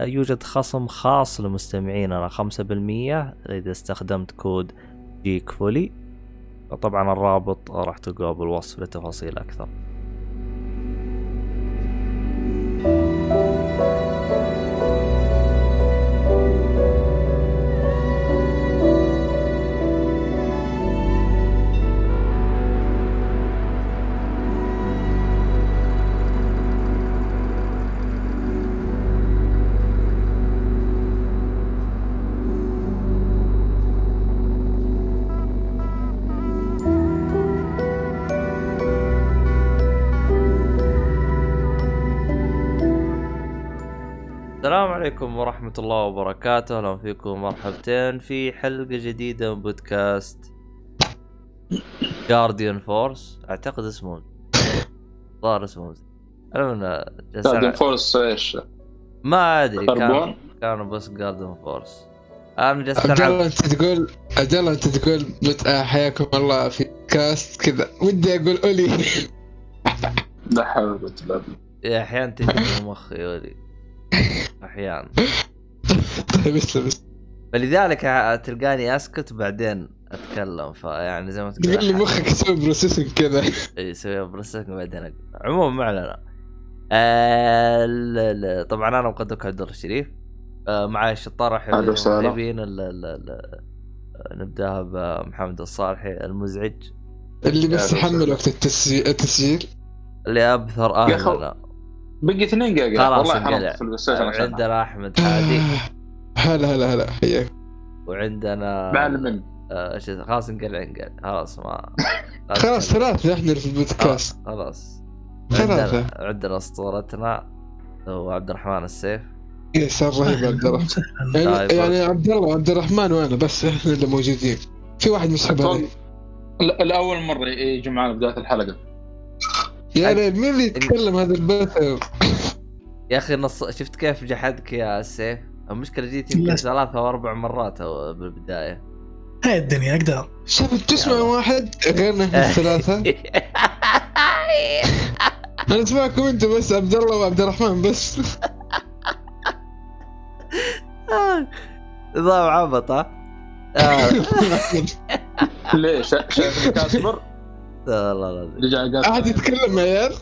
يوجد خصم خاص خمسة بالمية إذا استخدمت كود جيك فولي. طبعا الرابط راح تلقاه بالوصف لتفاصيل أكثر. الله وبركاته، أهلا فيكم مرحبتين في حلقة جديدة من بودكاست Guardian Force، أعتقد اسمه ظاهر اسمه المهم Guardian Force إيش؟ ما أدري كان كانوا بس Guardian Force أنا جالس عبد الله أنت تقول عبد الله أنت تقول حياكم الله في cast كذا. ودي أقول أولي. لا حول ولا قوة أحيانا تجي مخي أولي. أحيانا. طيب بس فلذلك تلقاني اسكت بعدين اتكلم. فيعني زي ما تقول لي مخك يسوي processing كذا. اي يسوي بروسيسنج بعدين أقول. عموما ما علينا. آه طبعا أنا مقدمك عبد الله الشريف. آه معي الشطار الحبيبين نبداها بمحمد الصالحي المزعج. اللي بس يحمل وقت التسجيل. اللي أبثر أهلنا. بقي اثنين جيجا خلاص والله عندنا احمد حادي هلا هلا هلا. حياك. وعندنا معلم إيش آه خلاص انقلع انقلع خلاص ما خلاص ثلاثة إحنا في البودكاست. آه، خلاص. ثلاثة عندنا اسطورتنا. هو عبد الرحمن السيف. يا صار رهيب عبد الرحمن. يعني, طيب. يعني عبد الله وعبد الرحمن وأنا بس إحنا اللي موجودين. في واحد مسحب علي الأول مرة يجي معنا بداية الحلقة. يا ليل مين اللي يتكلم هذا البثر؟ يا أخي نص شفت كيف جحدك يا سيف المشكلة جيت يمكن ثلاثة أو أربع مرات بالبداية. هاي الدنيا أقدر. شوف تسمع واحد؟ غيرنا إحنا الثلاثة. أنا أسمعكم أنتم بس عبد الله وعبد الرحمن بس. نظام عبط ها؟ ليش؟ شايف كاسبر والله العظيم. رجع قاعد يتكلم يا عيال.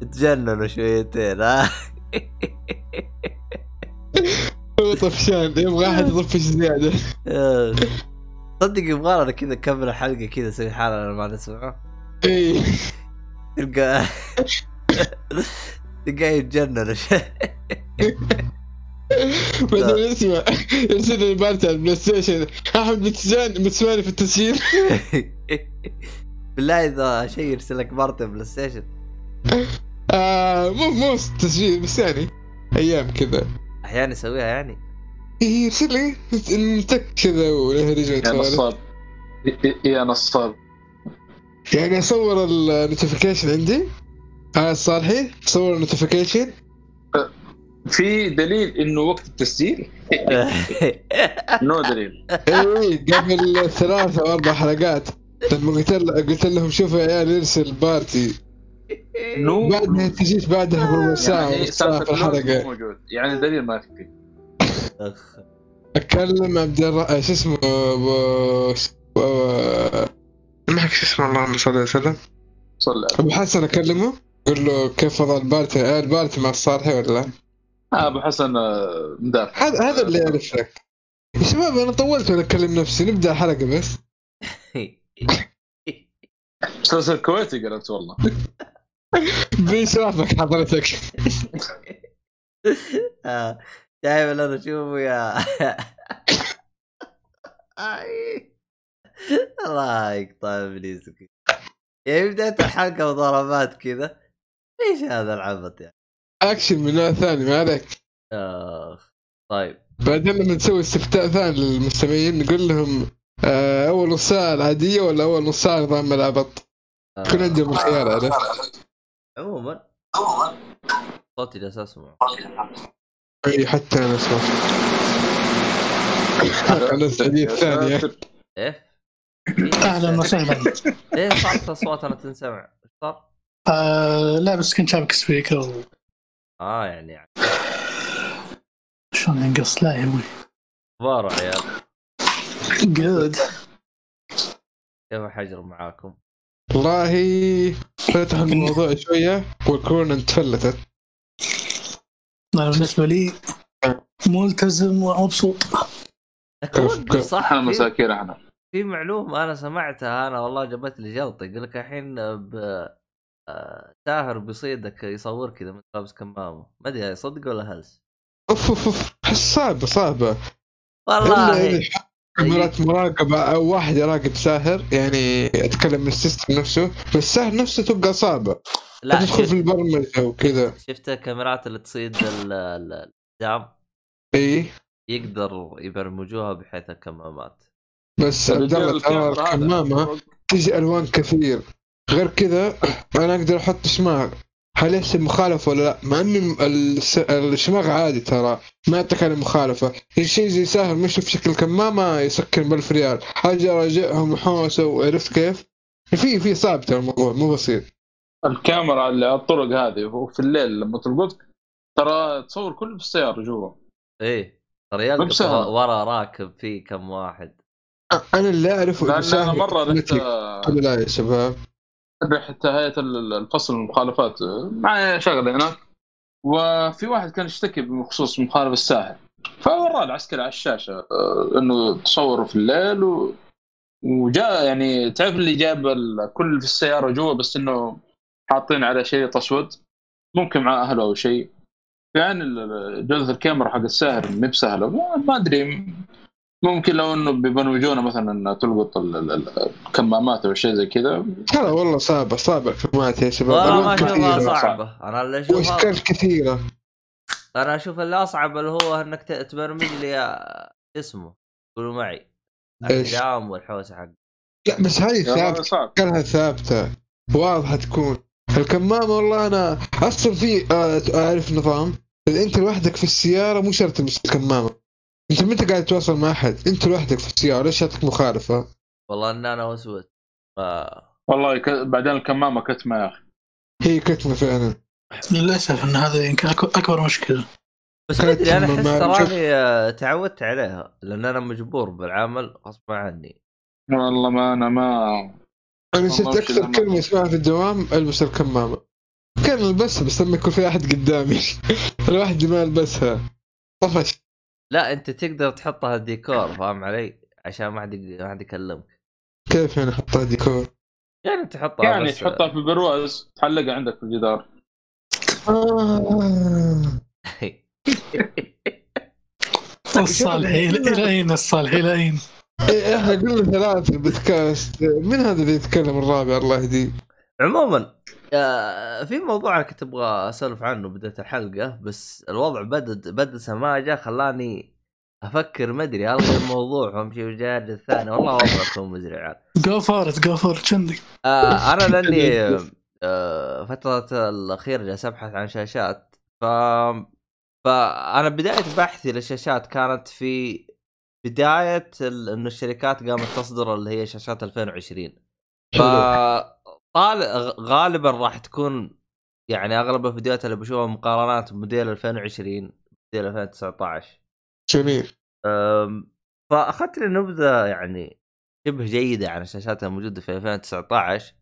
تجننوا شويتين ها؟ هو طفشان يبغى أحد يطفش زيادة. صدق يبغى لنا كذا نكمل الحلقة كذا نسوي حالنا ما نسمعه اي تلقى تلقاه يتجنن بعدين اسمع يرسل لي party على ال PlayStation. أحمد بتسمعني في التسجيل. بالله إذا شيء يرسل لك party PlayStation. آه مو مو تسجيل بس يعني أيام كذا. أحيانا يسويها يعني. إيه يرسل لي. نتك كذا وله رجع يا نصاب. يا نصاب. يعني أصور ال notification عندي. آه الصالحي تصور النوتيفيكيشن في دليل إنه وقت التسجيل؟ مو دليل. اي قبل ثلاث أو أربع حلقات. لما قلت قلت لهم شوفوا يا عيال يرسل party نو. بعدها تجيش بعدها بربع ساعة يعني في الحلقة. موجود. يعني دليل ما في. أكلم عبد الر... شو اسمه ب... معك شو اسمه اللهم صل وسلم. صلى. أبو حسن أكلمه أقول له كيف وضع ال party؟ ال party مع الصالحي ولا آه، أبو حسن آه، مدافع. هذا هذا اللي يعرف لك يا شباب أنا طولت وأنا أكلم نفسي. نبدأ الحلقة بس. مسلسل كويتي قلت والله. بيشرفك حضرتك. آه، شايف أنا اشوفه يا الله يقطع إبليسك. يعني بداية الحلقة وضربات كذا. إيش هذا العبط يعني؟ أكشن من نوع ثاني ما عليك. آخ طيب. بعدين لما نسوي استفتاء ثاني للمستمعين نقول لهم آه، أول نص ساعة العادية ولا أول نص ساعة نظام ملعبط آه، يكون عندهم الخيار عرفت؟ عموما. صوتي جالس أسمع. أي حتى أنا صوت أنا السعوديه الثانية إيه؟ أهلا وسهلا. إيه صارت اصواتنا تنسمع. إيش صار؟ آه لا بس كنت شابك سبيكر. آه يعني يعني. شلون ينقص لا يا أبوي كبار عيال؟ جود كيف حجر معاكم؟ والله فتح الموضوع شوية والكورونا تفلتت أنا بالنسبة لي ملتزم ومبسوط. صح مساكين إحنا في معلومة أنا سمعتها أنا والله جابت لي جلطة يقول لك الحين ب ساهر بيصيدك يصور كذا من لابس كمامة. ما أدري صدق ولا هلس. أوف أوف أوف. احس صعبة. صعبه والله اذا كاميرات مراقبة أو واحد يراقب ساهر يعني اتكلم من السيستم نفسه بس ساهر نفسه تبقى صعبة. لا تدخل في البرمجة وكذا. شفت الكاميرات اللي تصيد ال- ال- الدعم إي. يقدر يبرمجوها بحيث الكمامات. بس عبد الله ترى الكمامة تجي ألوان كثير. غير كذا أنا أقدر أحط شماغ هل يحسب مخالفة ولا لا؟ مع ان الس- الشماغ عادي ترى ما يعطيك على مخالفة، الشيء زي ساهر مش في شكل كمامه يسكن ب 1000 ريال، أجي أراجعهم وحوسة وعرفت كيف؟ في في صعب ترى الموضوع مو بسيط. الكاميرا اللي على الطرق هذه وفي الليل لما تلقط ترى تصور كله في السياره جوا إيه ترى يلقط. ورا راكب في كم واحد أنا اللي أعرفه لأن أنا مرة رحت. قبل لا يا شباب رحت هيئة ال- الفصل المخالفات معي شغله هناك وفي واحد كان يشتكي بخصوص مخالف الساحل فوراه العسكري على الشاشة آه، إنه تصور في الليل و... وجاء يعني تعرف اللي جاب الكل في السيارة جوا بس إنه حاطين على شيء أسود؟ ممكن مع أهله أو شيء. يعني جودة الكاميرا حق الساهر ما بسهلة. ما أدري ممكن لو إنه بيبرمجونا مثلا إنها تلقط ال- ال- ال- الكمامات أو شيء زي كذا. ترى والله صعبة صعبة الكمامات يا شباب. والله ما أشوفها كثيرة. صعبة. أنا اللي اشوفها وإشكال كثيرة. أنا أشوف اللي أصعب اللي هو إنك تبرمج لي آه، اسمه. قولوا معي؟ الدعم والحوسة حق لا بس هذه ثابتة. اشكالها ثابتة. واضحة تكون. الكمامة والله أنا أصلا في آه، اعرف نظام؟ إذا أنت لوحدك في السيارة مو شرط تلبس الكمامه انت متى قاعد تتواصل مع أحد. انت لوحدك في السيارة ليش جاتك مخالفة؟ والله ان أنا وسوس ف... والله ك... بعدين الكمامة كتمة يا أخي. هي كتمة فعلا. للأسف إن هذا يمكن أك- أكبر مشكلة. بس ما أدري أنا أحس. تراني آه، تعودت عليها. لأن أنا مجبور بالعمل غصب عني. والله ما أنا ما أنا صرت أكثر كلمة اسمعها في الدوام ألبس الكمامة. كان البسها بس لما يكون في أحد قدامي. الواحد ما يلبسها. طفش لا أنت تقدر تحطها ديكور فاهم علي؟ عشان ما حد ما حد يكلمك. كيف يعني احطها ديكور يعني تحطها يعني بس تحطها في برواز تعلقها عندك في الجدار. آه. الصالحين إلى أين الصالحين إلى أين؟ إيه، إحنا قلنا ثلاث في البودكاست. من هذا اللي يتكلم الرابع؟ الله يهديه. عموما آه، في موضوع أنا كنت أبغى أسولف عنه بداية الحلقة بس الوضع بدا بدا سماجه خلاني أفكر ما أدري الغي الموضوع وامشي وجاد الثاني. والله وضعكم مزري عاد. go for it go for آه أنا لأني آه فترة الأخيرة جالس أبحث عن شاشات. ف فأنا بداية بحثي للشاشات كانت في بداية ال... إنه الشركات قامت تصدر اللي هي شاشات 2020 ف طال... غالبا راح تكون يعني أغلب الفيديوهات اللي بشوفها مقارنات بموديل 2020 موديل 2019 جميل. فأخذت لي نبذة يعني شبه جيدة عن الشاشات الموجودة في 2019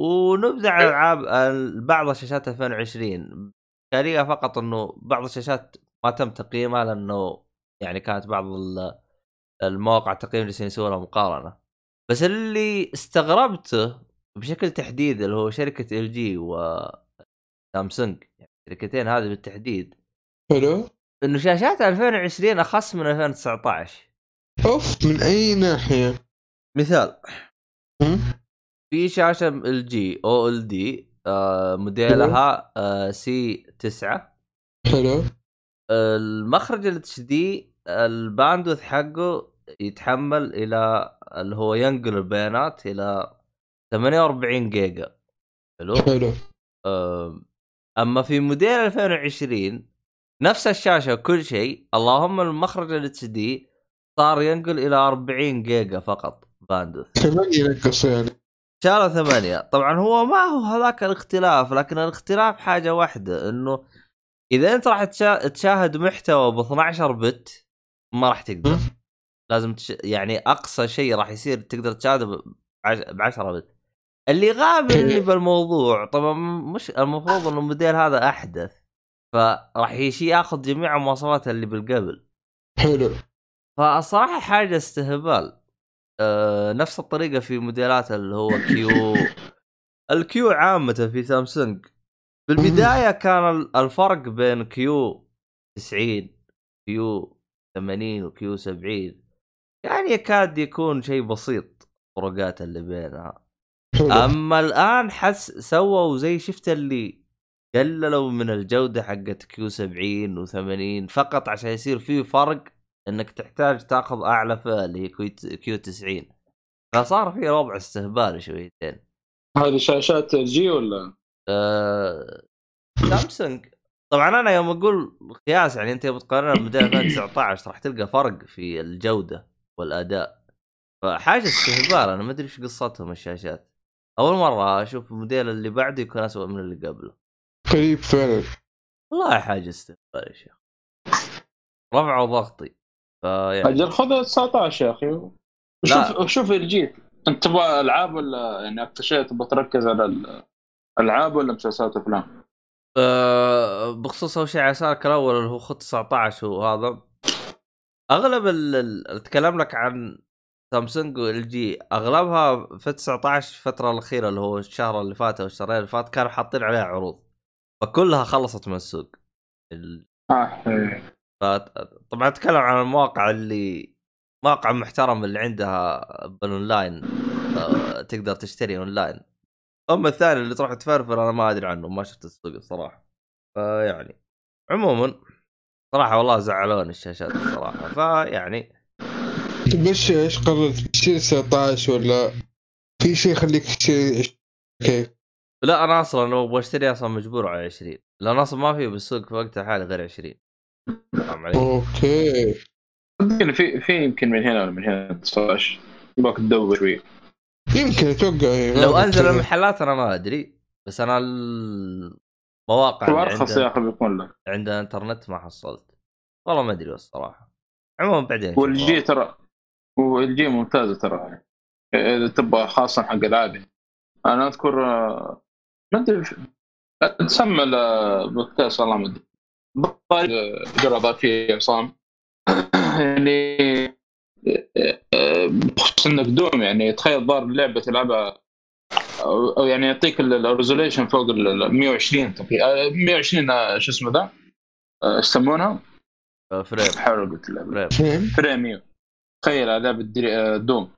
ونبذة عن ألعاب ال- بعض الشاشات 2020 اشكاليه فقط إنه بعض الشاشات ما تم تقييمها لأنه يعني كانت بعض ال- المواقع التقييم اللي يسوونها مقارنة. بس اللي استغربته بشكل تحديد اللي هو شركة ال جي وسامسونج يعني الشركتين هذه بالتحديد. حلو. إنه شاشات 2020 أخص من 2019 أوف من أي ناحية؟ مثال؟ في شاشة LG OLED موديلها آه، C 9 حلو. المخرج ال HD ال bandwidth حقه يتحمل إلى اللي هو ينقل البيانات إلى 48 جيجا. حلو؟ حلو. أما في موديل 2020 نفس الشاشة وكل شيء اللهم المخرج ال HD صار ينقل إلى 40 جيجا فقط bandwidth. ثمانية ينقص يعني. شالوا ثمانية. طبعا هو ما هو هذاك الاختلاف لكن الاختلاف حاجة واحدة إنه إذا أنت راح تشاهد محتوى ب 12 bit ما راح تقدر. لازم تش... يعني أقصى شيء راح يصير تقدر تشاهده ب 10 bit. اللي غابني بالموضوع طبعا مش المفروض إنه الموديل هذا أحدث فراح يشي ياخذ جميع المواصفات اللي بالقبل. حلو. فصراحة حاجة استهبال. أه نفس الطريقة في موديلات اللي هو Q ال Q عامة في سامسونج. بالبدايه كان الفرق بين Q 90 Q 80 و Q 70 يعني يكاد يكون شيء بسيط الفروقات اللي بينها. اما الآن حس سووا زي شفت اللي قللوا من الجودة حقت Q 70 و80 فقط عشان يصير في فرق إنك تحتاج تاخذ أعلى فئه اللي هي Q 90 فصار في وضع استهبال شويتين. هذه شاشات LG ولا؟ آه... سامسونج. طبعا أنا يوم أقول قياس يعني أنت بتقارنها بموديل 2019 راح تلقى فرق في الجودة والأداء. فحاجة استهبال أنا ما أدري إيش قصتهم الشاشات. أول مرة أشوف الموديل اللي بعده يكون اسوء من اللي قبله. قريب فعلا. والله حاجة استهبال يا شيخ رفعوا ضغطي. فيعني أجل خذ 19 يا أخي. شوف شوف الجيت أنت تبغى ألعاب ولا يعني أكثر شيء تبغى تركز على الالعاب ولا مسلسلات افلام؟ أه بخصوص أول شيء على سؤالك الأول اللي هو خط 19 وهذا. أغلب اللي أتكلم لك عن سامسونج وال جي أغلبها في 19 الفترة الأخيرة اللي هو الشهر اللي فات أو الشهرين اللي فات كانوا حاطين عليها عروض. فكلها خلصت من السوق. ال... آه طبعا أتكلم عن المواقع اللي مواقع محترمه اللي عندها بالاونلاين آه، تقدر تشتري أونلاين. أما الثاني اللي تروح تفرفر أنا ما أدري عنه ما شفت السوق الصراحة. فيعني عموما صراحة والله زعلوني الشاشات الصراحة. فيعني بس إيش قررت تشتري 19 ولا في شيء يخليك تشتري كيف؟ لا أنا أصلا لو أبغى اشتري أصلا مجبور على 20 لأن أصلا ما في بالسوق في وقتها حالي غير 20 okay. يمكن في في يمكن من هنا ولا من هنا 19 يبغاك تدور شوي. يمكن أتوقع يعني لو أنزل المحلات أنا ما أدري. بس أنا المواقع اللي ارخص يا أخي بيكون لك عند انترنت ما حصلت. والله ما أدري الصراحة. عموما بعدين و LG ترى و LG ممتازة ترى. إذا تبغى خاصه حق العادي. أنا أذكر آه، ما أدري تسمى البودكاست والله ما أدري. جرى اضافيه عصام. يعني بخصوص إنك Doom يعني تخيل ضار لعبة تلعبها أو يعني يعطيك ال resolution فوق ال 120 120 شو اسمه ذا؟ إيش يسمونها؟ frame. حاول قلت frame. frame تخيل لعبه Doom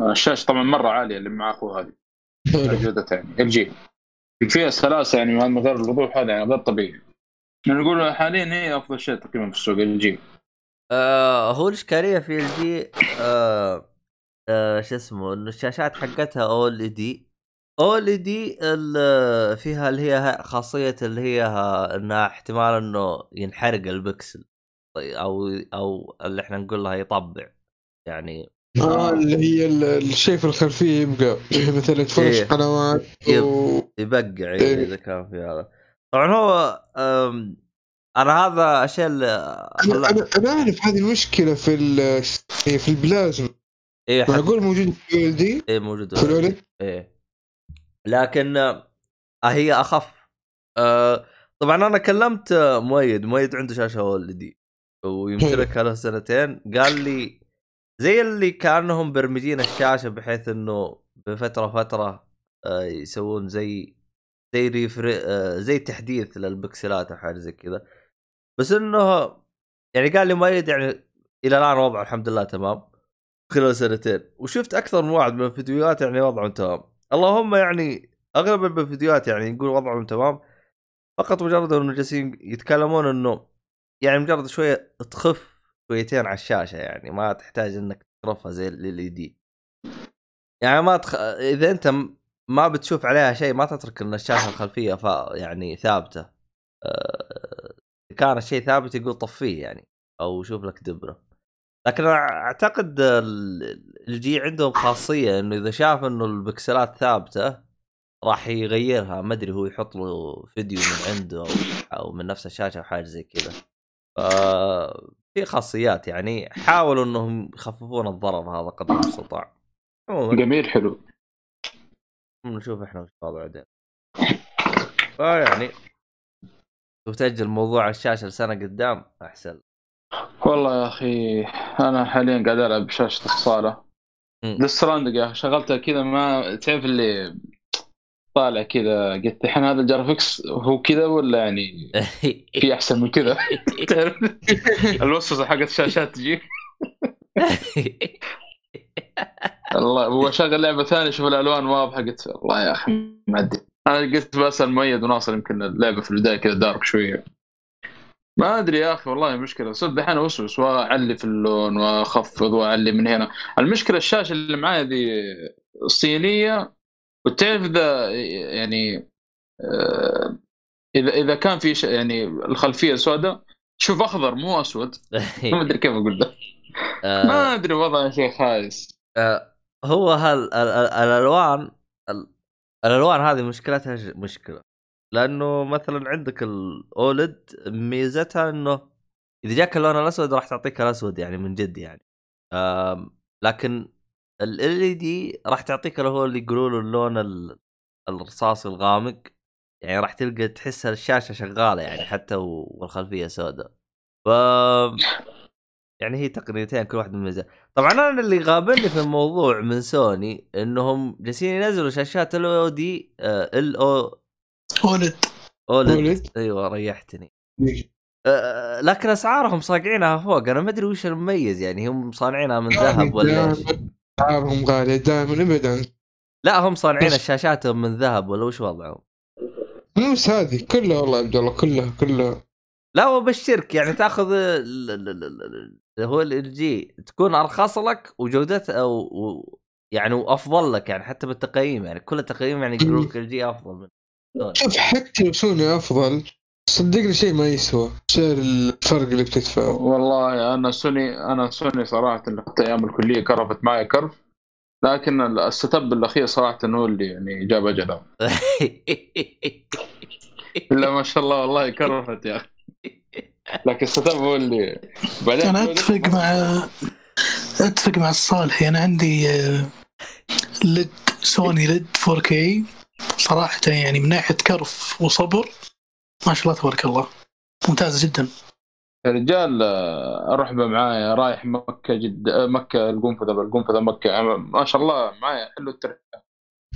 الشاشة طبعا مرة عالية اللي مع أخوه هذه. جودتها يعني LG فيها سلاسه يعني من غير الوضوح هذا يعني غير طبيعي. نقول حاليا هي أفضل شيء تقريبا في السوق LG آه هو الإشكالية في LG آه آه شو اسمه إنه الشاشات حقتها OLED OLED فيها اللي هي خاصية اللي هي انها احتمال إنه ينحرق البكسل. طيب، أو أو اللي إحنا نقول لها يطبع. يعني آه اللي هي الشيء في الخلفية يبقى مثلا تفرش إيه. قنوات و... يبقع إيه. إذا كان في هذا. طبعا هو أنا هذا الشيء اللي أنا أنا, أنا أعرف هذه المشكلة في في البلازما. إيه معقول موجود في ال دي؟ إيه موجود. في الولد؟ إيه. لكن آه هي أخف. آه طبعا أنا كلمت مؤيد. مؤيد عنده شاشة اول دي. ويمتلك له سنتين. قال لي زي اللي كأنهم برمجين الشاشة بحيث إنه بفترة فترة آه يسوون زي زي refresh آه زي تحديث للبكسلات أو حاجة زي كذا. بس إنه يعني قال لي مؤيد يعني إلى الآن وضعه الحمد لله تمام خلال سنتين. وشفت أكثر من واحد من الفيديوهات يعني وضعهم تمام. اللهم يعني أغلب الفيديوهات يعني يقول وضعهم تمام. فقط مجرد إنه جالسين يتكلمون إنه يعني مجرد شوية تخف شويتين على الشاشة يعني ما تحتاج إنك ترفها زي ال دي. يعني ما تخ... إذا أنت ما بتشوف عليها شيء ما تترك إن الشاشة الخلفية ف... يعني ثابتة. أه... كان الشيء ثابت يقول طفيه يعني أو شوف لك دبرة. لكن أعتقد الجي عندهم خاصية إنه إذا شاف إنه البكسلات ثابتة راح يغيرها. ما أدري هو يحط له فيديو من عنده أو من نفس الشاشة أو حاجة زي كذا. في خاصيات يعني حاولوا انهم يخففون الضرر هذا قدر المستطاع. جميل حلو. نشوف إحنا وش الوضع بعدين. فيعني وتأجل موضوع الشاشة لسنة قدام أحسن. والله يا أخي أنا حاليا قاعد ألعب بشاشة الصاله Death Stranding يا أخي شغلتها كذا ما تعرف اللي طالع كذا قلت الحين هذا ال graphics هو كذا ولا يعني في أحسن من كذا؟ الوسوسة حقت الشاشات تجي الله هو شغل لعبة ثانية شوف الألوان واضحة قلت والله يا أخي ما أدري. أنا قلت بسال مؤيد وناصر يمكن اللعبة في البداية كذا dark شوية. ما أدري يا أخي والله مشكلة. صدق دحين أوسوس وأعلي في اللون وأخفض وأعلي من هنا. المشكلة الشاشة اللي معايا ذي الصينية وتعرف إذا يعني آه، إذا إذا كان في يعني الخلفية سوداء تشوف أخضر مو أسود. ما أدري كيف أقول له. آه. ما أدري وضع شيء خايس آه، هو هال الألوان الألوان هذه مشكلتها مشكلة. لأنه مثلا عندك الأولد ميزتها إنه إذا جاك اللون الأسود راح تعطيك الأسود يعني من جد يعني. لكن ال اي دي راح تعطيك اللي هو اللي يقولوا له اللون الرصاصي الغامق يعني راح تلقى تحس الشاشة شغالة يعني حتى والخلفية سوداء. ف يعني هي تقنيتين كل واحد من طبعا أنا اللي غابني في الموضوع من سوني إنهم جالسين ينزلوا شاشات ال أو دي ال أو أولد. أولد. أيوه ريحتني. أه لكن أسعارهم صاقعينها فوق أنا ما أدري وش المميز يعني هم صانعينها من ذهب ولا إيش؟ اسعارهم غاليه دائما ابدا. لا هم صانعين الشاشات من ذهب ولا وش وضعهم؟ بس هذه كلها والله عبد الله كلها كلها. لا وبشرك يعني تأخذ هو ال جي تكون أرخص لك وجودتها و... يعني وأفضل لك يعني حتى بالتقييم يعني كل التقييم يعني يقولون لك LG أفضل من شوف حتى لو سوني أفضل صدقني شيء ما يسوى. سعر الفرق اللي بتدفعه والله أنا سوني أنا سوني صراحة حتى أيام الكلية كرفت معي كرف. لكن ال setup الأخير صراحة هو اللي يعني جاب أجله. إلا ما شاء الله والله كرفت يا أخي. لكن ال setup هو اللي بعدين أنا أتفق مع أتفق مع الصالح. أنا عندي ليد سوني ليد 4K صراحة يعني من ناحية كرف وصبر ما شاء الله تبارك الله. ممتازة جدا. يا رجال الرحبة معايا رايح مكة جدة مكة القنفذة القنفذة مكة. يعني ما شاء الله معايا حلو الترحة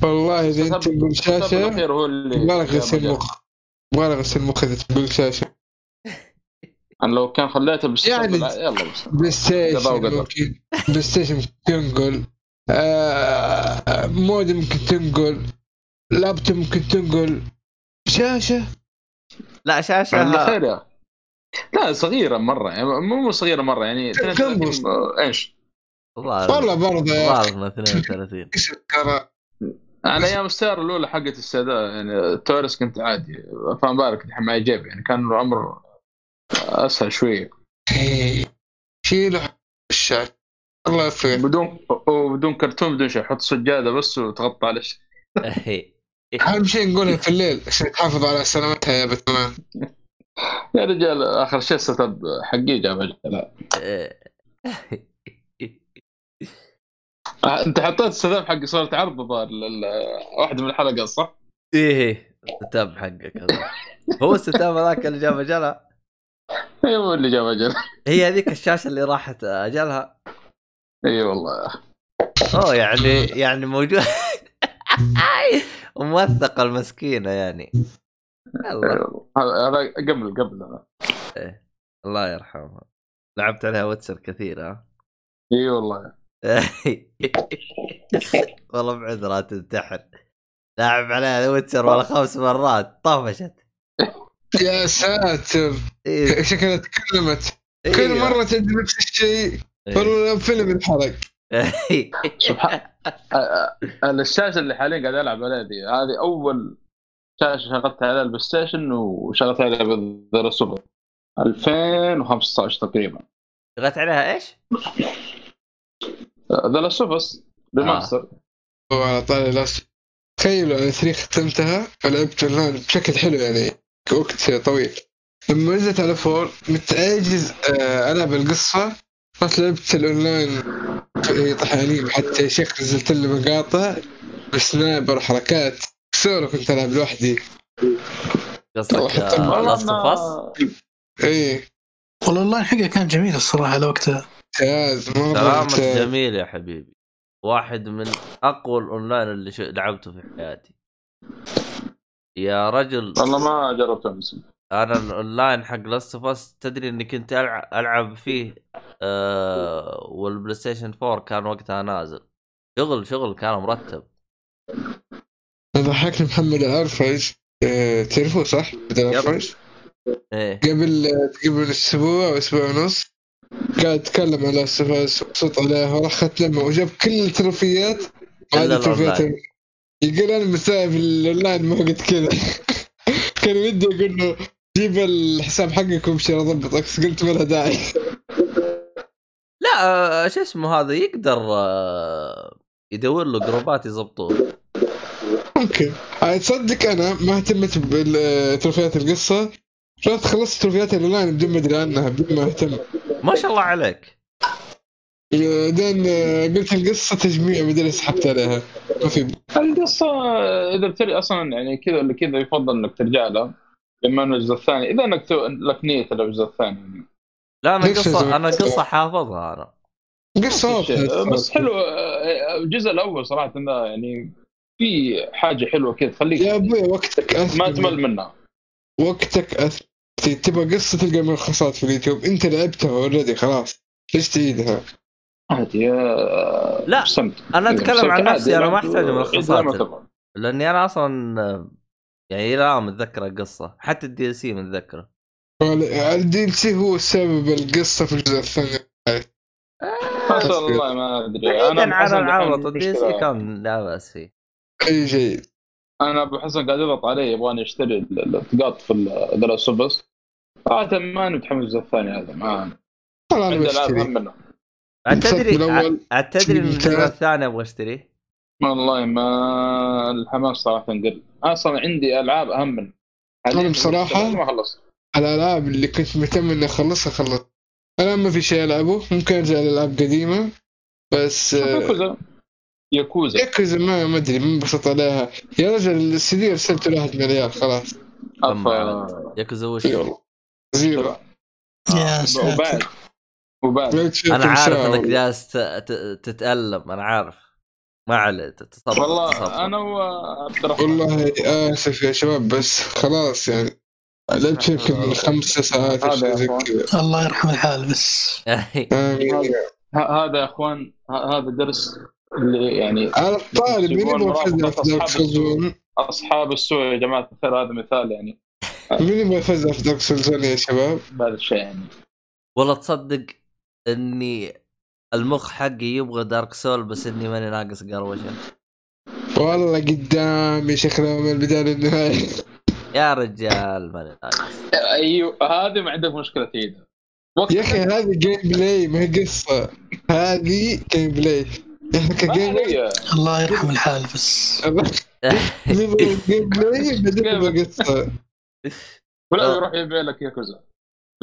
والله إذا أنت تقول شاشة ما غسل مخ. ما غسل مخ إذا تقول شاشة. أنا لو كان خليته بس يعني يلا بس. PlayStation PlayStation تنقل. آه مود ممكن تنقل. لابتوب ممكن تنقل. شاشة. لا شاشة. خير يا. لا صغيرة مرة يعني مو صغيرة مرة يعني إيش؟ والله برضه. يا 32 على أيام السيارة الأولى حقت السادة يعني ال Taurus كنت عادي. فما بالك الحين معي جيب يعني كان الأمر أسهل شوية شيله الشاشه الله يوفقك. بدون وبدون كرتون بدون شيء. حط سجادة بس وتغطى على الشيء أهم شيء نقولها في الليل عشان تحافظ على سلامتها يا بتمان يا رجال آخر شيء ال setup حقي جاب لا. أنت حطيت ال setup حق صورة عرض الظاهر واحدة من الحلقات صح؟ إيه ال setup حقك هذا. هو ال setup هذاك اللي جاب أجلها؟ أيوه اللي جاب أجلها. هي هذيك الشاشة اللي راحت أجلها؟ اي والله. أوه يعني يعني موجود. موثقه المسكينة يعني. هذا قبل قبل. إيه. الله يرحمها لعبت عليها Witcher كثير ها؟ إي والله. والله بعذرها تنتحر لاعب عليها Witcher ولا خمس مرات. طفشت. يا ساتر. إيه. شكلها تكلمت. إيه. كل مرة تجي نفس الشيء. إيه. والله فيلم انحرق سبحان الشاشه اللي حاليا قاعد العب عليها دي هذه أول شاشة شغلت عليها ال PlayStation وشغلت عليها بالذرة سوبر 2015 تقريبا. شغلت عليها إيش؟ The Last of Us Remaster. وعلى طاري Last. تخيلوا أنا 3 ختمتها ولعبت اونلاين بشكل حلو يعني وقت طويل. لما نزلت على four متعجز آه، ألعب القصة رحت لعبت الأونلاين في طحانين حتى يا شيخ نزلت لي مقاطع ب sniper حركات. سولو كنت ألعب لوحدي. قصدك Last of Us؟ إيه. والله الأونلاين حقه كان جميل الصراحة على وقتها. كلامك ممتاز. جميل يا حبيبي. واحد من أقوى الأونلاين اللي لعبته في حياتي. يا رجل. والله ما جربت امس أنا الاونلاين حق Last of Us تدري إني كنت ألعب فيه آه وال PlayStation 4 كان وقتها نازل. شغل شغل كان مرتب. ضحكني محمد العرفج آه، تعرفوه صح؟ بدل إيه. قبل قبل أسبوع أو أسبوع ونص قاعد يتكلم على Last of Us وصوت عليها وراح ختمها وجاب كل التروفيات. ما إلا عدا تروفيات الأونلاين. ال- يقول أنا مساعد في الأونلاين ما قلت كذا. كان ودي أقول له جيب الحساب حقك وامشي أضبطك بس قلت ما لها داعي. لا آه شو اسمه هذا؟ يقدر آه يدور له جروبات يضبطوه. ممكن آه، تصدق أنا ما اهتمت بتروفيات القصة. رحت خلصت تروفيات الاونلاين بدون ما أدري عنها بدون ما أهتم. ما شاء الله عليك. بعدين قلت القصة تجميع بعدين سحبت عليها. ما في القصة إذا بتري أصلا يعني كذا ولا كذا يفضل إنك ترجع لها. لما انه الجزء الثاني. إذا انك. لك نية الجزء الثاني. لا أنا قصه أنا قصة حافظها أنا. قصه. بس حلو الجزء الأول صراحة إنه يعني في حاجة حلوة كذا يا تخليك أبوي وقتك ما تمل منها. وقتك تبغى قصة تلقى ملخصات في اليوتيوب. أنت لعبتها already خلاص. ليش تعيدها؟ عادي لا، أتكلم استمتع عن نفسي، أنا ما عيد ملخصات. لأني أنا أصلا يعني الآن متذكر القصة حتى ال DLC متذكرة. ال DLC هو سبب القصة في الجزء الثاني. بس والله ما أدري. أنا بعيدا عن العرض ال DLC مشكلة. كان لا بأس فيه. أي جيد أنا أبو حسن قاعد يضغط علي يبغاني أشتري ال- التقاط في The Last of Us صراحة ما أنا متحمس الجزء الثاني هذا ما أنا عندي العاب منه تدري تدري الجزء. الثاني أبغى أشتريه؟ والله ما الحماس صراحة قل. أصلا عندي ألعاب أهم منه أنا بصراحة- ما خلصت الألعاب اللي كنت مهتم اني أخلصها خلصت. الآن ما في شيء ألعبه. ممكن أرجع لألعاب قديمة. بس آه، ياكوزا. ياكوزا. ياكوزا ما ما أدري ما انبسط عليها. يا رجل السي دي ارسلته لواحد من العيال خلاص. ياكوزا وش؟ Zero. يا ساتر. وبعد. وبعد. أنا عارف إنك. جالس ت- ت- تتألم أنا عارف. ما عليه تصبر. والله أنا وعبد الرحمن. والله اسف يا شباب بس خلاص يعني لعبت يمكن خمس ساعات هذا الله يرحم الحال بس. هذا يا أخوان هذا درس اللي يعني على الطالب مين أصحاب السوء يا جماعة الخير هذا مثال يعني. مين يبغى يفزع في دارك سولز يا شباب؟ بهذا الشيء يعني. والله تصدق إني المخ حقي يبغى Dark Souls بس إني ماني ناقص قروشة. والله قدام يا شيخ من البداية للنهاية. يا رجال ماني ناقص. أيوه هذه ما عندك مشكلة وقت يا أخي هذه gameplay ما هي قصة. هذه gameplay ك game الله يرحم الحال بس. gameplay بعدين نبغى قصة. ولا. يروح يبيع لك ياكوزا.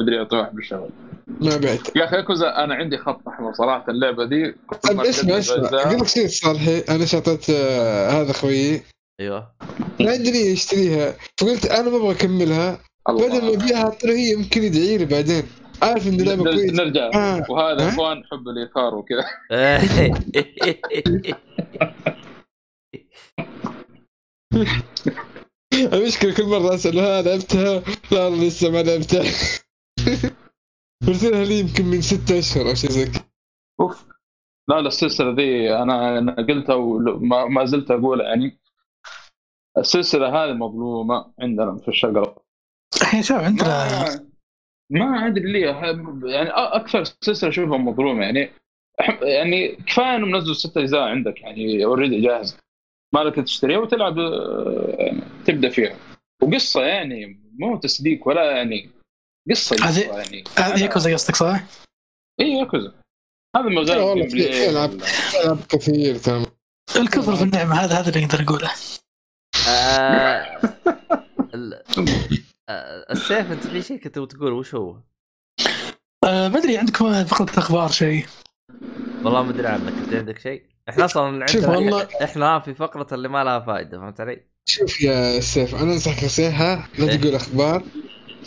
مدري اطيح بالشغل. ما بعت يا أخي ياكوزا أنا عندي خط أحمر صراحة اللعبة دي طيب اسمع اسمع أقول لك شيء صالحي. أنا شطيت آه، هذا خويي أيوه. ما أدري يشتريها فقلت أنا ما أبغى أكملها. بدل ما ترى هي يمكن يدعي لي بعدين. عارف إن اللعبة كويسة. نرجع. آه. وهذا؟ إخوان حب الإيثار وكذا. المشكلة كل مرة اساله ها لعبتها؟ لا لسه ما لعبتها. قلت لها لي يمكن من ستة أشهر أو شيء زي كذا. أوف. لا لا السلسلة ذي أنا أنا قلتها وما ما زلت أقولها يعني. السلسلة هذه مظلومة عندنا في الشرق الحين شوف عندنا ما, ما أدري ليه. يعني أكثر سلسلة أشوفها مظلومة. يعني يعني كفاية انهم نزلوا ست أجزاء عندك. يعني اوريدي جاهزه ما لك تشتريها وتلعب يعني تبدأ فيها. وقصة يعني مو تصديق ولا يعني قصة هذه يعني. هذه ياكوزا قصدك صح؟ إي ياكوزا هذا مجال والله في العاب كثير تمام الكفر في النعمة هذا هذا اللي نقدر نقوله آه، آه، السيف أنت في شيء كنت تقول؟ وش هو؟ آه، ما أدري عندكم فقره أخبار شيء؟ والله ما أدري عنك. أنت عندك شيء؟ إحنا أصلا عندنا والله إحنا في فقرة اللي ما لها فائدة فهمت علي؟ شوف يا سيف أنا أنصحك نصيحه لا تقول أخبار.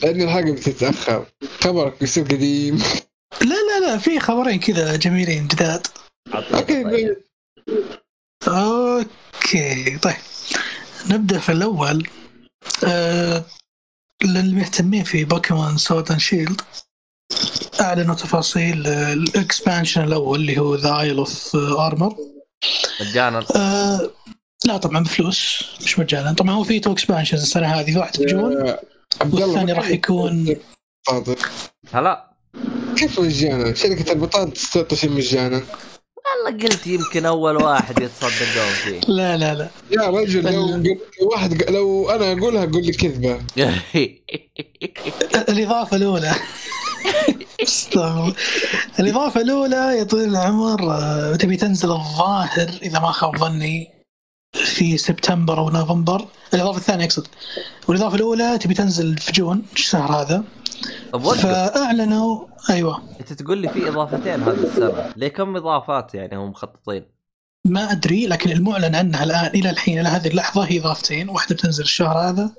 لأن الحلقة بتتأخر. خبرك بيصير قديم. لا لا لا في خبرين كذا جميلين جداد. أوكي طيب. أوكي طيب. نبدأ في الأول. آه للمهتمين في بوكيمون Sword and Shield أعلنوا تفاصيل ال expansion الأول اللي هو The Isle of Armor مجانا. آه لا طبعا بفلوس مش مجانا. طبعا هو في two expansions السنة هذه واحد في June. والثاني راح يكون هلا. كيف مجانا؟ شركة البطاطس تعطي شيء مجانا؟ والله قلت يمكن أول واحد يتصدقون فيه لا لا لا. يا رجل لو واحد لو أنا أقولها قول لي كذبة. الإضافة الأولى. الإضافة الأولى يا طويل العمر آه، تبي تنزل الظاهر إذا ما خاب ظني. في سبتمبر أو نوفمبر. الإضافة الثانية أقصد. والإضافة الأولى تبي تنزل في جون الشهر هذا؟ طب فأعلنوا أيوه. أنت تقول لي في إضافتين هذه السنة. ليه كم إضافات يعني هم مخططين؟ ما أدري لكن المعلن عنها الآن إلى الحين إلى هذه اللحظة هي إضافتين. واحدة بتنزل الشهر هذا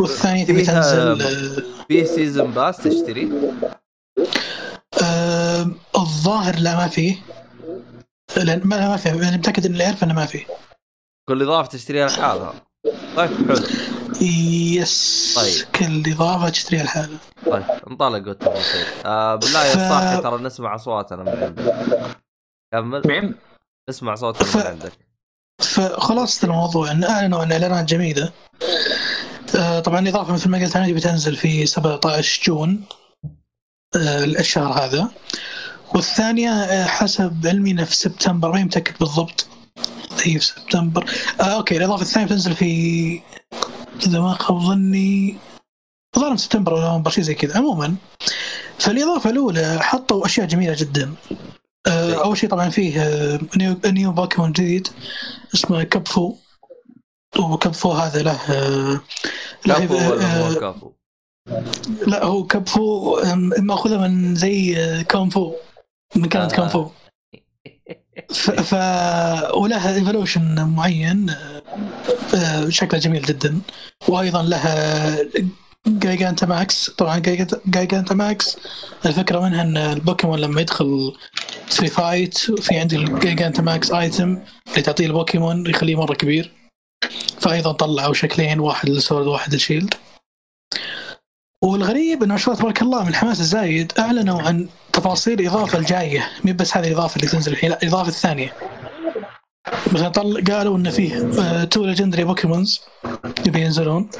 والثانية تبي تنزل في season pass تشتري؟ آه الظاهر لا ما فيه لأن ما ما في. أنا متأكد إن اللي يعرف انه ما فيه كل إضافة تشتريها لحالها. طيب حلو. yes طيب. كل إضافة تشتريها لحالها. طيب انطلق والتفاصيل آه بالله ف... يا صاحي ترى نسمع أصواتنا من عندك. كمل. مين؟ نسمع صوتنا ف... من عندك فخلاصة الموضوع إن اعلنوا عن إعلانات جميلة. آه طبعا الإضافة مثل ما قلت أنا بتنزل في 17 June آه الشهر هذا. والثانية آه حسب علمي في سبتمبر ما متاكد بالضبط. هي في سبتمبر. آه أوكي الإضافة الثانية بتنزل في إذا ما خاب ظني ظهر في سبتمبر ولا نوفمبر شيء زي كذا. عموما فالإضافة الأولى حطوا أشياء جميلة جدا. آه أول شيء طبعا فيه آه new, new بوكيمون جديد اسمه Kubfu. و Kubfu هذا له آه له آه Kubfu. لا هو Kubfu مأخوذة من زي كونغ فو من كانت آه. كونغ فو. ولها evolution معين آه، شكله جميل جدا. وأيضا لها Gigantamax طبعا Gigantamax الفكرة منها إن البوكيمون لما يدخل في fight في عندي ال Gigantamax item اللي تعطيه البوكيمون يخليه مرة كبير. فايضا طلعوا شكلين واحد لل Sword وواحد لل Shield والغريب إنه ما شاء الله تبارك الله من الحماس الزايد أعلنوا عن تفاصيل الاضافه الجاية مي بس هذه الإضافة اللي تنزل الحين؟ لا الإضافة الثانية. مثلا طل قالوا انه فيه two legendary Pokemons يبي ينزلون.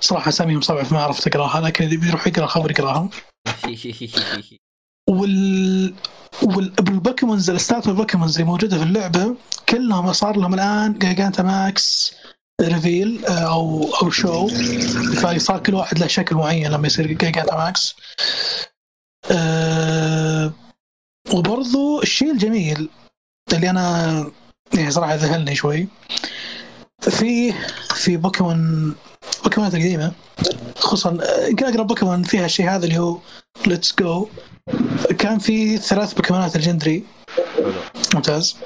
صراحة أساميهم صعبة فما عرفت اقراها لكن اللي بيروح يقرأ خبر يقراهم. وال وال Pokemons ال starter ال Pokemons اللي موجودة في اللعبة كلهم صار لهم الآن Gigantamax reveal أو أو show فصار كل واحد له شكل معين لما يصير Gigantamax أه وبرضو الشيء الجميل اللي أنا يعني صراحة ذهلني شوي في في بوكيمون بوكيمونات القديمة خصوصا أقرب بوكيمون فيها الشيء هذا اللي هو Let's Go كان في ثلاث بوكيمونات legendary. ممتاز.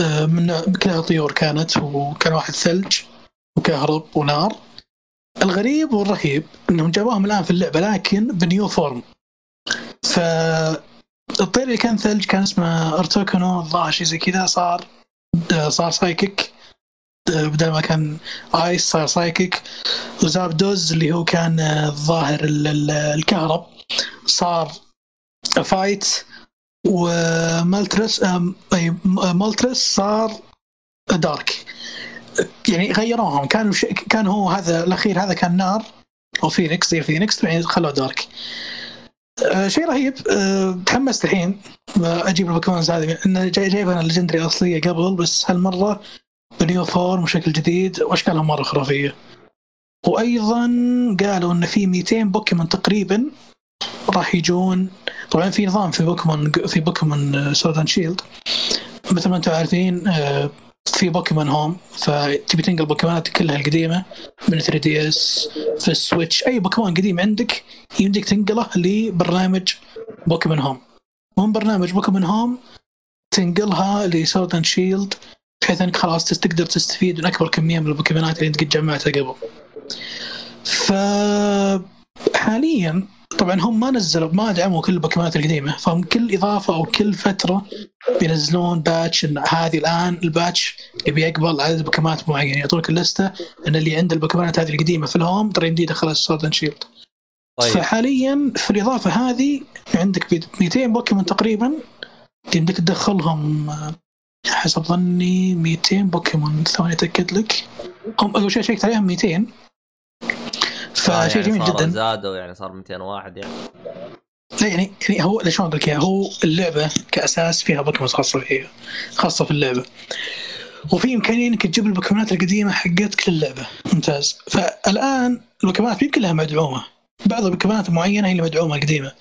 آه، من كلها طيور كانت وكان واحد ثلج وكهرب ونار. الغريب والرهيب إنهم جابوهم الآن في اللعبة لكن ب new form. ف الطير اللي كان ثلج كان اسمه Articuno الظاهر شيء زي كذا صار صار psychic بدل ما كان ice صار psychic و Zapdos اللي هو كان الظاهر الكهرب. صار fight و Moltres Moltres صار dark يعني غيروهم. كانوا. كان هو هذا الأخير هذا كان نار أو فينيكس زي فينيكس بعدين خلوه dark آه شيء رهيب. آه تحمست الحين أجيب ال Pokemons هذه إنه جاي جايب أنا ال legendary الاصليه قبل بس هالمرة ب new form وشكل جديد وأشكالهم مرة خرافية. وأيضا قالوا إن في 200 بوكيمون تقريبا راح يجون. طبعا في نظام في بوكيمون في بوكيمون Sword and Shield مثل ما أنتم عارفين آه، في Pokemon Home فتبي تنقل بوكيمونات كلها القديمة من 3 DS في ال Switch أي بوكيمون قديم عندك يمديك تنقله لبرنامج Pokemon Home من برنامج Pokemon Home تنقلها ل Sword and Shield بحيث إنك خلاص تقدر تستفيد من أكبر كمية من البوكيمونات اللي انت قد جمعتها قبل. ف حاليا طبعا هم ما نزلوا ما دعموا كل البوكيمونات القديمة. فهم كل إضافة أو كل فترة بينزلون patch إن هذه الآن ال patch يبي يقبل عدد بوكيمونات معين. يعطونك اللستة إن اللي عنده البوكيمونات هذه القديمة في ال Home ترى يمديه يدخلها Sword Shield طيب. فحاليا في الإضافة هذه عندك 200 بوكيمون تقريبا يمديك تدخلهم حسب ظني 200 بوكيمون ثواني أتأكد لك. هم أول شيء شيكت عليهم 200 فشيء يعني جميل جدا. زادوا يعني صار 201 يعني. يعني يعني هو شلون أقول لك هو اللعبة كأساس فيها بوكيمون خاصة فيها خاصة في اللعبة. وفي إمكانية إنك تجيب البوكيمونات القديمة حقتك للعبه ممتاز. فالآن البوكيمونات مو كلها مدعومة. بعض البوكيمونات معينة هي اللي مدعومة القديمة.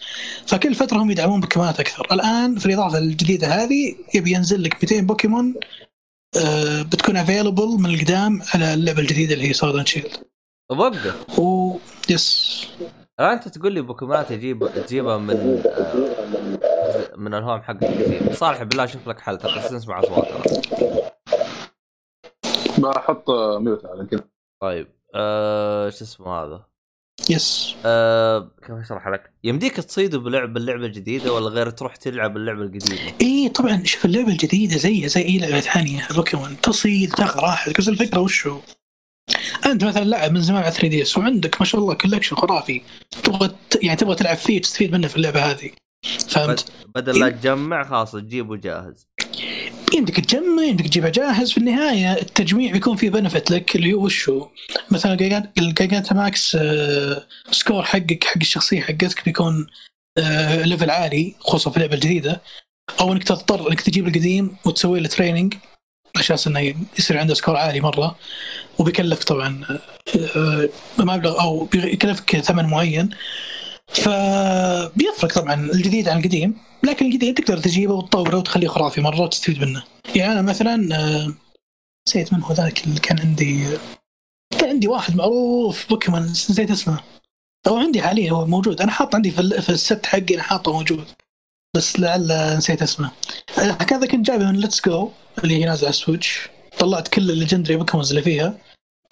فكل فترة هم يدعمون بوكيمونات أكثر. الآن في الإضافة الجديدة هذه يبي ينزل لك 200 بوكيمون آه بتكون available من القدام على اللعبة الجديدة اللي هي Sword and Shield وقف و yes. الان أنت تقول لي بوكيمونات تجيب تجيبها من آه من ال Home حق القديم صالح بالله شوف لك حل ترى بس نسمع اصوات بحط mute على كذا طيب آه شو اسمه هذا؟ yes. آه كيف أشرح لك؟ يمديك تصيد بلعب باللعبة الجديدة ولا غير تروح تلعب اللعبة القديمة؟ اي طبعا شوف اللعبة الجديدة زي زي أي لعبة ثانية. بوكيمون تصيد تاخذ راحتك بس الفكرة وش هو؟ أنت مثلا لاعب من زمان على 3 DS وعندك ما شاء الله collection خرافي. تبغى يعني تبغى تلعب فيه تستفيد منه في اللعبة هذه. فهمت؟ بدل لا تجمع خلاص تجيبه جاهز. يمديك تجمع يمديك تجيبها جاهز. في النهاية التجميع بيكون فيه benefit لك اللي هو وشو؟ مثلا ال Gigantamax score حقك حق الشخصية حقتك بيكون level آه، عالي خصوصا في اللعبة الجديدة. أو إنك تضطر إنك تجيب القديم وتسوي له training عشان إنه يصير عنده score عالي مرة وبيكلف طبعا آه، مبلغ أو بيكلفك ثمن معين. فبيفرق طبعا الجديد عن القديم لكن الجديد تقدر تجيبه وتطوره وتخليه خرافي مرة وتستفيد منه. يعني أنا مثلا آه، نسيت من هو ذاك اللي كان عندي كان عندي واحد معروف بوكيمون نسيت اسمه. أو عندي حاليا هو موجود. أنا حاط عندي في ال set حقي أنا حاطه موجود. بس لعل نسيت اسمه. هكذا كنت جايبه من Let's Go اللي هي نازلة على ال Switch طلعت كل ال legendary Pokemons اللي فيها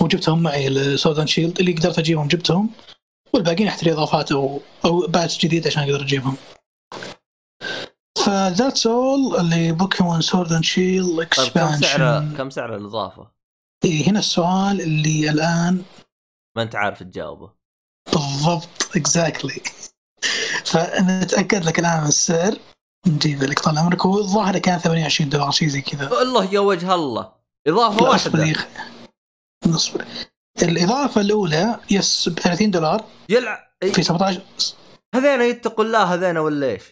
وجبتهم معي ل Sword and Shield اللي قدرت أجيبهم جبتهم والباقيين احتري إضافات أو أو patch جديد عشان أقدر أجيبهم. ف that's all اللي Pokemon Sword and Shield expansion كم سعر كم سعر الإضافة؟ إيه هنا السؤال اللي الآن ما أنت عارف تجاوبه. بالضبط exactly فنتاكد لك الآن السعر. نجيب لك طال عمرك. هو الظاهر كان 28 دولار شيء زي كذا. الله يا وجه الله. إضافة واحدة. اصبر الإضافة الأولى yes ب 30 دولار يلعب في 17 هذين يتقوا الله هذين ولا إيش؟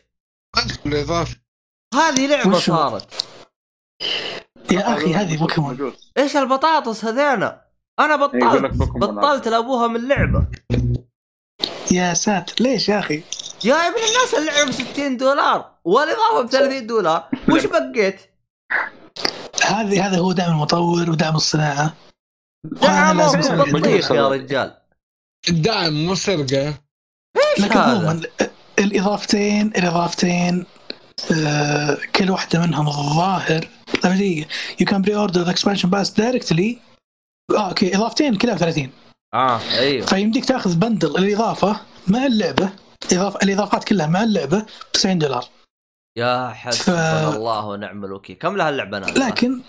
الإضافة. هذه لعبة صارت. يا أخي هذه بوكيمون. إيش البطاطس هذينا؟ أنا بطلت. بطلت لأبوها من لعبة. يا ساتر ليش يا أخي؟ يا ابن الناس اللعبه ب 60 دولار والاضافة ب 30 دولار وش بقيت؟ هذه هذا هو دعم المطور ودعم الصناعة. دعم بطيخ يا رجال. الدعم مو سرقة. إيش هذا؟ الاضافتين الإضافتين آه كل واحدة منهم الظاهر طيب دقيقة. you can pre-order the expansion pass directly آه okay إضافتين كلها ب 30 آه أيوه. فيمديك تاخذ bundle الإضافة مع اللعبة. اضافه الإضافات كلها مع اللعبة 90 دولار. يا حسبنا ف... الله ونعم الوكيل. كم لها اللعبة نازلة؟ لكن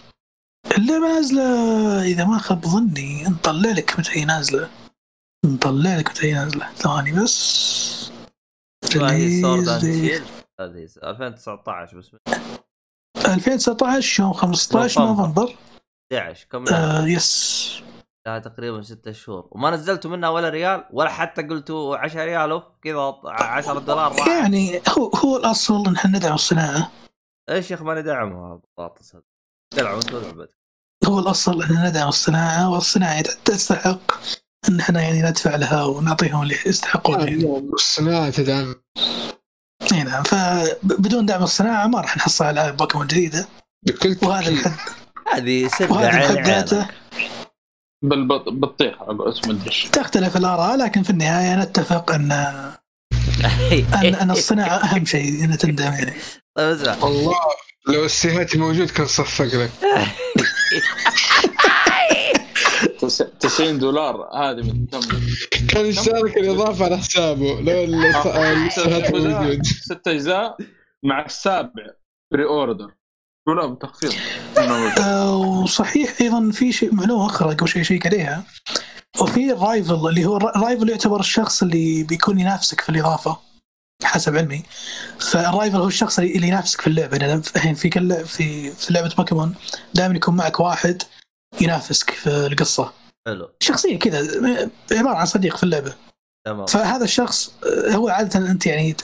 اللعبة نازلة إذا ما خاب ظني. نطلع لك متى هي نازلة. نطلع لك متى هي نازلة. ثواني بس. هذه هذه 2019 بس. 2019 يوم 15 نوفمبر. 11 كم آه يس لا تقريبا ستة شهور. وما نزلتوا منها ولا ريال ولا حتى قلتوا 10 ريال أوف كذا 10 دولار راح. يعني هو هو الأصل إن إحنا ندعم الصناعة. إيش يا أخي ما ندعمها البطاطس هذا دلعوا لعبتك هو الأصل إن ندعم الصناعة والصناعة تستحق إن إحنا يعني ندفع لها ونعطيهم اللي يستحقون. يعني. الصناعة تدعم. إي نعم فبدون دعم الصناعة ما راح نحصل العاب بوكيمون جديدة. بكل وهذا الحد هذه وهذا الحد ذاته بالبطيخ اسم الدش تختلف الآراء لكن في النهاية نتفق ان ان, أن الصناعة أهم شيء إن تندعم يعني. طيب والله لو السيهاتي موجود كان صفق لك. 90 دولار هذه من كم؟ كان يشترك الإضافة على حسابه لو السيهاتي موجود. ست إجزاء مع السابع pre-order ولا بتخفيض آه، وصحيح أيضا في شيء معلومه أخرى قبل شيء شيء عليها وفي ال rival اللي هو ال rival يعتبر الشخص اللي بيكون ينافسك في الإضافة حسب علمي. فال rival هو الشخص اللي ينافسك في اللعبة. يعني الحين في كل في في لعبة بوكيمون دائما يكون معك واحد ينافسك في القصة. حلو. شخصية كذا عبارة عن صديق في اللعبة. تمام. فهذا الشخص هو عادة أنت يعني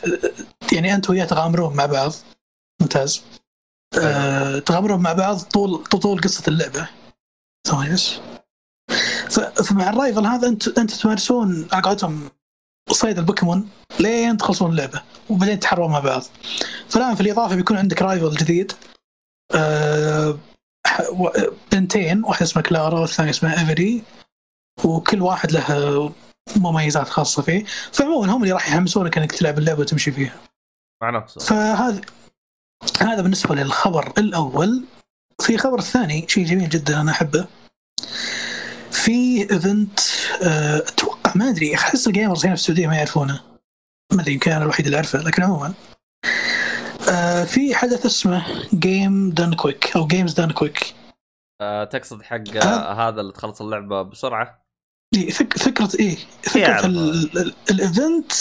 يعني أنت وياه تغامرون مع بعض. ممتاز. أه تغامرون مع بعض طول طول قصة اللعبة. بس. فمع ال rival هذا انت انت تمارسون على قولتهم صيد البوكيمون لين تخلصون اللعبة وبعدين تحرروا مع بعض. فالآن في الإضافة بيكون عندك rival جديد. أه بنتين واحدة اسمها كلارا والثانيه اسمها إيفري وكل واحد له مميزات خاصة فيه. فعموما هم اللي راح يحمسونك إنك تلعب اللعبة وتمشي فيها. مع نفسه فهذا هذا بالنسبة للخبر الأول. في خبر الثاني شيء جميل جدا أنا أحبه. في event أتوقع ما أدري أحس ال gamers هنا في السعودية ما يعرفونه. ما أدري يمكن أنا الوحيد اللي أعرفه لكن عموما. آه في حدث اسمه Game Done Quick أو Games Done Quick آه تقصد حق آه هذا اللي تخلص اللعبة بسرعة؟ فك فكرة إيه فكرة ال event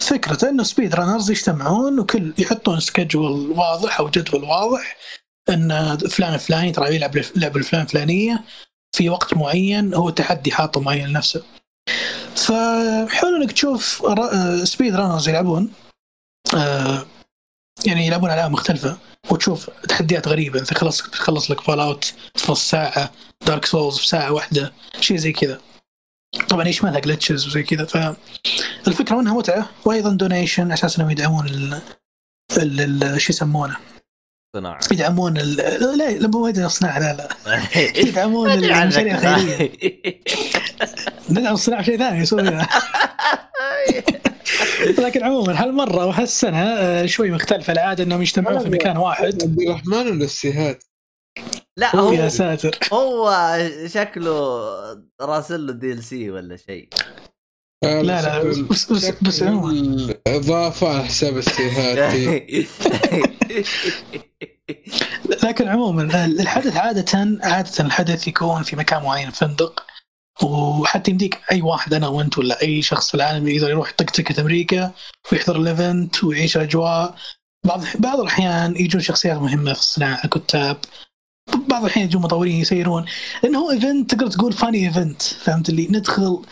فكرته إنه speedrunners يجتمعون وكل يحطون schedule واضح أو جدول واضح إن فلان الفلاني ترى يلعب اللعبه الفلان الفلانيه في وقت معين هو تحدي حاطه معين لنفسه. فحلو انك تشوف speedrunners يلعبون آه يعني يلعبون ألعاب مختلفة وتشوف تحديات غريبة انت خلص تخلص لك Fallout في نص ساعة Dark Souls في ساعة واحدة شيء زي كذا. طبعا يشملها glitches وزي كذا فالفكرة منها متعة وأيضا donation على أساس انهم يدعمون ال شو يسمونه؟ صناعة. يدعمون ال... لا لا مو الصناعة لا لا. يدعمون المشاريع الخيرية. ندعم الصناعة شيء ثاني يسوونها لكن عموما هالمرة وهالسنة شوي مختلفة العادة إنهم يجتمعون في مكان واحد. عبد الرحمن ولا السيهات؟ لا هو يا ساتر. هو شكله راسل له DLC ولا شيء. لا لا بس بس بس عموما اضافه على حساب السيهات لكن عموما الحدث عادة عادة الحدث يكون في مكان معين فندق وحتى يمديك أي واحد أنا وأنت ولا أي شخص في العالم يقدر يروح يطق ticket أمريكا ويحضر ال event ويعيش الاجواء بعض بعض الأحيان يجون شخصيات مهمة في الصناعة كتاب بعض الاحيان يجون مطورين يسيرون. لأنه هو event تقدر تقول funny event فهمت اللي؟ ندخل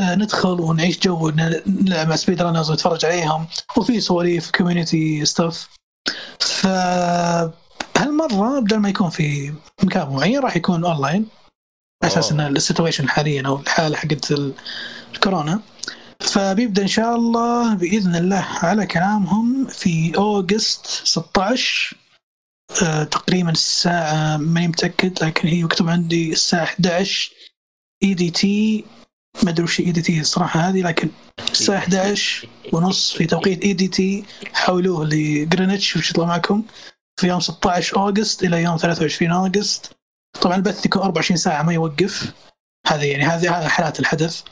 ندخل ونعيش جو نلعب مع speedrunners ونتفرج عليهم وفي سواليف community stuff ف هالمرة بدل ما يكون في مكان معين راح يكون اونلاين على أساس إن ال situation حاليا أو الحالة حقت الكورونا. فبيبدأ إن شاء الله بإذن الله على كلامهم في August 16 أه تقريبا الساعة ماني متأكد لكن هي مكتوب عندي الساعة 11 EDT ما أدري وش EDT الصراحة هذه لكن الساعة 11 ونص في توقيت EDT حولوه لجرينتش وش يطلع معكم؟ في يوم 16 August إلى يوم 23 August. طبعا البث يكون 24 ساعة ما يوقف. هذه يعني هذه هذه حالات الحدث.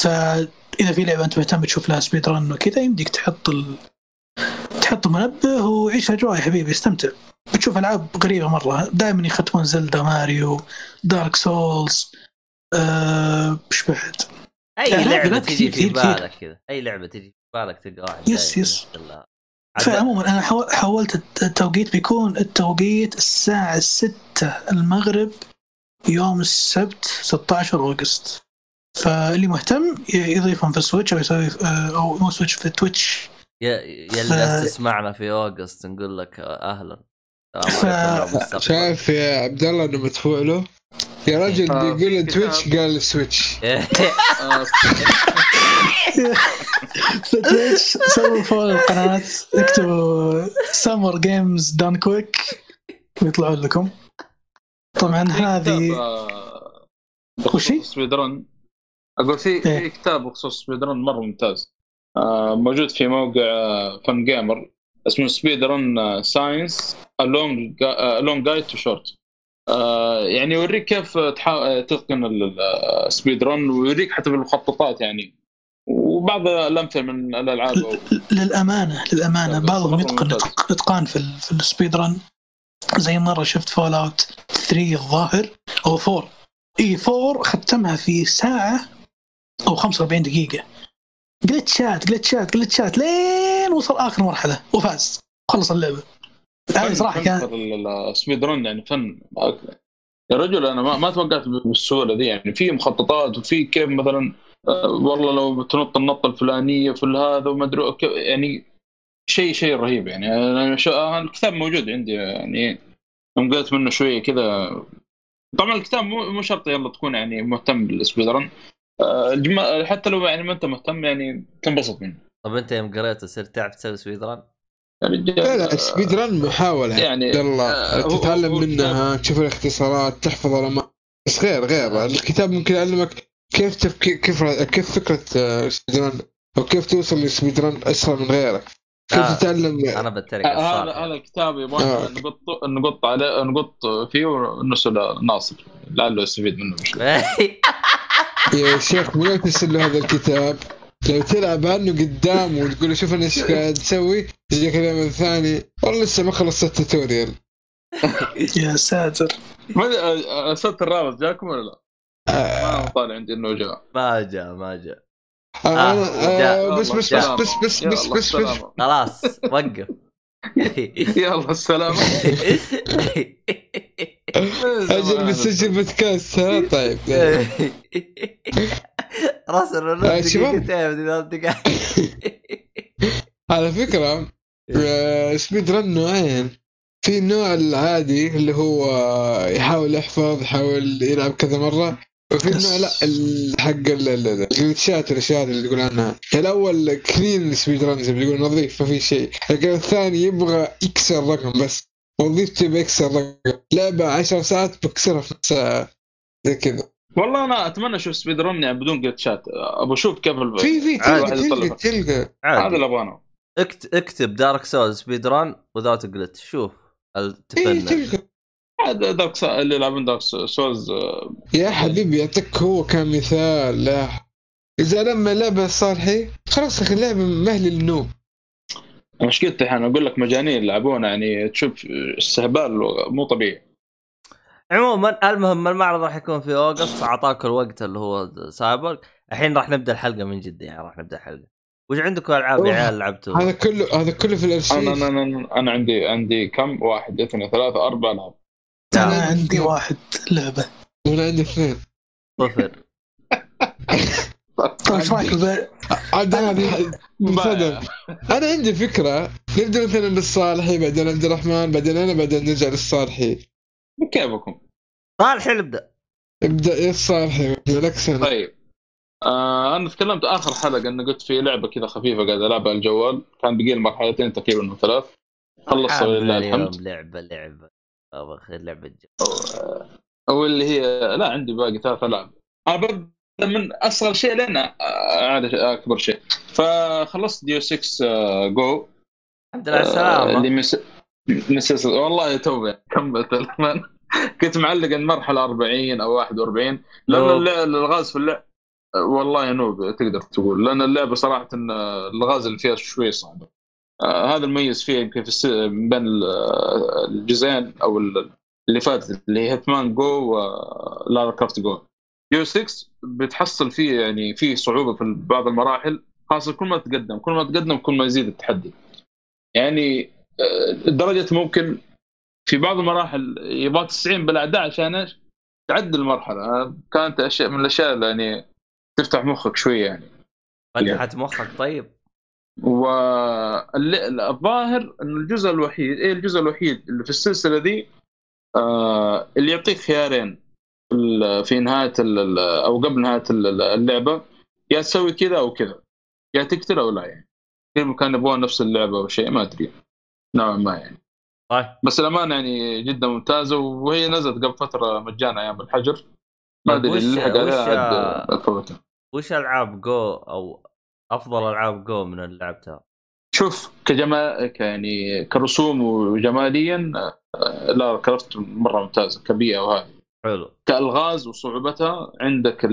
فإذا في لعبة أنت مهتم تشوف لها speedrun وكذا يمديك تحط ال... تحط منبه وعيش اجواء يا حبيبي استمتع. بتشوف ألعاب غريبه مرة. دائما يختمون زلدا ماريو Dark Souls أه... إيش بعد؟ أي لعبة تجي في بالك كذا؟ أي لعبة تجي في بالك تلقى واحد yes yes. فعموما أنا حولت التوقيت بيكون التوقيت الساعة 6 المغرب يوم السبت 16 August فاللي مهتم يضيفهم في ال Switch أو يسوي أو مو Switch في Twitch. يا يا اللي تسمعنا في August نقول لك أهلا. ف... شايف يا عبد الله إنه مدفوع له؟ يا رجل آه، بيقول في Twitch. قال Switch آه، في Twitch سووا follow القناة اكتبوا Summer Games Done Quick ويطلعون لكم. طبعا هذه آه، وشي؟ بخصوص speedrun أقول في إيه. في كتاب بخصوص speedrun مرة ممتاز. آه، موجود في موقع آه، فن gamer اسمه Speedrun Science: A Long Guide to Short يعني يوريك كيف تحا- تتقن ال speedrun ويوريك حتى بالمخططات يعني. وبعض الأمثلة من الألعاب أو- للأمانة للأمانة. لا، بعضهم يتقن اتقان في ال- في ال speedrun زي مرة شفت Fallout 3 الظاهر أو 4 إي 4 ختمها في ساعة أو 45 دقيقة. glitch ات glitch ات glitch ات لين وصل آخر مرحلة وفاز. خلص اللعبة. هذه صراحة ال- ال speedrun يعني فن. يا رجل أنا ما, ما توقعت بالسهولة دي يعني. في مخططات وفي كيف مثلا آه، والله لو بتنط النطة الفلانية في هذا وما أدري يعني شيء شيء رهيب يعني. أنا آه، الكتاب موجود عندي يعني. يوم قريت منه شوية كذا. طبعا الكتاب مو مو شرط يلا تكون يعني مهتم بال speed run آه، الجما- حتى لو يعني ما انت مهتم يعني تنبسط منه. طب انت يوم قريته صرت تعرف تسوي speed run؟ يا رجال لا لا آه، speed run محاولة. يعني عبد الله آه، تتعلم هو- منها تشوف الاختصارات تحفظ بس غير غير الكتاب ممكن يعلمك كيف تفكير كيف كيف فكرة آه، speed run أو كيف توصل ل speed run أسرع من غيرك. كيف آه. تتعلم أنا بترك هذا الصراحه هذا الكتاب يبغى آه. نقط نقط عليه نقط فيه ونرسل ناصر. لعله يستفيد منه مش يا شيخ مو ترسل له هذا الكتاب؟ لو تلعب عنه قدام وتقول له شوف أنا إيش قاعد أسوي يجيك اليوم الثاني. والله لسه ما خلصت ال tutorial. يا ساتر. ما ارسلت الرابط جاكم ولا لا؟ آه، ما طالع عندي إنه جاء. ما جاء ما جاء. آه، آه، بس بس بس بس بس بس بس. خلاص وقف. يلا السلامة. أجل بسجل بودكاست ها؟ طيب راسل ونص آه،. دقيقتين على فكرة آه، speed run نوعين. في النوع العادي اللي هو يحاول يحفظ يحاول يلعب كذا مرة وفي النوع لا حق ال- ال- ال- الجلتشات الاشياء اللي يقول عنها. الأول clean speed run زي ما يقول نظيف ما في شيء. لكن الثاني يبغى يكسر رقم بس. وظيفته بيكسر رقم لعبة عشر ساعات بكسرها في ساعة. زي كذا. والله أنا أتمنى أشوف speed run يعني بدون جلتشات أبغى أشوف كيف ال- في في. تلقى تلقى هذا اللي ابغاه اكت- اكتب دارك سولز سبيد ران وذات جلتش شوف. التفنن دارك سا- اللي يلعبون دارك سولز آه، يا حبيبي يعطيك هو كمثال. لا. إذا لما لعبة صالحي خلاص أخي اللعبة مهل للنوم. مشكلتي الحين أقول لك مجانين يلعبونها يعني تشوف استهبال مو طبيعي عموما المهم المعرض راح يكون في أوغست اعطاك الوقت اللي هو سايبر الحين راح نبدأ الحلقة من جد يعني راح نبدأ الحلقة وش عندكم ألعاب يا. عيال لعبتوا؟ هذا كله هذا كله في أنا الارشيف أنا أنا, أنا عندي عندي كم؟ واحد اثنين ثلاثة أربعة ألعاب أنا نعم. عندي واحد لعبة وأنا عندي اثنين صفر إيش رايك بال- عاد أنا. أنا عندي فكرة. نبدأ مثلا للصالحي بعدين عبد الرحمن بعدين أنا بعدين نرجع للصالحي. كيفكم؟ صالح نبدا ابدأ يا الصالحي لك سنة. طيب. آه أنا تكلمت آخر حلقة انه قلت في لعبة كذا خفيفة قاعد ألعبها على الجوال. كان بقي لي مرحلتين تقريبا من ثلاث. خلصت ولله اليوم الحمد. لعبة لعبة. أبغى اخذ لعبة جو. أو اللي هي لا عندي باقي ثلاث ألعاب. أنا ببدا من أصغر شيء لين اعلى أكبر شيء. فخلصت ديو 6 آه، جو الحمد لله على آه، اللي السلامه مس... مسلسل والله توبة كملت. كنت معلق المرحلة 40 أو 41 لأن الغاز في اللعب والله نوب تقدر تقول. لأن اللعبة صراحة إن الغاز اللي فيها شوي صعبة. آه هذا المميز فيها يمكن في الس... بين ال- الجزئين أو ال- اللي فاتت اللي هي هيتمان جو ولارا كرافت جو جو 6 بتحصل فيه يعني فيه صعوبة في بعض المراحل خاصة كل ما تقدم كل ما تقدم كل ما يزيد التحدي. يعني آه، لدرجه ممكن في بعض المراحل يبغى 90 بالاعداء عشان إيش؟ تعدي المرحلة. كانت أشياء من الأشياء اللي يعني تفتح مخك شوية يعني. فتحت مخك طيب. والظاهر إن الجزء الوحيد إيه الجزء الوحيد اللي في السلسلة دي؟ آه اللي يعطيك خيارين. في نهاية أو قبل نهاية اللعبة يا تسوي كذا أو كذا يا تقتل أو لا يعني. كان يبغون نفس اللعبة أو شيء ما أدري. نوعا ما يعني. طيب. بس الأمانة يعني جدا ممتازة وهي نزلت قبل فترة مجانا أيام الحجر. ما طيب أدري اللي لحق عليها وش ألعاب جو أو أفضل ألعاب جو من اللي لعبتها؟ شوف كجمال يعني كرسوم وجماليا آه، لا كرفت مرة ممتازة كبيئه وهذه. حلو. كألغاز وصعوبتها عندك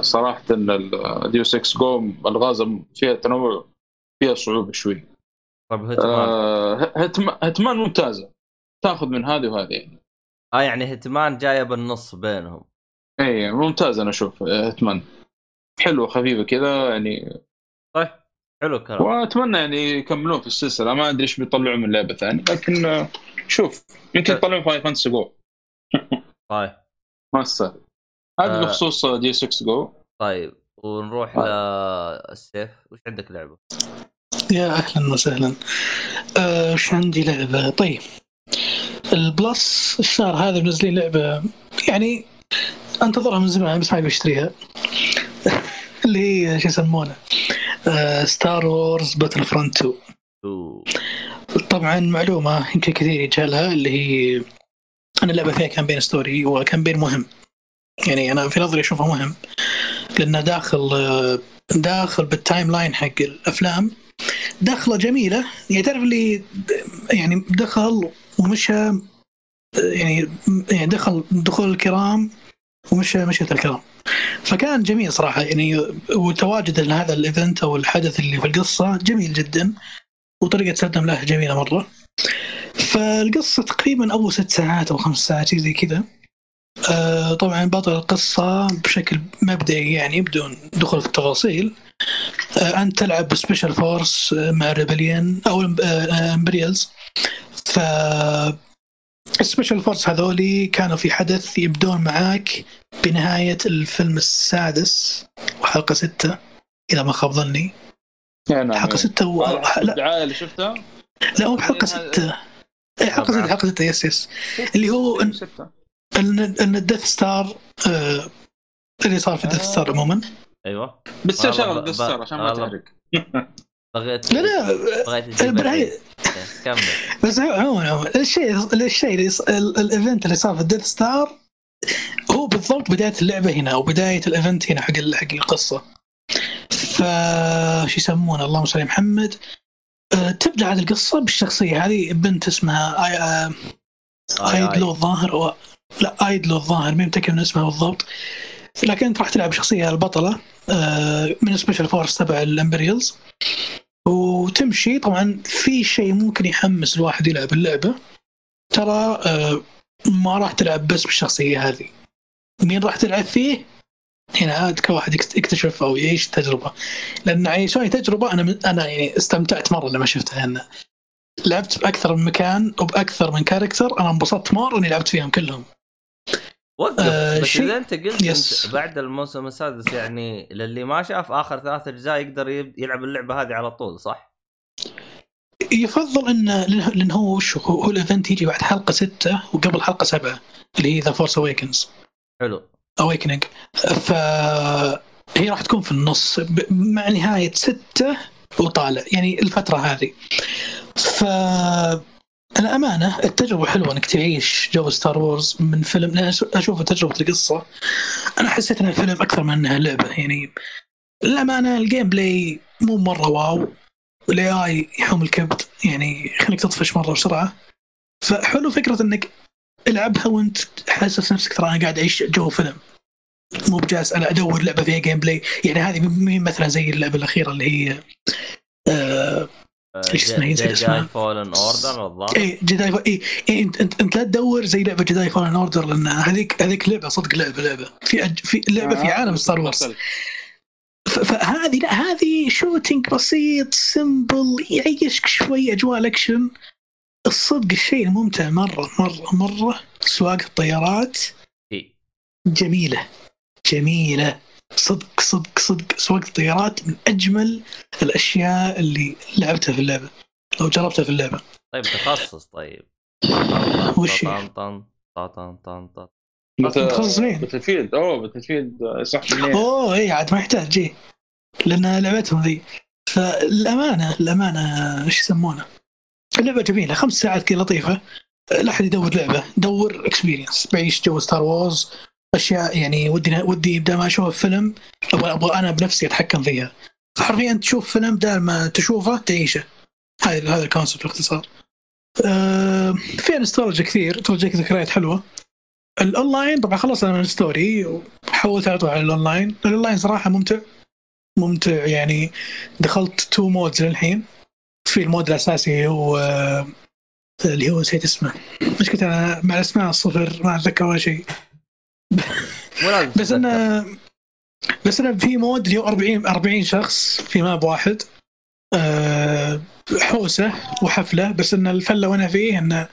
صراحة الديو 6 جو ألغاز فيها تنوع فيها صعوبة شوي. طيب هتمان آه هتمان ممتازة. تاخذ من هذه وهذه. يعني آه يعني هتمان جاية بالنص بينهم. اي ممتاز أنا أشوف هتمان حلوة خفيفة كذا يعني طيب حلو الكلام. وأتمنى يعني يكملون في السلسلة. ما أدري إيش بيطلعوا من لعبة ثانية لكن شوف يمكن. يطلعون فاي فانتسي جو طيب. ما استاهل هذا آه. بخصوص دي 6 جو. طيب ونروح طيب. للسيف وش عندك لعبة؟ يا أهلا وسهلا. آه، وش أه عندي لعبة؟ طيب. البلس الشهر هذا منزلين لعبة يعني أنتظرها من زمان بس ما أبي أشتريها. اللي هي شو يسمونه؟ Star Wars Battlefront 2 طبعا معلومة يمكن كثير يجهلها اللي هي ان اللعبة فيها campaign story و campaign مهم. يعني أنا في نظري اشوفه مهم. لأنه داخل داخل بال timeline حق الأفلام دخله جميلة. يعني تعرف اللي يعني دخل ومشى يعني يعني دخل دخول الكرام ومشى مشيت الكرام. فكان جميل صراحة. يعني وتواجد هذا ال event أو الحدث اللي في القصة جميل جدا. وطريقة سردهم له جميلة مرة. فالقصة تقريبا أول ست ساعات أو خمس ساعات زي كذا. آه طبعا بطل القصة بشكل مبدئي يعني بدون دخول في التفاصيل. آه أنت تلعب ب special force مع Rebellion أو Imperials ف ال special force هذولي كانوا في حدث يبدون معاك بنهاية الفيلم السادس وحلقة ستة إذا ما خاب ظني. نعم. حلقة ستة و... الدعاية اللي شفتها؟ لا هو بحلقة ستة. اي حلقة ستة حلقة ستة yes yes. اللي هو إن إن ال Death Star آه اللي صار في ال Death Star عموما. أيوه. بس شغل ال Death Star عشان ما تحرق. بغيت لا لا بغيت كمل. بس عموما الشيء الشيء ال event اللي صار في ال Death Star هو بالضبط بداية اللعبة هنا أو بداية ال event هنا حق حق القصة. ف شو يسمونه؟ اللهم صل على محمد. تبدأ هذه القصة بالشخصية. هذه بنت اسمها آي... آه... آيدلو الظاهر أو... لا آيدلو الظاهر مني متأكد من اسمها بالضبط. لكن انت راح تلعب شخصية البطلة آه، من special force تبع ال Imperials وتمشي طبعا في شيء ممكن يحمس الواحد يلعب اللعبة. ترى آه، ما راح تلعب بس بالشخصية هذه. مين راح تلعب فيه؟ هنا عاد كواحد يكتشف أو يعيش تجربة. لأن عيشوني تجربة أنا أنا يعني استمتعت مرة لما شفتها. أنا لعبت بأكثر من مكان وبأكثر من character أنا انبسطت مرة إني لعبت فيهم كلهم. وقف. آه بس إذا أنت قلت أنت بعد الموسم السادس يعني للي ما شاف آخر ثلاث أجزاء يقدر يلعب اللعبة هذه على طول صح؟ يفضل ان لأن هو وش؟ هو, ال event يجي بعد حلقة ستة وقبل حلقة سبعة اللي هي The Force Awakens حلو. Awakening ف هي راح تكون في النص مع نهاية ستة وطالع يعني الفترة هذه. ف الأمانة التجربة حلوة إنك تعيش جو Star Wars من فيلم لأن أشوف تجربة القصة. أنا حسيت إنها فيلم أكثر من إنها لعبة يعني الأمانة ال gameplay مو مرة واو وال AI يحوم الكبد يعني يخليك تطفش مرة بسرعة. فحلو فكرة إنك العبها وانت حاسس نفسك ترى أنا قاعد اعيش جو فيلم. مو بجالس أنا ادور لعبة فيها gameplay يعني هذه مين مثلا زي اللعبة الأخيرة اللي هي آه إيش اسمها؟ هي Jedi Fallen Order الظاهر. اي Jedi اي إيه انت انت إنت لا تدور زي لعبة Jedi Fallen Order لأن هذيك هذيك لعبة صدق لعبه لعبة. في أج... في لعبة في آه، عالم Star Wars فهذه لا هذه shooting بسيط simple يعيشك شوي أجواء الأكشن. الصدق الشيء الممتع مرة مرة مرة. سواق الطيارات. جميلة جميلة. صدق صدق صدق. سواقة الطيارات من أجمل الأشياء اللي لعبتها في اللعبة أو جربتها في اللعبة. طيب تخصص طيب. وش طن طن طن طن طن متخصص مين؟ بتلفيد أوه بتلفيد صح أوه إي عاد ما يحتاج جي لأن لعبتهم ذي. فالأمانة الأمانة إيش يسمونه؟ اللعبة جميلة خمس ساعات كذا لطيفة. لا أحد يدور لعبة دور اكسبيرينس بعيش جو ستار وورز أشياء يعني ودي ودي بدل ما أشوف فيلم أبغى أبغى أنا بنفسي أتحكم فيها. فحرفيا تشوف فيلم بدل ما تشوفه تعيشه. هذا هذا ال concept باختصار. أه فيها نستولجيا كثير ترجيك ذكريات حلوة. الاونلاين طبعا خلصنا من ال story وحولت على طول على ال online ال online صراحة ممتع ممتع يعني دخلت two modes للحين. في ال mode الأساسي هو اللي هو نسيت اسمه. مشكلة أنا؟ مع الأسماء الصفر ما أتذكر ولا شيء. بس إنه بس إنه في mode اللي هو 40 40 شخص في map واحد. أه حوسة وحفلة بس إن الفلة وأنا فيه؟ انه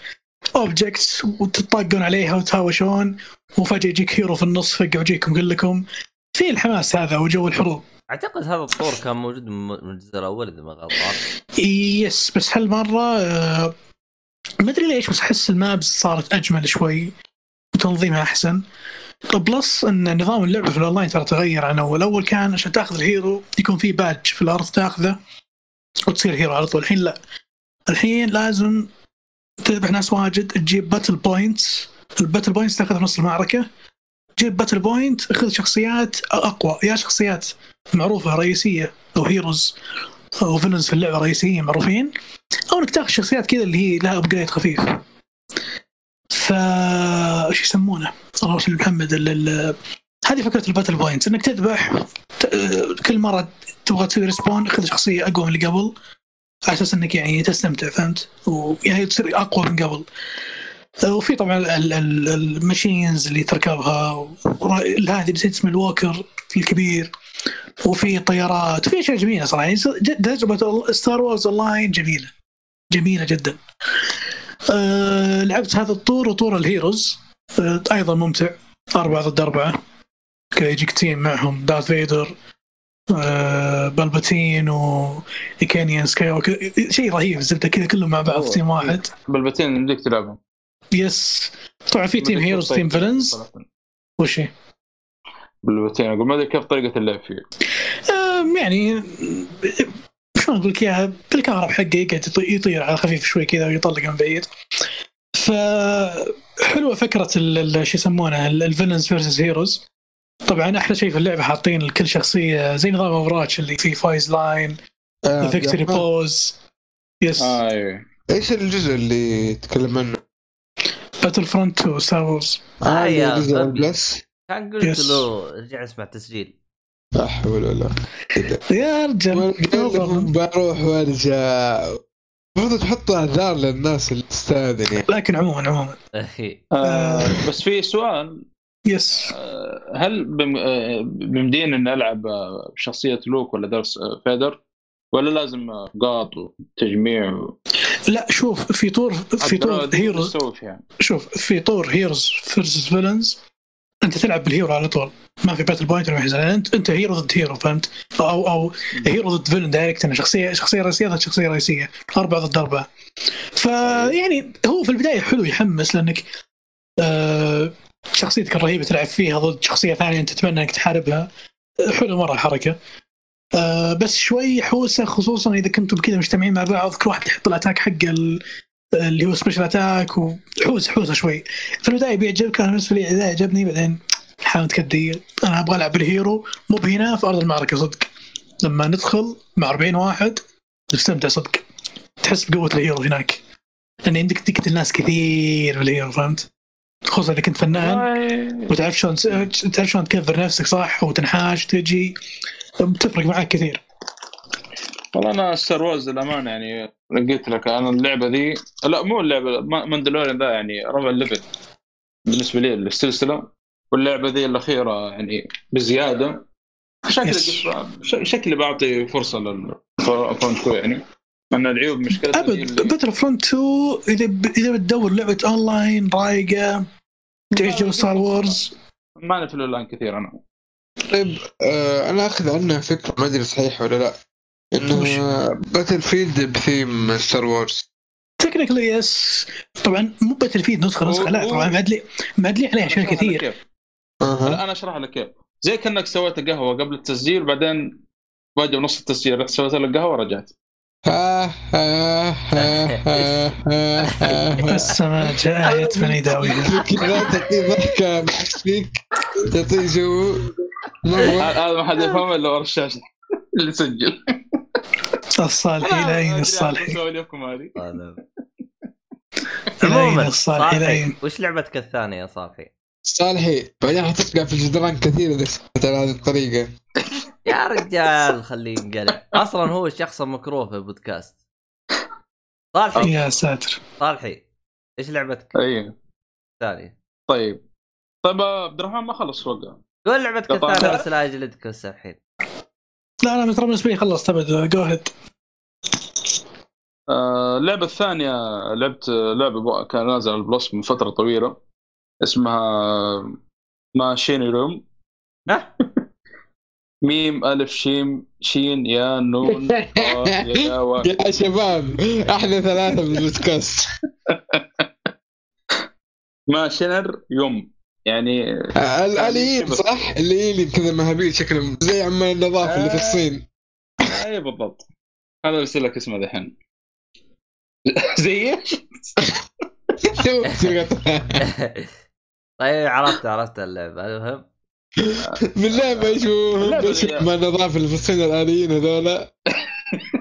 objectives وتطاقون عليها وتهاوشون وفجأة يجيك hero في النص فجأة يجيكم كلكم في الحماس هذا وجو الحروب؟ أعتقد هذا الطور كان موجود من الجزء الأول إذا ما غلطان yes بس هالمرة آه ما أدري ليش بس أحس ال maps صارت أجمل شوي وتنظيمها أحسن. plus إن نظام اللعبة في الأونلاين ترى تغير عن أول. أول كان عشان تأخذ ال hero يكون في باج في الأرض تأخذه وتصير hero على طول. الحين لا. الحين لازم تذبح ناس واجد تجيب battle points ال battle points تاخذها في نص المعركة. جيب battle point خذ شخصيات أقوى. يا شخصيات معروفة رئيسية أو heroes أو villains في اللعبة رئيسيين معروفين أو إنك تاخذ شخصيات كذا اللي هي لها upgrade خفيف ف إيش يسمونه؟ الله يسلم محمد. هذه فكرة ال battle points إنك تذبح كل مرة تبغى تسوي respawn خذ شخصية أقوى من اللي قبل على أساس إنك يعني تستمتع فهمت؟ ويعني تصير أقوى من قبل. وفي طبعا ال machines اللي تركبها هذه نسيت اسم ال walker الكبير وفي طيارات في أشياء جميلة صراحة يعني تجربة Star Wars اون جميلة جميلة جدا. أه لعبت هذا الطور وطور ال heroes أه أيضا ممتع أربعة ضد أربعة. يجيك team معهم Darth Vader أه Palpatine وإيكانيان سكاي شيء رهيب الزبده كذا كلهم مع بعض في team واحد. Palpatine يمديك تلعبهم. yes طبعا في team heroes team villains وش Palpatine أقول ما أدري كيف طريقة اللعب فيه. يعني شلون أقول لك إياها؟ بالكهرب حقه يقعد يطير على خفيف شوي كذا ويطلق من بعيد. ف حلوة فكرة شو يسمونها ال villains versus heroes طبعا أحلى شيء في اللعبة حاطين لكل شخصية زي نظام Overwatch اللي فيه voice line victory pose yes آه إيش الجزء اللي تكلم عنه؟ Battlefront 2 Star Wars آه يا. plus كان قلت yes. له رجع اسمع التسجيل. لا حول ولا يا رجال بروح وأرجع. المفروض تحطوا أعذار للناس اللي تستأذن يعني. لكن عموما عموما. آه بس في سؤال. yes. آه، هل بم- آه، بمديني اني ألعب آه، بشخصية لوك ولا Darth آه، Vader؟ ولا لازم آه، قاط وتجميع و... لا شوف في طور في طور heroes فيها شوف في طور heroes versus villains انت تلعب بال hero على طول. ما في battle point ولا زي- انت انت hero ضد hero فهمت؟ أو أو hero ضد villain direct أنا شخصيه شخصية رئيسية ضد شخصية رئيسية. أربعة ضد أربعة. فيعني هو في البداية حلو يحمس لأنك آه شخصيتك الرهيبة تلعب فيها ضد شخصية ثانية أنت تتمنى إنك تحاربها. حلو مرة الحركه آه بس شوي حوسة خصوصا إذا كنتم كذا مجتمعين مع بعض كل واحد يحط ال attack حقه اللي هو special attack وحوس حوسه شوي. في البدايه بيعجبك أنا بالنسبة لي إذا عجبني بعدين حاول تكدي أنا أبغى ألعب بال hero مو بهنا في أرض المعركة صدق. لما ندخل مع 40 واحد نستمتع صدق. تحس بقوة ال hero هناك. لأن عندك تقتل ناس كثير بال hero فهمت؟ خصوصا إذا كنت فنان. وتعرف شلون تعرف شلون تكفر نفسك صح؟ وتنحاش وتجي بتفرق معك كثير. والله أنا ستار وورز للأمانة يعني قلت لك أنا اللعبة ذي لا مو اللعبة ما- ماندلوريان ذا يعني ربع الليفل بالنسبة لي السلسله واللعبة ذي الأخيرة يعني بزيادة. شكلي شكلي بعطي فرصة لل front 2 يعني. ان العيوب مشكلتها هي ابد باتل فرونت 2 إذا ب... إذا بتدور لعبة اونلاين رايقة تعيش جو ستار وورز ماني في الاونلاين كثير أنا. طيب آه أنا أخذ عنها فكرة ما أدري صحيح ولا لا. إنه باتل فيلد بثيم ستار وورز technically yes طبعا مو باتل فيلد نسخة نسخة لا طبعا معدلي معدلي عليها اشياء كثير. أه. أنا أشرح لك كيف. زي كأنك سويت قهوة قبل التسجيل وبعدين باجي بنص التسجيل رحت سويت لك قهوة ورجعت. السماء جاءت من يداويها كذا تعطيه ضحكه فيك تعطيه جو. هذا ما حد يفهم إلا ورا الشاشة اللي سجل الصالحي لاين الصالحي عموما صالحي وش لعبتك الثانية يا صالحي؟ صالحي بعدين حتفقع في الجدران كثير إذا على هذه الطريقة. يا رجال خليه ينقلع. أصلا هو الشخص المكروه في البودكاست. صالحي. يا ساتر. صالحي إيش لعبتك؟ أيوه الثانية. طيب. طيب عبد الرحمن ما خلص وقع قول لعبتك الثانية بس لا أجلدك هسه الحين لا لا ترى بالنسبة لي خلصت ابد جو هيد اللعبة الثانية لعبت لعبة كان نازل على البلس من فترة طويلة اسمها ماشيني روم. ميم ألف شيم شين يا نون يا, و... يا شباب إحنا ثلاثة بالبودكاست ماشينر يوم. يعني الاليين صح؟ اللي كذا مهابيل شكلهم زي عمال النظافة اللي في الصين. اي بالضبط. هذا برسل لك اسمه دحين زي إيش؟ طيب عرفت عرفت اللعبة. المهم باللعبه إيش إيش ما في الصين الآليين هذولا؟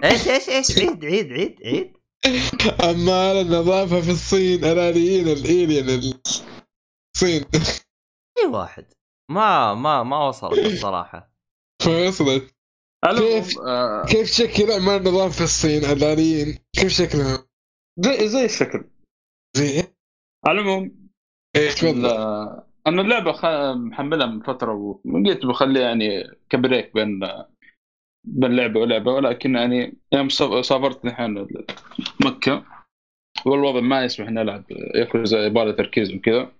إيش إيش إيش؟ عيد عيد عيد عيد. عمال النظافه في الصين الآليين الالين الصين أي واحد. ما ما ما وصلت الصراحة. فوصلت. كيف آه. كيف شكل اعمال النظافه في الصين الآليين؟ كيف شكلهم؟ زي زي الشكل. زي على العموم إيش أنا اللعبة خ... محملها من فترة وقلت بخليها يعني كبريك بين بين لعبة ولعبة ولكن يعني يوم سافرت الحين مكة والوضع ما يسمح إني ألعب ياكوزا يبغى تركيز وكذا.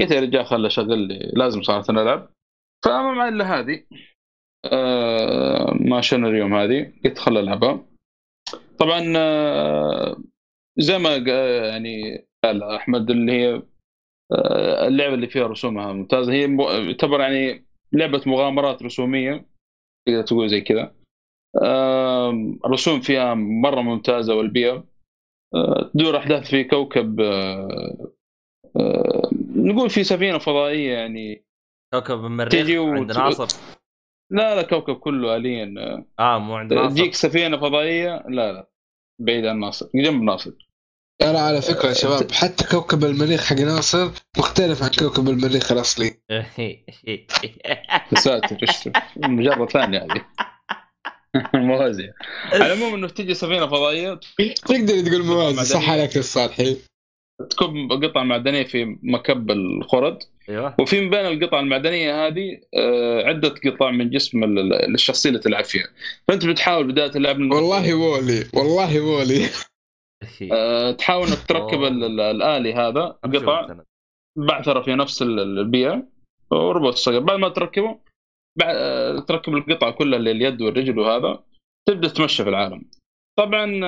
قلت يا رجال خله شغل لي لازم صارت ألعب. فما معي إلا هذه آه ما شنو اليوم هذه قلت خل ألعبها. طبعا آه زي ما يعني قال أحمد اللي هي آه اللعبة اللي فيها رسومها ممتازة. هي تعتبر يعني لعبة مغامرات رسومية تقدر تقول زي كذا. الرسوم فيها مرة ممتازة والبيئة آه تدور أحداث في كوكب آه نقول في سفينة فضائية يعني. كوكب المريخ تجي وت... عند ناصر؟ لا لا كوكب كله الين آه مو عند ناصر. تجيك سفينة فضائية لا لا بعيد عن ناصر جنب ناصر. ترى على فكرة يا شباب حتى كوكب المريخ حق ناصر مختلف عن كوكب المريخ الأصلي. ساتر إيش مجرد ثانية هذه. موازية. على العموم إنه تجي سفينة فضائية تقدر تقول موازي صح عليك الصالحي تكب قطع معدنية في مكب الخرد. أيوه. وفي من بين القطع المعدنية هذه عدة قطع من جسم الشخصية اللي تلعب فيها. فأنت بتحاول بداية اللعب والله وولي والله وولي تحاول إنك تركب الآلي هذا قطع. بعثره في نفس البيئه وربط الصقر بعد ما تركبه بعد تركب القطع كلها اللي اليد والرجل وهذا تبدأ تمشي في العالم. طبعا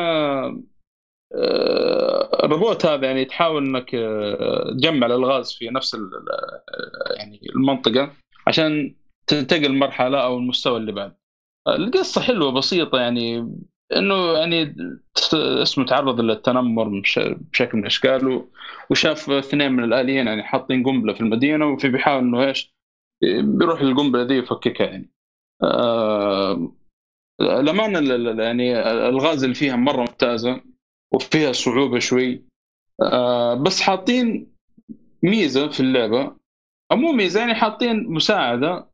الروبوت هذا يعني تحاول إنك تجمع الألغاز في نفس يعني المنطقة عشان تنتقل مرحله أو المستوى اللي بعد. القصة حلوة بسيطة يعني. إنه يعني اسمه تعرض للتنمر بشكل من الاشكال وشاف اثنين من الآليين يعني حاطين قنبلة في المدينة وفي بيحاول إنه إيش بيروح القنبله دي يفككها يعني. آه الأمانة يعني الغاز اللي فيها مرة ممتازة وفيها صعوبة شوي. آه بس حاطين ميزة في اللعبة. أو مو ميزة يعني حاطين مساعدة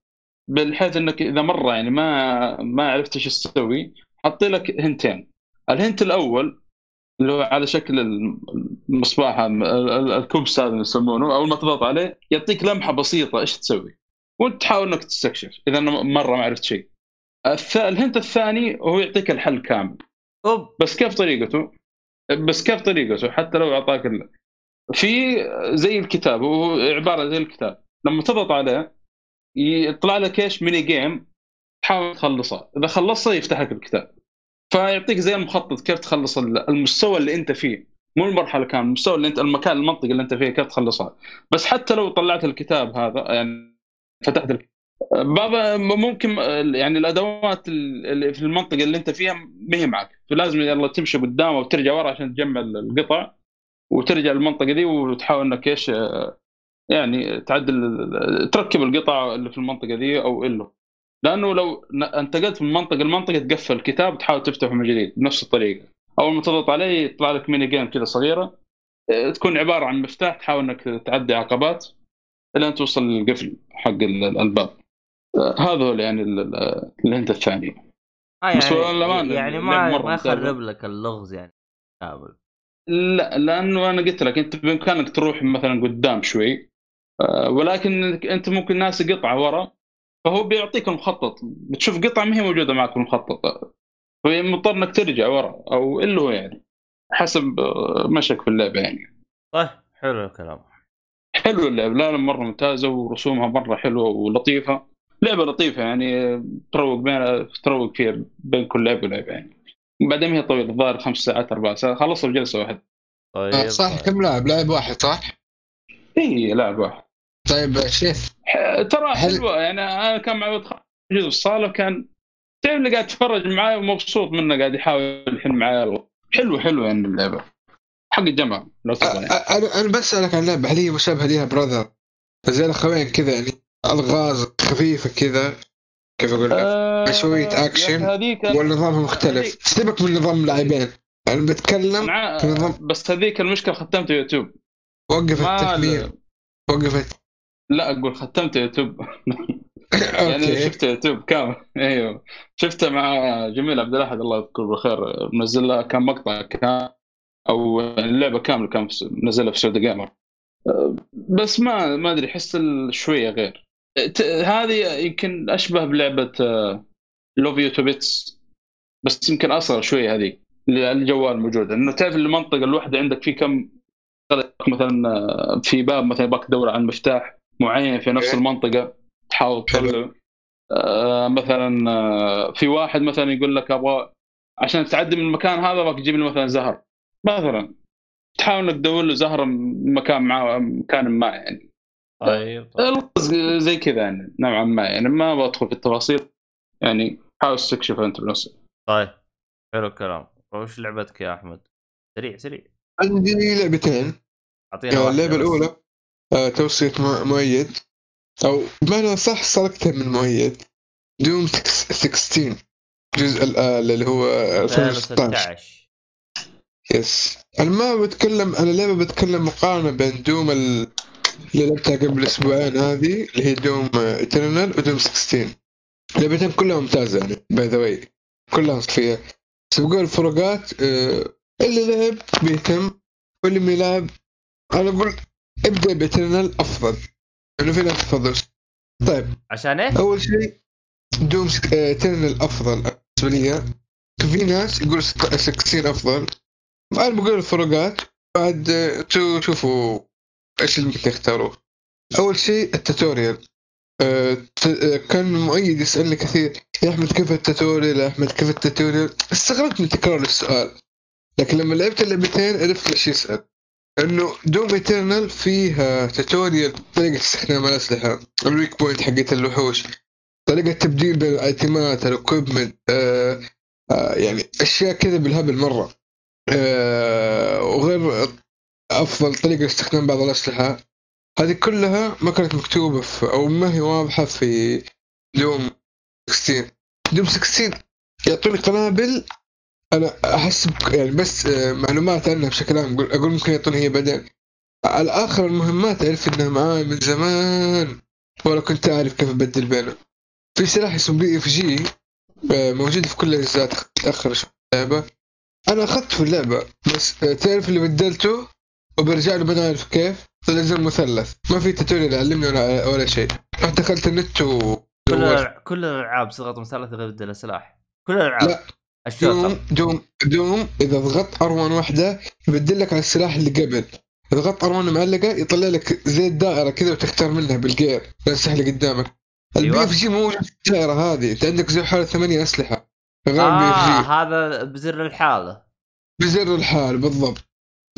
بحيث إنك إذا مرة يعني ما ما عرفت إيش تسوي حاطين لك هنتين. الهنت الأول اللي هو على شكل المصباح الكوبس هذا يسمونه أول ما تضغط عليه يعطيك لمحة بسيطة إيش تسوي؟ وأنت تحاول إنك تستكشف إذا مرة ما عرفت شيء. الهنت الثاني هو يعطيك الحل كامل. أوب. بس كيف طريقته؟ بس كيف طريقته؟ حتى لو أعطاك ال... في زي الكتاب هو عبارة زي الكتاب. لما تضغط عليه يطلع لك إيش؟ ميني جيم تحاول تخلصه. إذا خلصه يفتح لك الكتاب. فيعطيك زي المخطط كيف تخلص المستوى اللي انت فيه. مو المرحلة كاملة المستوى اللي انت المكان المنطقة اللي انت فيها كيف تخلصها. بس حتى لو طلعت الكتاب هذا يعني فتحت بعض ممكن يعني الأدوات اللي في المنطقة اللي انت فيها ما هي معك. فلازم يلا تمشي قدام وترجع ورا عشان تجمع القطع وترجع المنطقة دي وتحاول انك إيش يعني تعدل تركب القطع اللي في المنطقة دي أو إلا. لأنه لو انتقلت من منطقة لمنطقة تقفل الكتاب وتحاول تفتحه من جديد بنفس الطريقة. أول ما تضغط عليه يطلع لك ميني جيم كذا صغيرة. آه، تكون عبارة عن مفتاح تحاول إنك تعدي عقبات الين توصل للقفل حق الباب آه، هذا هو يعني الهنت الثاني. آه يعني, بس يعني, يعني ما ما يخرب لك اللغز يعني. كامل لا لأنه أنا قلت لك أنت بإمكانك تروح مثلا قدام شوي. آه، ولكن أنت ممكن ناس قطعة ورا. فهو بيعطيك المخطط. بتشوف قطعة ما هي موجودة معك في المخطط. فمضطر إنك ترجع ورا أو اللي هو يعني حسب مشك في اللعبة يعني. طيب حلو الكلام. حلو اللعبة. لا مرة ممتازة ورسومها مرة حلوة ولطيفة. لعبة لطيفة يعني تروق بين تروق فيها بين كل لعبة ولعبة يعني. بعدين هي طويلة الظاهر خمس ساعات أربع ساعات. خلصها بجلسة واحدة. طيب. صح كم لاعب؟ لاعب واحد صح؟ اي لاعب واحد. طيب شيف ترى حلوة يعني أنا كان معي جزء في الصاله كان تعرف اللي قاعد يتفرج معي ومبسوط منه قاعد يحاول يحل معي حلو حلو يعني اللعبة. حق الجماعة لو تبغى يعني. أنا أنا بسالك عن لعبة هل هي مشابهة ليها براذر زي الاخوين كذا يعني ألغاز خفيفة كذا كيف أقول لك؟ آه شوية اكشن ولا نظامها مختلف. سيبك من نظام اللاعبين. أنا بتكلم مع... نظام... بس هذيك المشكلة ختمت يوتيوب. وقفت التكميل. وقفت لا أقول ختمت يوتيوب. يعني شفت يوتيوب كامل. أيوه. شفته مع جميل عبد الأحد الله يذكره بالخير. منزل كم مقطع كان أو اللعبة كاملة كان منزلها في سودا جيمر بس ما ما أدري أحس شوية غير. هذه يمكن أشبه بلعبة لوف يو بيتس بس يمكن أصغر شوية هذه الجوال موجود انه تعرف المنطقة الواحدة عندك في كم مثلا آه، في باب مثلا يبغاك تدور على مفتاح معين في نفس المنطقة تحاول تطلع آه مثلا آه في واحد مثلا يقول لك أبغى عشان تعدي من المكان هذا أبغاك تجيب لي مثلا زهر. مثلا تحاول إنك تدور له زهره مكان مع مكان ما يعني. طيب, طيب. زي كذا يعني نوعا ما يعني ما بدخل في التفاصيل يعني حاول تستكشف أنت بنفسك. طيب حلو الكلام. وش لعبتك يا أحمد؟ سريع سريع. عندي لعبتين. أعطينا اللعبة الأولى. آه توصية مؤيد. أو بمعنى صح سرقتها من مؤيد. دوم 16 الجزء اللي هو 2016 yes أنا ما بتكلم أنا لعبه بتكلم مقارنة بين دوم اللي لعبتها قبل أسبوعين هذه اللي هي دوم ايترنال ودوم 16 اللعبتين كلها ممتازة يعني by the way كلها فيها بس بقول الفروقات آه، اللي لعب بيهتم واللي ما يلعب أنا أقول ابدأ بايترنال أفضل. انه في ناس تفضل؟ طيب عشان إيه؟ أول شيء دوم اترنال أفضل بالنسبة لي. في ناس يقول 16 أفضل. أنا بقول الفروقات. بعد أنتوا شوفوا إيش اللي ممكن تختاروا. أول شيء ال tutorial. أه كان مؤيد يسألني كثير يا أحمد كيف ال tutorial؟ يا أحمد كيف ال tutorial؟ استغربت من تكرار السؤال. لكن لما لعبت اللعبتين عرفت ليش يسأل. إنه دوم ايترنال فيها tutorial طريقة استخدام الأسلحة ال weak point حقت الوحوش طريقة تبديل بين الايتمات ال equipment آه آه يعني أشياء كذا بالهبل مرة. آه وغير أفضل طريقة لاستخدام بعض الأسلحة هذه كلها ما كانت مكتوبة في أو ما هي واضحة في دوم 16 دوم 16 يعطوني قنابل أنا أحس يعني بس آه، معلومات عنها بشكل عام أقول ممكن يعطوني هي بعدين. على آخر المهمات أعرف إنها معاي من زمان. ولا كنت أعرف كيف أبدل بينه في سلاح اسمه BFG موجود في كل الأجزاء تأخر شوي اللعبه أنا أخذته في اللعبة بس آه، تعرف اللي بدلته؟ وبرجع له ما أعرف كيف. طلع زي المثلث ما في tutorial يعلمني ولا ولا شيء. رحت دخلت النت و كل كل الألعاب صيغة مثلث غير بدل سلاح. كل الألعاب. لا. دوم دوم دوم. إذا ضغطت R1 واحدة يبدل لك على السلاح اللي قبل. اذا ضغطت R1 معلقة يطلع لك زي الدائره كذا وتختار منها بالجير السلاح اللي قدامك. ال BFG مو الدائرة هذه. أنت عندك زي حاله ثمانية أسلحة. غير آه BFG هذا بزر الحالة. بزر الحال بالضبط.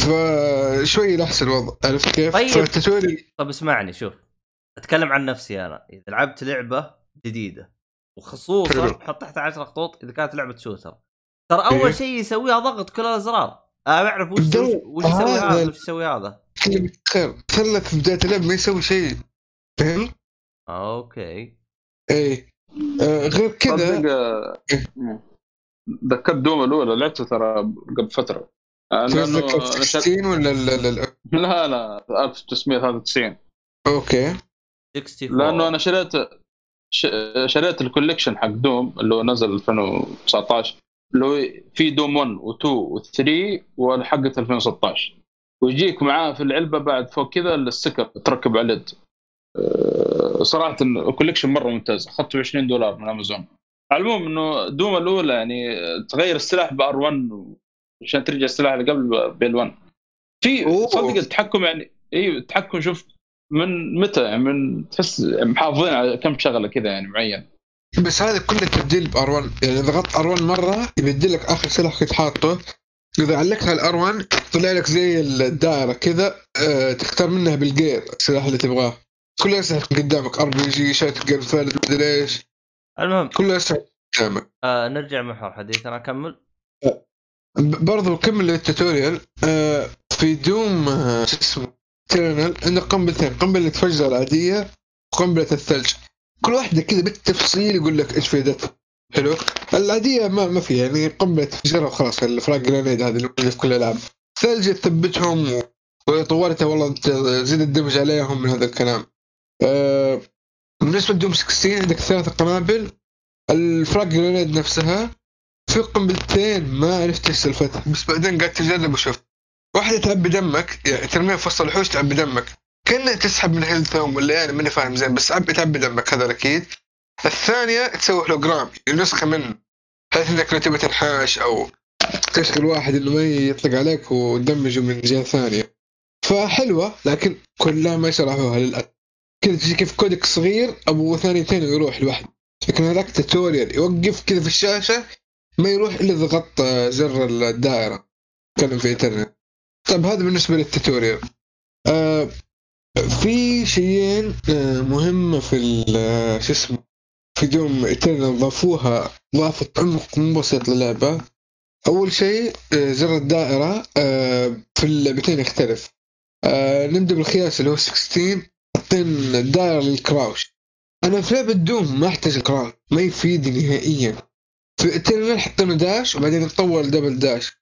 فشوي احسن الوضع عرفت كيف؟ طيب. طب اسمعني شوف. أتكلم عن نفسي أنا. إذا لعبت لعبة جديدة وخصوصا حط تحت 10 خطوط إذا كانت لعبة shooter ترى أول إيه؟ شيء يسويها ضغط كل الأزرار. أنا أعرف وش وش يسوي هذا وش يسوي هذا. خير خلك في بداية اللعبه ما يسوي شيء. فهمت؟ okay. إيه. آه غير كذا ذكرت Doom الأولى لعبته ترى قبل فترة. آه، لأنه 60 ولا لا لا لا لا 1993 أوكي. 64 لأنه أنا شريت شريت ال collection حق Doom اللي هو نزل 2019 اللي هو في Doom 1 و2 و3 وحقة 2016 ويجيك معاه في العلبة بعد فوق كذا ال sticker تركب على اليد. أه، صراحة ال collection مرة ممتاز. أخذته ب 20 دولار من أمازون. على العموم إنه Doom الأولى يعني تغير السلاح ب R 1 عشان ترجع السلاح اللي قبل ب L 1 في صدق التحكم يعني أيوه التحكم شوف من متى؟ يعني من تحس محافظين على كم شغلة كذا يعني معين. بس هذا كله تبديل ب R 1 يعني ضغطت R 1 مرة يبدل لك آخر سلاح كنت حاطه إذا علقتها ال R 1 طلع لك زي الدائرة كذا آه تختار منها بالجير السلاح اللي تبغاه. كله أسلحة قدامك RPG shotgun ثالث مدري إيش المهم كله أسلحة قدامك. آه نرجع محور حديثنا كمل آه. برضو كمل ال tutorial. آه في Doom آه شو اسمه؟ Eternal عندك قنبلتين قنبلة الفجر العادية وقنبلة الثلج. كل واحدة كذا بالتفصيل يقول لك إيش فائدتها حلو؟ العادية ما ما في يعني قنبلة تفجرها وخلاص ال frag grenade هذه اللي موجودة في كل الألعاب. ثلج تثبتهم وطورتها والله زيد ال damage عليهم من هذا الكلام. آه بالنسبة ل Doom 16 عندك ثلاث قنابل. ال frag grenade نفسها. في قنبلتين ما عرفت إيش سالفتها بس بعدين قاعد تجرب وشفت. واحدة تعبي دمك يعني ترميها في وسط الحوش تعبي دمك كأنها تسحب من health هم ولا يعني ماني فاهم زين بس تعبي تعبي دمك هذا أكيد الثانية تسوي هولوجرام يعني نسخة منه بحيث إنك لو تبي تنحاش أو تشغل واحد إنه ما يطلق عليك وتدمجه من جهة ثانية. فحلوة لكن كلها ما شرحوها للأسف كذا تجي كيف كودك صغير أبو ثانيتين ويروح لوحده. لكن هذاك tutorial يوقف كذا في الشاشة ما يروح إلا إذا ضغط زر الدائرة. تكلم في Eternal. طيب هذا بالنسبة لل tutorial. آه في شيئين آه مهمة في آه، شو اسمه في Doom Eternal ضافوها ضافة عمق منبسط للعبة. أول شيء آه زر الدائرة آه في اللعبتين يختلف. نبدأ بالخياس اللي هو 16 حاطين الدائرة لل crouch. أنا في لعبة Doom ما أحتاج ال crouch ما يفيدني نهائيا. في Eternal حطينا dash وبعدين نطور double dash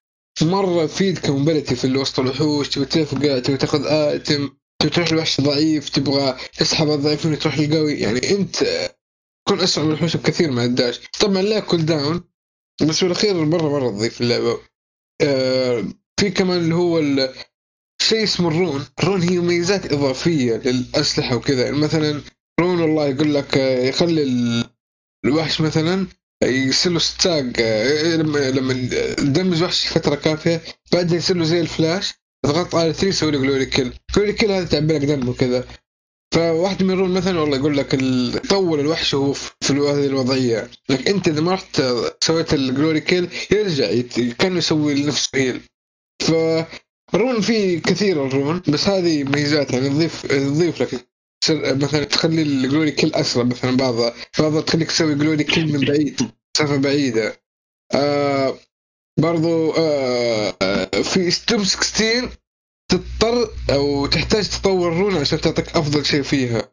مرة يفيد ك mobility في وسط الوحوش تبي تفقع تبي تاخذ item تبي تروح لوحش ضعيف تبغى تسحب الضعيفين وتروح القوي يعني أنت تكون أسرع من الوحوش بكثير مع ال dash طبعا لا cooldown بس في الأخير مرة مرة تضيف اللعبة. آه في كمان اللي هو شيء اسمه ال rune. ال rune هي مميزات إضافية للأسلحة وكذا. يعني مثلا rune والله يقول لك آه، يخلي الوحش مثلا يصير له stagger آه، لما لما تدمج وحش فترة كافيه بعدها يصير له زي الفلاش تضغط على 3 يسوي له glory kill glory kill هذا تعبي لك دم وكذا. فواحد من ال rune مثلا والله يقول لك طول الوحش وهو في هذه الوضعية. لكن أنت إذا ما رحت سويت ال glory kill يرجع كأنه يسوي لنفسه heal ف ال rune فيه كثير ال rune بس هذه ميزات يعني تضيف تضيف لك مثلا تخلي ال glory kill أسرع مثلا بعضها بعضها تخليك تسوي glory kill من بعيد مسافه بعيدة. آه برضو آه, آه، في Doom 16 تضطر أو تحتاج تطور rune عشان تعطيك أفضل شيء فيها.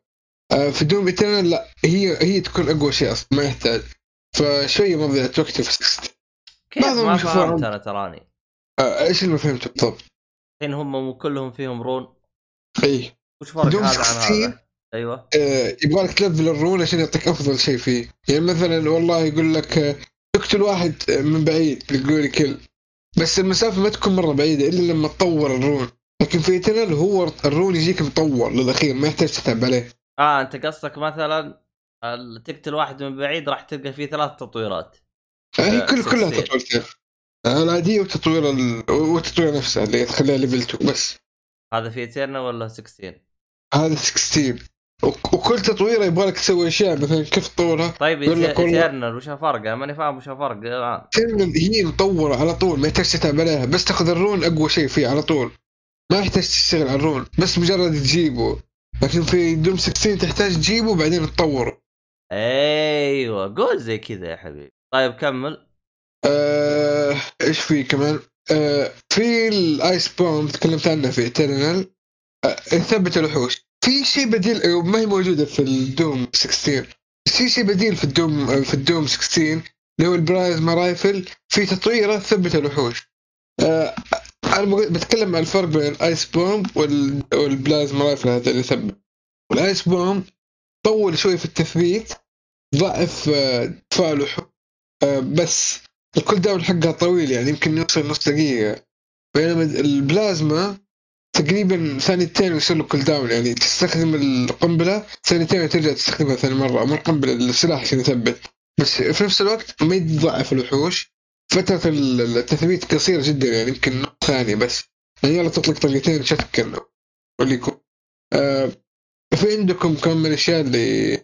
آه في Doom Eternal لا هي هي تكون أقوى شيء أصلا ما يحتاج. فشوية مضيعة وقت في 16 كيف؟ ما فهمت أنا تراني. آه إيش اللي ما فهمته بالضبط؟ الحين هم كلهم فيهم rune؟ اي وش فرق هذا عن هذا؟ أيوه. آه يبغى لك تلفل ال rune عشان يعطيك أفضل شيء فيه. يعني مثلا والله يقول لك آه، تقتل واحد من بعيد glory kill. بس المسافة ما تكون مرة بعيدة إلا لما تطور ال rune. لكن في Eternal هو ال rune يجيك مطور للأخير ما يحتاج تتعب عليه. آه أنت قصدك مثلا تقتل واحد من بعيد راح تلقى فيه ثلاث تطويرات. هي آه كل كلها تطويرتين العادية والتطوير ال... والتطوير نفسها اللي تخليها level 2 بس. هذا في Eternal ولا 16؟ هذا 16 وكل تطويرة يبغى لك تسوي أشياء مثلا كيف تطورها؟ طيب Eternal وش الفرق؟ أنا ماني فاهم وش الفرق. الآن. هي مطورة على طول ما يحتاج تتعب عليها. بس تاخذ ال rune أقوى شيء فيه على طول. ما يحتاج تشتغل على ال rune بس مجرد تجيبه. لكن في Doom 16 تحتاج تجيبه وبعدين تطوره. أيوه قول زي كذا يا حبيبي. طيب كمل. آه، إيش في كمان؟ آه، في ال ice bomb تكلمت عنه في Eternal آه، يثبت الوحوش. في شيء بديل آه، ما هي موجودة في ال Doom 16 في شيء بديل في ال Doom آه، في ال Doom 16 اللي هو ال plasma rifle. في تطويره تثبت الوحوش. آه، أنا بتكلم عن الفرق بين ال ice bomb وال plasma rifle هذا اللي يثبت وال ice bomb طول شوي في التثبيت ضعف دفاع الوحوش بس ال cooldown حقها طويل يعني يمكن يوصل نص دقيقة. بينما البلازما تقريبا ثانيتين يصير له cooldown يعني تستخدم القنبلة ثانيتين ترجع تستخدمها ثاني مرة مو القنبلة السلاح عشان يثبت. بس في نفس الوقت ما يضعف الوحوش. فترة التثبيت قصيرة جدا يعني يمكن ثانية بس. يعني يلا تطلق طلقتين شوتقن واللي يكون. آه في عندكم كم من الأشياء اللي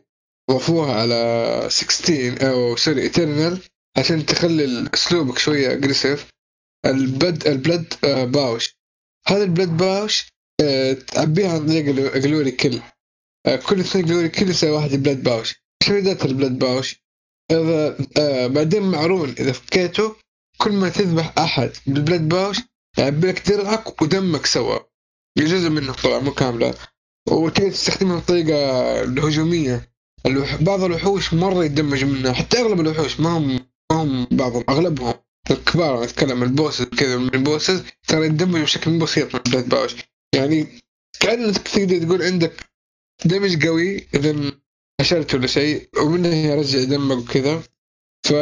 ضافوها على 16 أو sorry ايترنال عشان تخلي أسلوبك شوية aggressive ال blood ال blood آه، punch. هذا ال blood punch آه، تعبيها عن طريق glory kill آه، كل اثنين glory kill يسوي واحد blood punch إيش فائدة ال blood punch؟ إذا بعدين معرون إذا فكيته كل ما تذبح أحد بال blood punch يعبي لك درعك ودمك سوا. جزء منه طبعا مو كامله وتقدر تستخدمها بطريقة الهجومية. بعض الوحوش مرة يدمج منها حتى أغلب الوحوش ما هم ما هم بعضهم أغلبهم. الكبار اتكلم ال bosses كذا من ال bosses ترى يندمجوا بشكل بسيط من blood punch يعني كانك تقدر تقول عندك دمج قوي إذا حشرت ولا شيء ومنه يرجع دمك وكذا. ف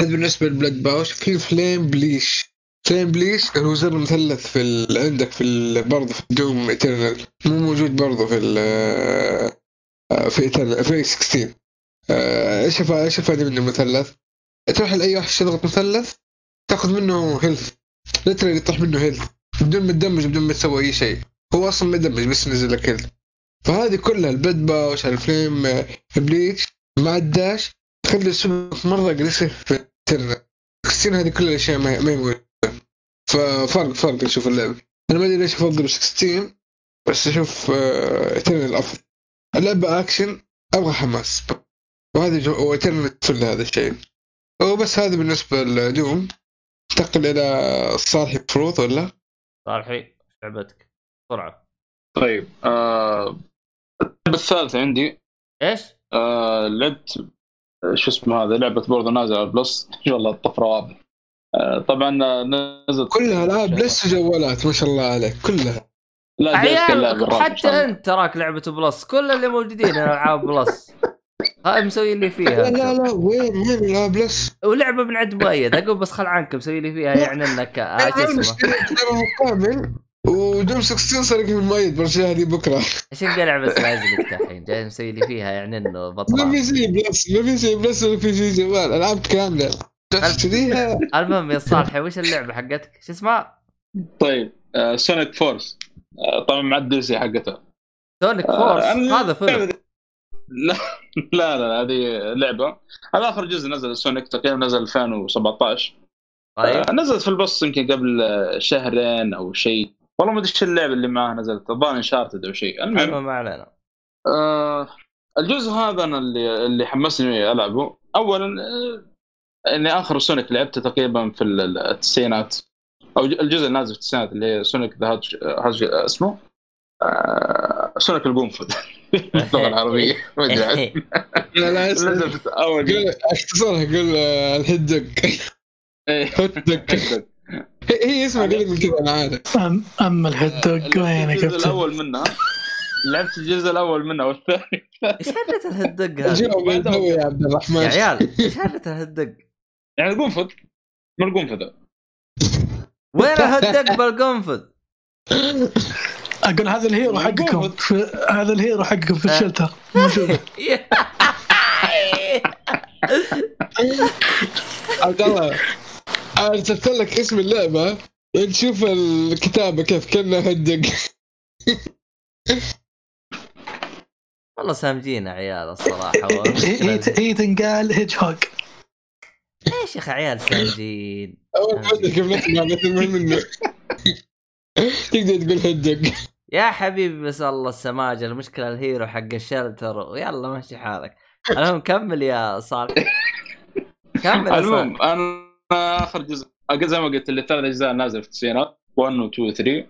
هذا بالنسبة ل blood punch في flame belch flame belch هو زر مثلث في ال... عندك في ال... برضه في دوم ايترنال مو موجود برضه في ال... في ايترنال في 16 إيش إيش الفائده من المثلث؟ تروح لأي وحش تضغط مثلث تاخذ منه health لترى يطيح منه health بدون ما تدمج بدون ما تسوي أي شيء. هو أصلا ما يدمج بس ينزل لك health فهذه كلها ال blood punch ال flame belch مع ال dash تخلي السمك مرة اجريسيف في الإنترنت. كريستين هذه كل الاشياء ما هي موجوده ففرق فرق أشوف اللعبه أنا ما أدري ليش أفضل 16 بس أشوف ايترنال أفضل. اللعبة اكشن أبغى حماس. وهذا جو... وايترنال هذا الشيء. وبس هذا بالنسبة لدوم انتقل إلى صالحي المفروض ولا؟ صالحي لعبتك؟ بسرعة. طيب آه... اللعبة الثالثة عندي. إيش؟ آه... لعبت شو اسمه هذا لعبة برضه نازلة على بلس. إن شاء الله الطفرة واضح آه... طبعا نزلت. كلها العاب بلس وجوالات ما شاء الله عليك كلها. لا عيال حتى أنت تراك لعبة بلس كل اللي موجودين العاب بلس. هاي مسوي اللي فيها. لا لا لا وين وين؟ لا بلس. ولعبة من عند مؤيد. أقول بس خل عنك مسوي لي فيها يعني إنك إيش اسمه؟ كامل ودوم 16 صار من مؤيد برشا هذه بكرة. إيش القلع بس لك الحين. جاي مسوي لي فيها يعني إنه بطل ما في شيء بلس ما في شيء بلس ولا في شيء جوال العاب كاملة. تشتريها المهم يا صالحي وش اللعبة حقتك؟ شو اسمها؟ طيب آه سونيك فورس آه طبعا مع الدلسي حقتها سونيك فورس آه هذا فيلم. لا لا لا هذه لعبة. هذا آخر جزء نزل سونيك تقريبا نزل 2017 طيب آه نزلت في البص يمكن قبل شهرين أو شيء. والله ما أدري إيش اللعبة اللي معاه نزلت الظاهر انشارتد أو شيء. المهم ما علينا. آه الجزء هذا أنا اللي اللي حمسني ألعبه. اولا آه إني آخر سونيك لعبته تقريبا في التسعينات. أو الجزء النازل في التسعينات اللي هي سونيك ذا هاج اسمه؟ آه سونيك القنفذ. باللغة العربية ما أدري. لا لا اختصارها قول آه، الهدق هدق هي اسمها قريب من كذا أنا عارف. اما الهدق وين الجزء الأول منها. لعبت الجزء الأول منها والثاني إيش هرجة الهدق هذا؟ يا عبد الرحمن؟ يا عيال إيش هرجة الهدق؟ يعني القنفذ ما القنفذ وين الهدق بالقنفذ؟ أقول هذا الهيرو حقكم هذا الهيرو حقكم في الشلتر موجود عبد الله ارسلت لك اسم اللعبة تشوف الكتابة كيف كأنها هدق. والله سامجين عيال الصراحة ايثن قال هيج هوك إيش يا أخي عيال سامجين. أول حاجة قبلت ما منه تقدر تقول هدق. يا حبيبي بس الله السماجة المشكلة الهيرو حق الشلتر. ويلا مشي حالك. المهم كمل يا صالح. كمل المهم أنا آخر جزء زي ما قلت اللي ثلاث أجزاء نازل في التسعينات 1 و 2 و 3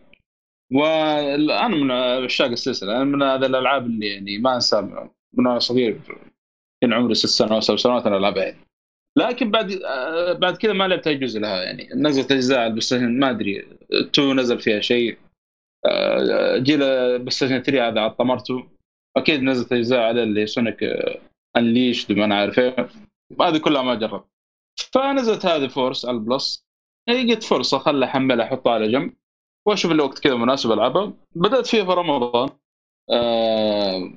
وأنا من عشاق السلسلة. أنا من هذه الألعاب اللي يعني ما أنسى من وأنا صغير كان عمري ست سنوات أو سبع سنوات أنا ألعبها يعني. لكن بعد بعد كذا ما لعبت أي جزء لها يعني. نزلت أجزاء بس ما أدري 2 نزل فيها شيء. جيل بس 3 هذا طمرته. أكيد نزلت أجزاء على اللي سونيك انليش ما أنا عارف إيه. هذه كلها ما جربت فنزلت هذه فورس على البلس. لقيت فرصة خلى أحملها أحطها على جنب. وأشوف الوقت كذا مناسب ألعبها. بدأت فيها في رمضان. آه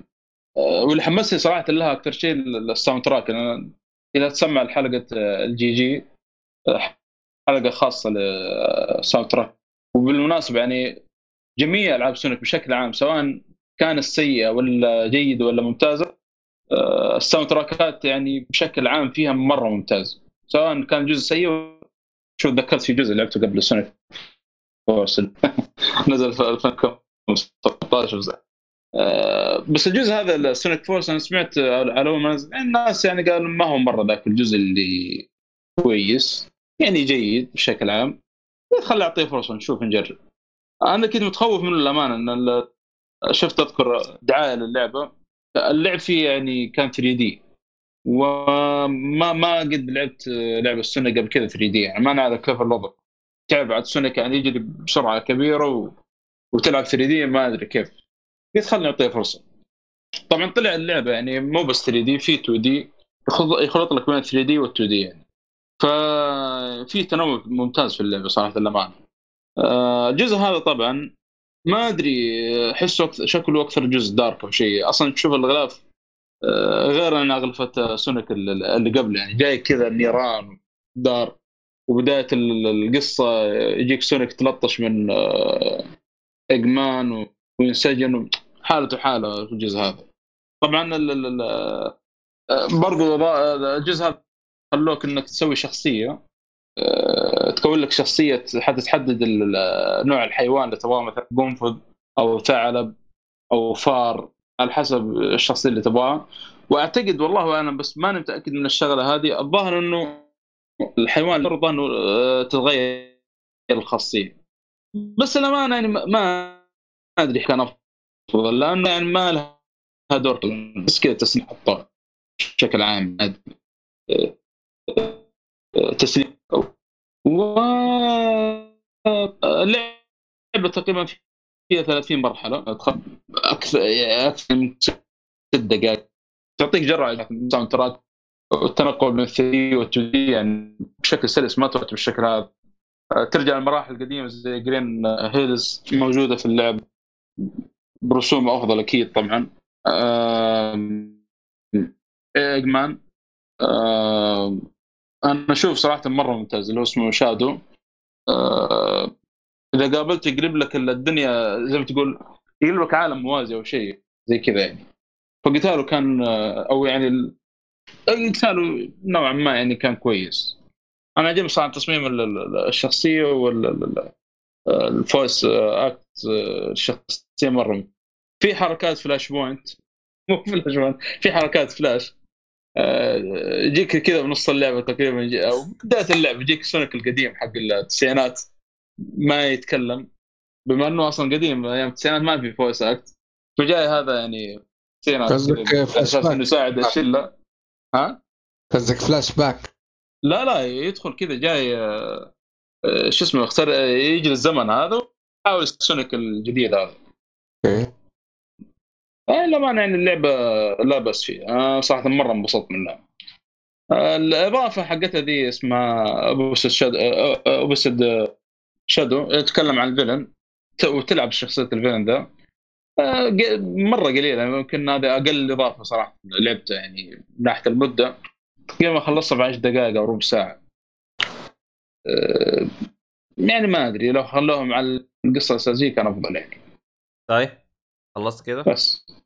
آه واللي حمسني صراحة لها أكثر شيء الساوند تراك. إذا تسمع الحلقة الجي جي حلقة خاصة للساوند تراك وبالمناسبة يعني جميع ألعاب سونيك بشكل عام سواء كانت سيئه ولا جيدة ولا ممتازة آه، ال soundtrackات يعني بشكل عام فيها مرة ممتاز. سواء كان جزء سيء شو تذكرت في جزء لعبته قبل سونيك؟ نزل في 2016 آه، بس الجزء هذا السونيك فورس أنا سمعت على أول ما نزل الناس يعني قالوا ما هو مرة ذاك الجزء اللي كويس يعني جيد بشكل عام. خلي اعطيه فرصة نشوف نجرب. أنا كنت متخوف منه الامانه إن شفت أذكر دعاية للعبة. اللعب فيه يعني كان 3D. وما ما قد لعبت لعبة سونيك قبل كذا 3D يعني ما نعرف كيف الوضع. تعرف بعد سونيك يعني يجري بسرعة كبيرة و... وتلعب 3D ما أدري كيف. قلت خلينا نعطيه فرصة. طبعا طلع اللعبة يعني مو بس 3D في 2D. يخلط لك بين 3D وال 2D يعني. ففي تنوع ممتاز في اللعبة صراحة للأمانة. الجزء هذا طبعا ما أدري احسه شكله أكثر جزء dark أو شيء. أصلا تشوف الغلاف آه، غير عن أغلفة سونيك اللي قبل يعني. جاي كذا نيران dark وبداية القصة يجيك سونيك تلطش من ايجمان وينسجن حالته حالة في الجزء هذا. طبعا برضو الجزء هذا خلوك إنك تسوي شخصية. آه، تكون لك شخصية تحدد نوع الحيوان اللي تبغاه مثلا قنفذ أو ثعلب أو فار على حسب الشخصية اللي تبغاها. وأعتقد والله اعلم بس ماني متأكد من الشغلة هذه. الظاهر إنه الحيوان يرضى إنه آه، تتغير الخاصية. بس الامانه يعني ما أدري كان أفضل لأنه يعني ما لها دور. بس كذا الطاقه بشكل عام. تسليم. و اللعبة تقريبا فيها 30 مرحلة. أكثر أكثر من ست دقائق. تعطيك جرعة soundtrack والتنقل من 3 و 2D يعني بشكل سلس ما تروح بالشكل هذا. ترجع للمراحل القديمة زي جرين هيلز موجودة في اللعب. برسوم أفضل أكيد طبعا. ايجمان أنا أشوف صراحة مرة ممتاز اللي هو اسمه شادو إذا قابلت يقلب لك الدنيا زي ما تقول يقلب لك عالم موازي أو شيء زي كذا يعني. فقتاله كان أو يعني قتاله نوعا ما يعني كان كويس. أنا عجبني صراحة تصميم الشخصية وال voice act الشخصية مرة في حركات flash point. مو flash point في حركات فلاش. آه، يجيك كذا بنص اللعبة تقريبا أو بداية اللعبة يجيك سونيك القديم حق التسعينات ما يتكلم. بما إنه أصلا قديم أيام التسعينات ما في voice act فجاي هذا يعني تسعينات أساس إنه يساعد الشلة. ها؟ قصدك فلاش باك لا لا يدخل كذا جاي آه، آه، شو اسمه يجي الزمن هذا ويحاول سونيك الجديد هذا. okay. آه لا يعني اللعبه لا بس فيها. أنا صراحة مرة انبسطت منها. آه الإضافة حقتها ذي اسمها episode شادو episode شادو تتكلم عن ال villain. وتلعب شخصية ال villain ذا. آه مرة قليلة. يمكن هذا أقل إضافة صراحة لعبته يعني من ناحية المدة. تقريبا خلصتها في 10 دقائق أو ربع ساعة. آه يعني ما أدري. لو خلوهم على القصة الأساسية كان أفضل يعني. طيب خلصت كذا؟ بس.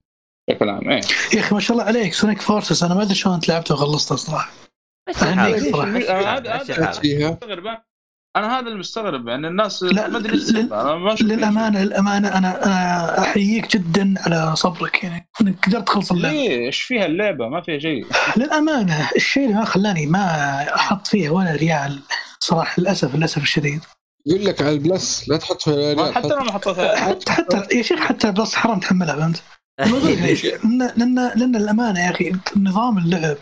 بشكل عام إيه. يا أخي ما شاء الله عليك سونيك فورسز أنا ما أدري شلون انت لعبته وخلصته صراحة. هذا أنا هذا اللي مستغرب يعني الناس لا، ما أدري للأمانة للأمانة أنا أنا أحييك جدا على صبرك يعني إنك قدرت تخلص اللعبة. ليه؟ إيش فيها اللعبة؟ ما فيها شيء. للأمانة الشيء اللي ما خلاني ما أحط فيها ولا ريال صراحة للأسف للأسف الشديد. يقول لك على البلس لا تحط فيها ريال حتى أنا ما حطيتها. حتى حتى يا شيخ حتى بس حرام تحملها فهمت؟ لأن لأن الأمانة يا أخي نظام اللعب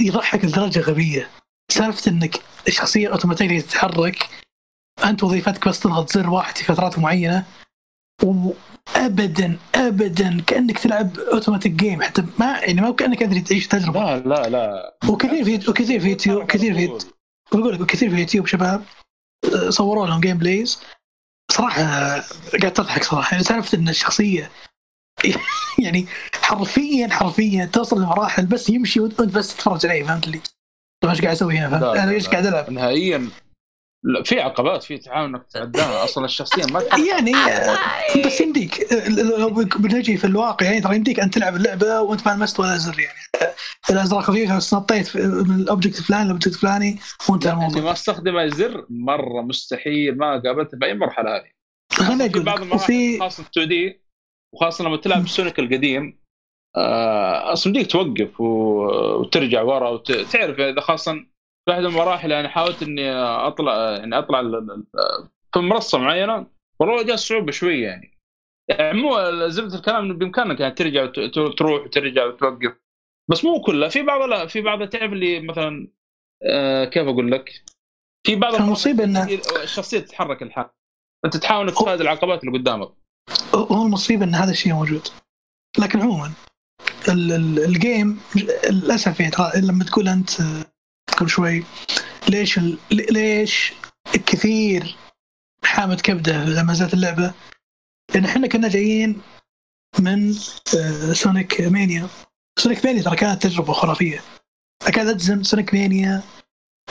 يضحك لدرجة غبية. سالفة إنك الشخصيه اوتوماتيكيا تتحرك أنت وظيفتك بس تضغط زر واحد في فترات معينة وابدا ابدا كأنك تلعب automatic game. حتى ما يعني ما كأنك أدري تعيش تجربة. لا لا لا. وكثير في وكثير في يوتيوب كثير في بقول لك كثير في يوتيوب شباب آه، صوروا لهم gameplays صراحة قاعد تضحك صراحة. يعني سالفة إن الشخصية يعني حرفيا حرفيا توصل لمراحل بس يمشي وانت بس تتفرج عليه فهمت لي؟ طيب إيش قاعد أسوي هنا فهمت؟ أنا إيش. قاعد ألعب؟ نهائيا لا في عقبات في تحاول إنك تتعداها أصلا الشخصية ما. يعني آه، بس يمديك آه، لو بنجي في الواقع يعني ترى يمديك أن تلعب اللعبة وأنت ما لمست ولا زر يعني آه، الأزرار خفيفة بس نطيت في- من ال object الفلاني لل object الفلاني وانتهى اللي الموضوع ما استخدم الزر مرة مستحيل ما قابلته بأي مرحلة هذه خليني في أقول بعض لك المراحل وفي خاصة 2D وخاصة لما تلعب سونيك القديم آه، أصلا بديك توقف وترجع ورا وتعرف إذا خاصه في احد المراحل يعني حاولت إني أطلع يعني أطلع في منصة معينة والله جاء صعوبة شوية يعني. يعني مو زبدة الكلام إنه بإمكانك يعني ترجع وت- ت- تروح وترجع وتوقف. بس مو كلها في بعض لا في بعض تعرف اللي مثلا آه كيف أقول لك؟ في بعض المصيبة إنه- الشخصيه تتحرك الحال. أنت تحاول إنك العقبات اللي قدامك. هو المصيبة إن هذا الشيء موجود. لكن عموما ال- ال- ال game للأسف يعني لما تقول أنت قبل شوي ليش ليش كثير حامت كبده لما نزلت اللعبة؟ لأن إحنا كنا جايين من سونيك مانيا سونيك مانيا ترى كانت تجربة خرافية. أكاد أجزم سونيك مانيا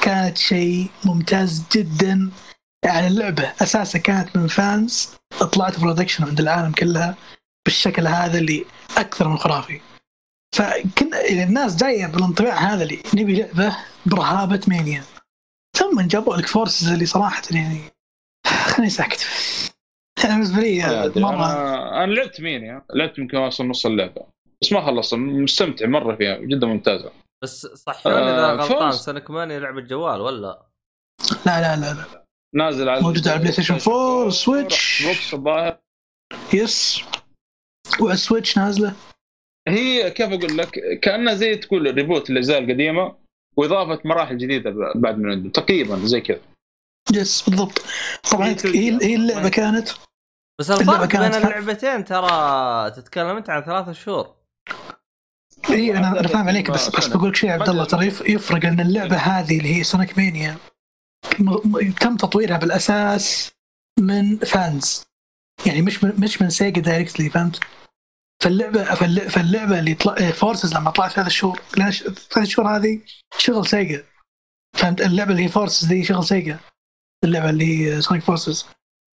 كانت شيء ممتاز جدا. يعني اللعبة أساسا كانت من fans طلعت production عند العالم كلها بالشكل هذا اللي أكثر من خرافي فكنا يعني الناس جاية بالانطباع هذا اللي نبي لعبة برهابة مانيا ثم جابوا لك فورسز اللي صراحة يعني خليني ساكت أنا بالنسبة لي. مرة أنا لعبت مانيا لعبت يمكن واصل نص اللعبة بس ما خلصت مستمتع مرة فيها جدا ممتازة بس آه، إذا غلطان فوز. سونيك مانيا لعبة جوال ولا لا لا لا, لا. نازل على موجود على بلاي ستيشن 4 سويتش. إكس بوكس الظاهر yes وعلى السويتش نازلة. هي كيف أقول لك؟ كأنها زي تقول reboot الاجزاء القديمه وإضافة مراحل جديدة بعد من عنده تقريبا زي كذا. yes بالضبط. طبعا هي هي اللعبة كانت. بس اللعبة الفرق بين اللعبتين ترى تتكلم أنت عن ثلاثة شهور. إي أنا أنا فاهم عليك بس بس بقول لك شيء يا عبد الله ترى يف- يفرق إن اللعبة هذه اللي هي سونيك مانيا تم تطويرها بالأساس من fans يعني مش من مش من سيجا directly فهمت؟ فاللعبة فاللعبة, اللي طلع فورسز لما طلعت في هذا الشهور لأن ش- ثلاث شهور هذه شغل سيجا فهمت؟ اللعبة اللي هي فورسز دي شغل سيجا اللعبة اللي هي سونيك فورسز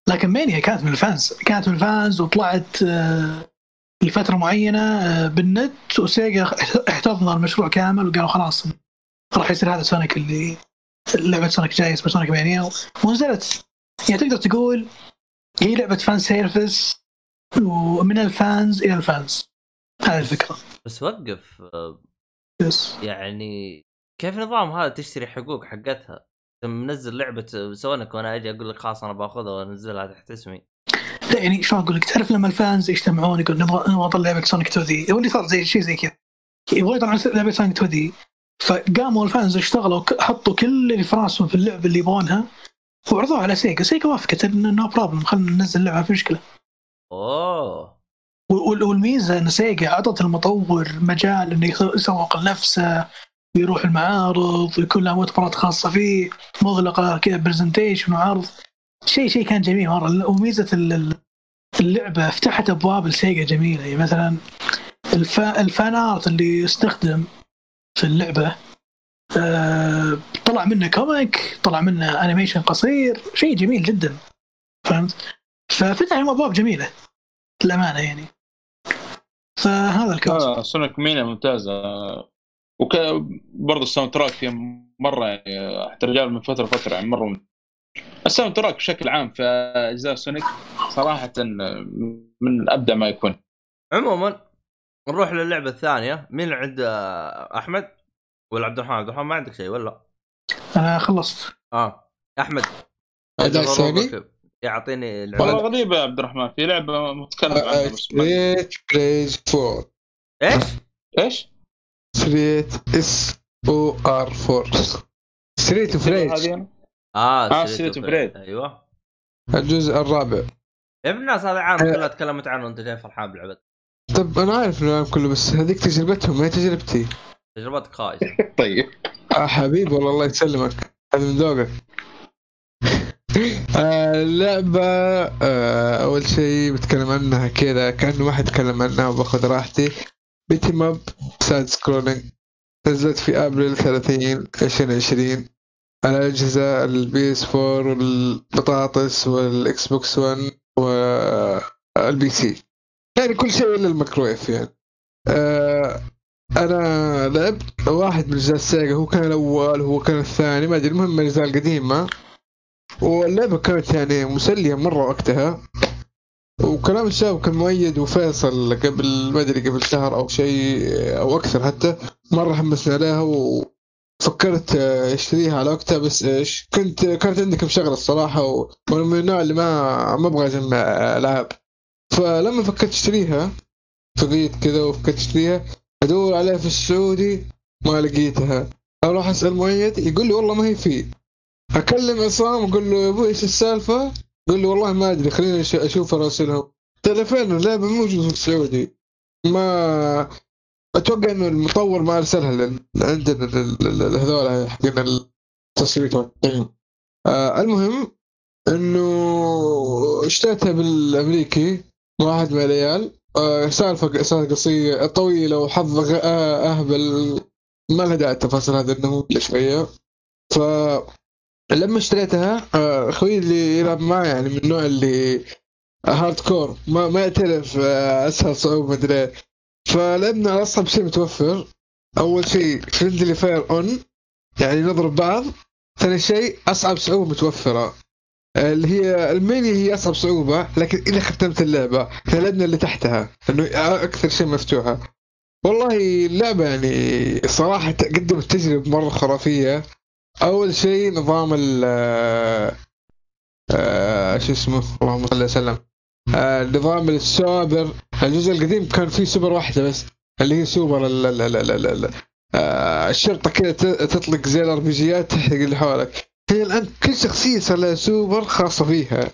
لكن مانيا كانت من ال fans كانت من ال fans وطلعت آه، لفترة معينة آه، بالنت وسيجا احتضن المشروع كامل وقالوا خلاص راح يصير هذا سونيك اللي لعبة سونيك جاي اسمها سونيك مانيا ونزلت يعني تقدر تقول هي لعبة fan service ومن ال fans إلى ال fans. هذه الفكرة. بس وقف yes. يعني كيف نظام هذا تشتري حقوق حقتها؟ منزل لعبة سونيك وأنا أجي أقول لك خلاص أنا بأخذها وأنزلها تحت اسمي. لا يعني شلون أقول لك؟ تعرف لما ال fans يجتمعون يقول نبغى نبغى نطلع لعبة سونيك 2 دي هو اللي صار زي شيء زي كذا. يبغى يطلع لعبة سونيك 2 دي فقاموا ال fans اشتغلوا حطوا كل اللي في راسهم في اللعبة اللي يبغونها وعرضوها على سيجا. سيجا وافقت إنه no problem خلينا ننزل اللعبه في مشكلة. أوه. وال- والميزة إن سيجا أعطت المطور مجال إنه يسو- يسوق لنفسه ويروح المعارض ويكون له مؤتمرات خاصة فيه مغلقة كذا presentation وعرض. شيء شيء كان جميل مرة. وميزة ال- ال- اللعبة فتحت أبواب لسيجا جميلة. يعني مثلا الفا ال fan art اللي استخدم في اللعبة. آه، طلع منه comic طلع منه animation قصير شيء جميل جدا. فهمت؟ ففتح لهم أبواب جميلة للأمانة يعني. فهذا الكلام آه سونيك مانيا ممتازة. وك برضه ال soundtrack فيها مرة يعني حتى الرجال من فترة فتره يعني مرة ال soundtrack بشكل عام في أجزاء سونيك صراحة من أبدع ما يكون. عموما نروح للعبة الثانية. مين عند أحمد؟ ولا عبد الرحمن؟ عبد الرحمن ما عندك شيء ولا؟ أنا خلصت. آه أحمد. اداء ثاني يعطيني والله غريبة يا عبد الرحمن. في لعبة متكلم عنها بس ستريت بليز 4 إيش؟ إيش؟ ستريت اس أو ار 4 ستريت اوف ريج آه ستريت اوف ريج أيوه. الجزء الرابع. يا ابن الناس هذا عام كلها تكلمت عنه وانت جاي فرحان بالعبد طب أنا عارف العالم كله بس هذيك تجربتهم ما هي تجربتي. تجربتك خايسة. طيب. آه حبيبي والله الله يسلمك. هذا من ذوقك. اللعبة آه, آه أول شيء بتكلم عنها كذا كأنه واحد يتكلم عنها وباخذ راحتي. beat 'em up side scrolling نزلت في أبريل 30 2020 على أجهزة البي إس 4 والبطاطس والإكس بوكس 1 والبي سي. يعني كل شيء إلا الميكرويف يعني. آه أنا لعبت واحد من أجزاء السيجا هو كان الأول هو كان الثاني ما أدري المهم الأجزاء القديمة واللعبة كانت يعني مسلية مرة وقتها. وكلام الشباب كان مؤيد وفيصل قبل ما أدري قبل شهر أو شيء أو أكثر حتى مرة حمسنا عليها وفكرت أشتريها على وقتها. بس إيش كنت كانت عندي كم شغلة الصراحة وأنا من النوع اللي ما ما أبغى أجمع ألعاب. فلما فكرت اشتريها فقيت كذا وفكرت اشتريها ادور عليها في السعودي ما لقيتها. أروح اسال مؤيد يقول لي والله ما هي فيه اكلم عصام أقول له يا أبوي إيش السالفة؟ قول لي والله ما ادري خليني أشوف اراسلهم. ترى فين اللعبة موجودة في السعودي. ما أتوقع إنه المطور ما ارسلها عندنا هذول حقين التصويت آه المهم إنه اشتريتها بالأمريكي. واحد من العيال. آه سالفة سالفة قصيرة. طويلة وحظ أهبل. ما لها داعي التفاصيل هذه إنه شوية. ف لما اشتريتها آه، أخوي اللي يلعب معي يعني من النوع اللي hardcore ما ما يعترف آه، أسهل صعوبة مدري فلعبنا أصعب شيء متوفر أول شيء friendly fire on يعني نضرب بعض. ثاني شيء أصعب صعوبة متوفرة. آه، اللي هي المينيا هي أصعب صعوبة لكن اذا ختمت اللعبة لعبنا اللي تحتها انه أكثر شيء مفتوحة. والله اللعبة يعني صراحة قدمت تجربة مرة خرافية. أول شيء نظام ال آه شو اسمه؟ اللهم صل وسلم. آه نظام السوبر. الجزء القديم كان فيه سوبر واحدة بس اللي هي سوبر ال ال ال ال ال آه الشرطة كذا تطلق زي ال RPG ات تحرق اللي حولك. هي الآن كل شخصية صار لها سوبر خاصة فيها.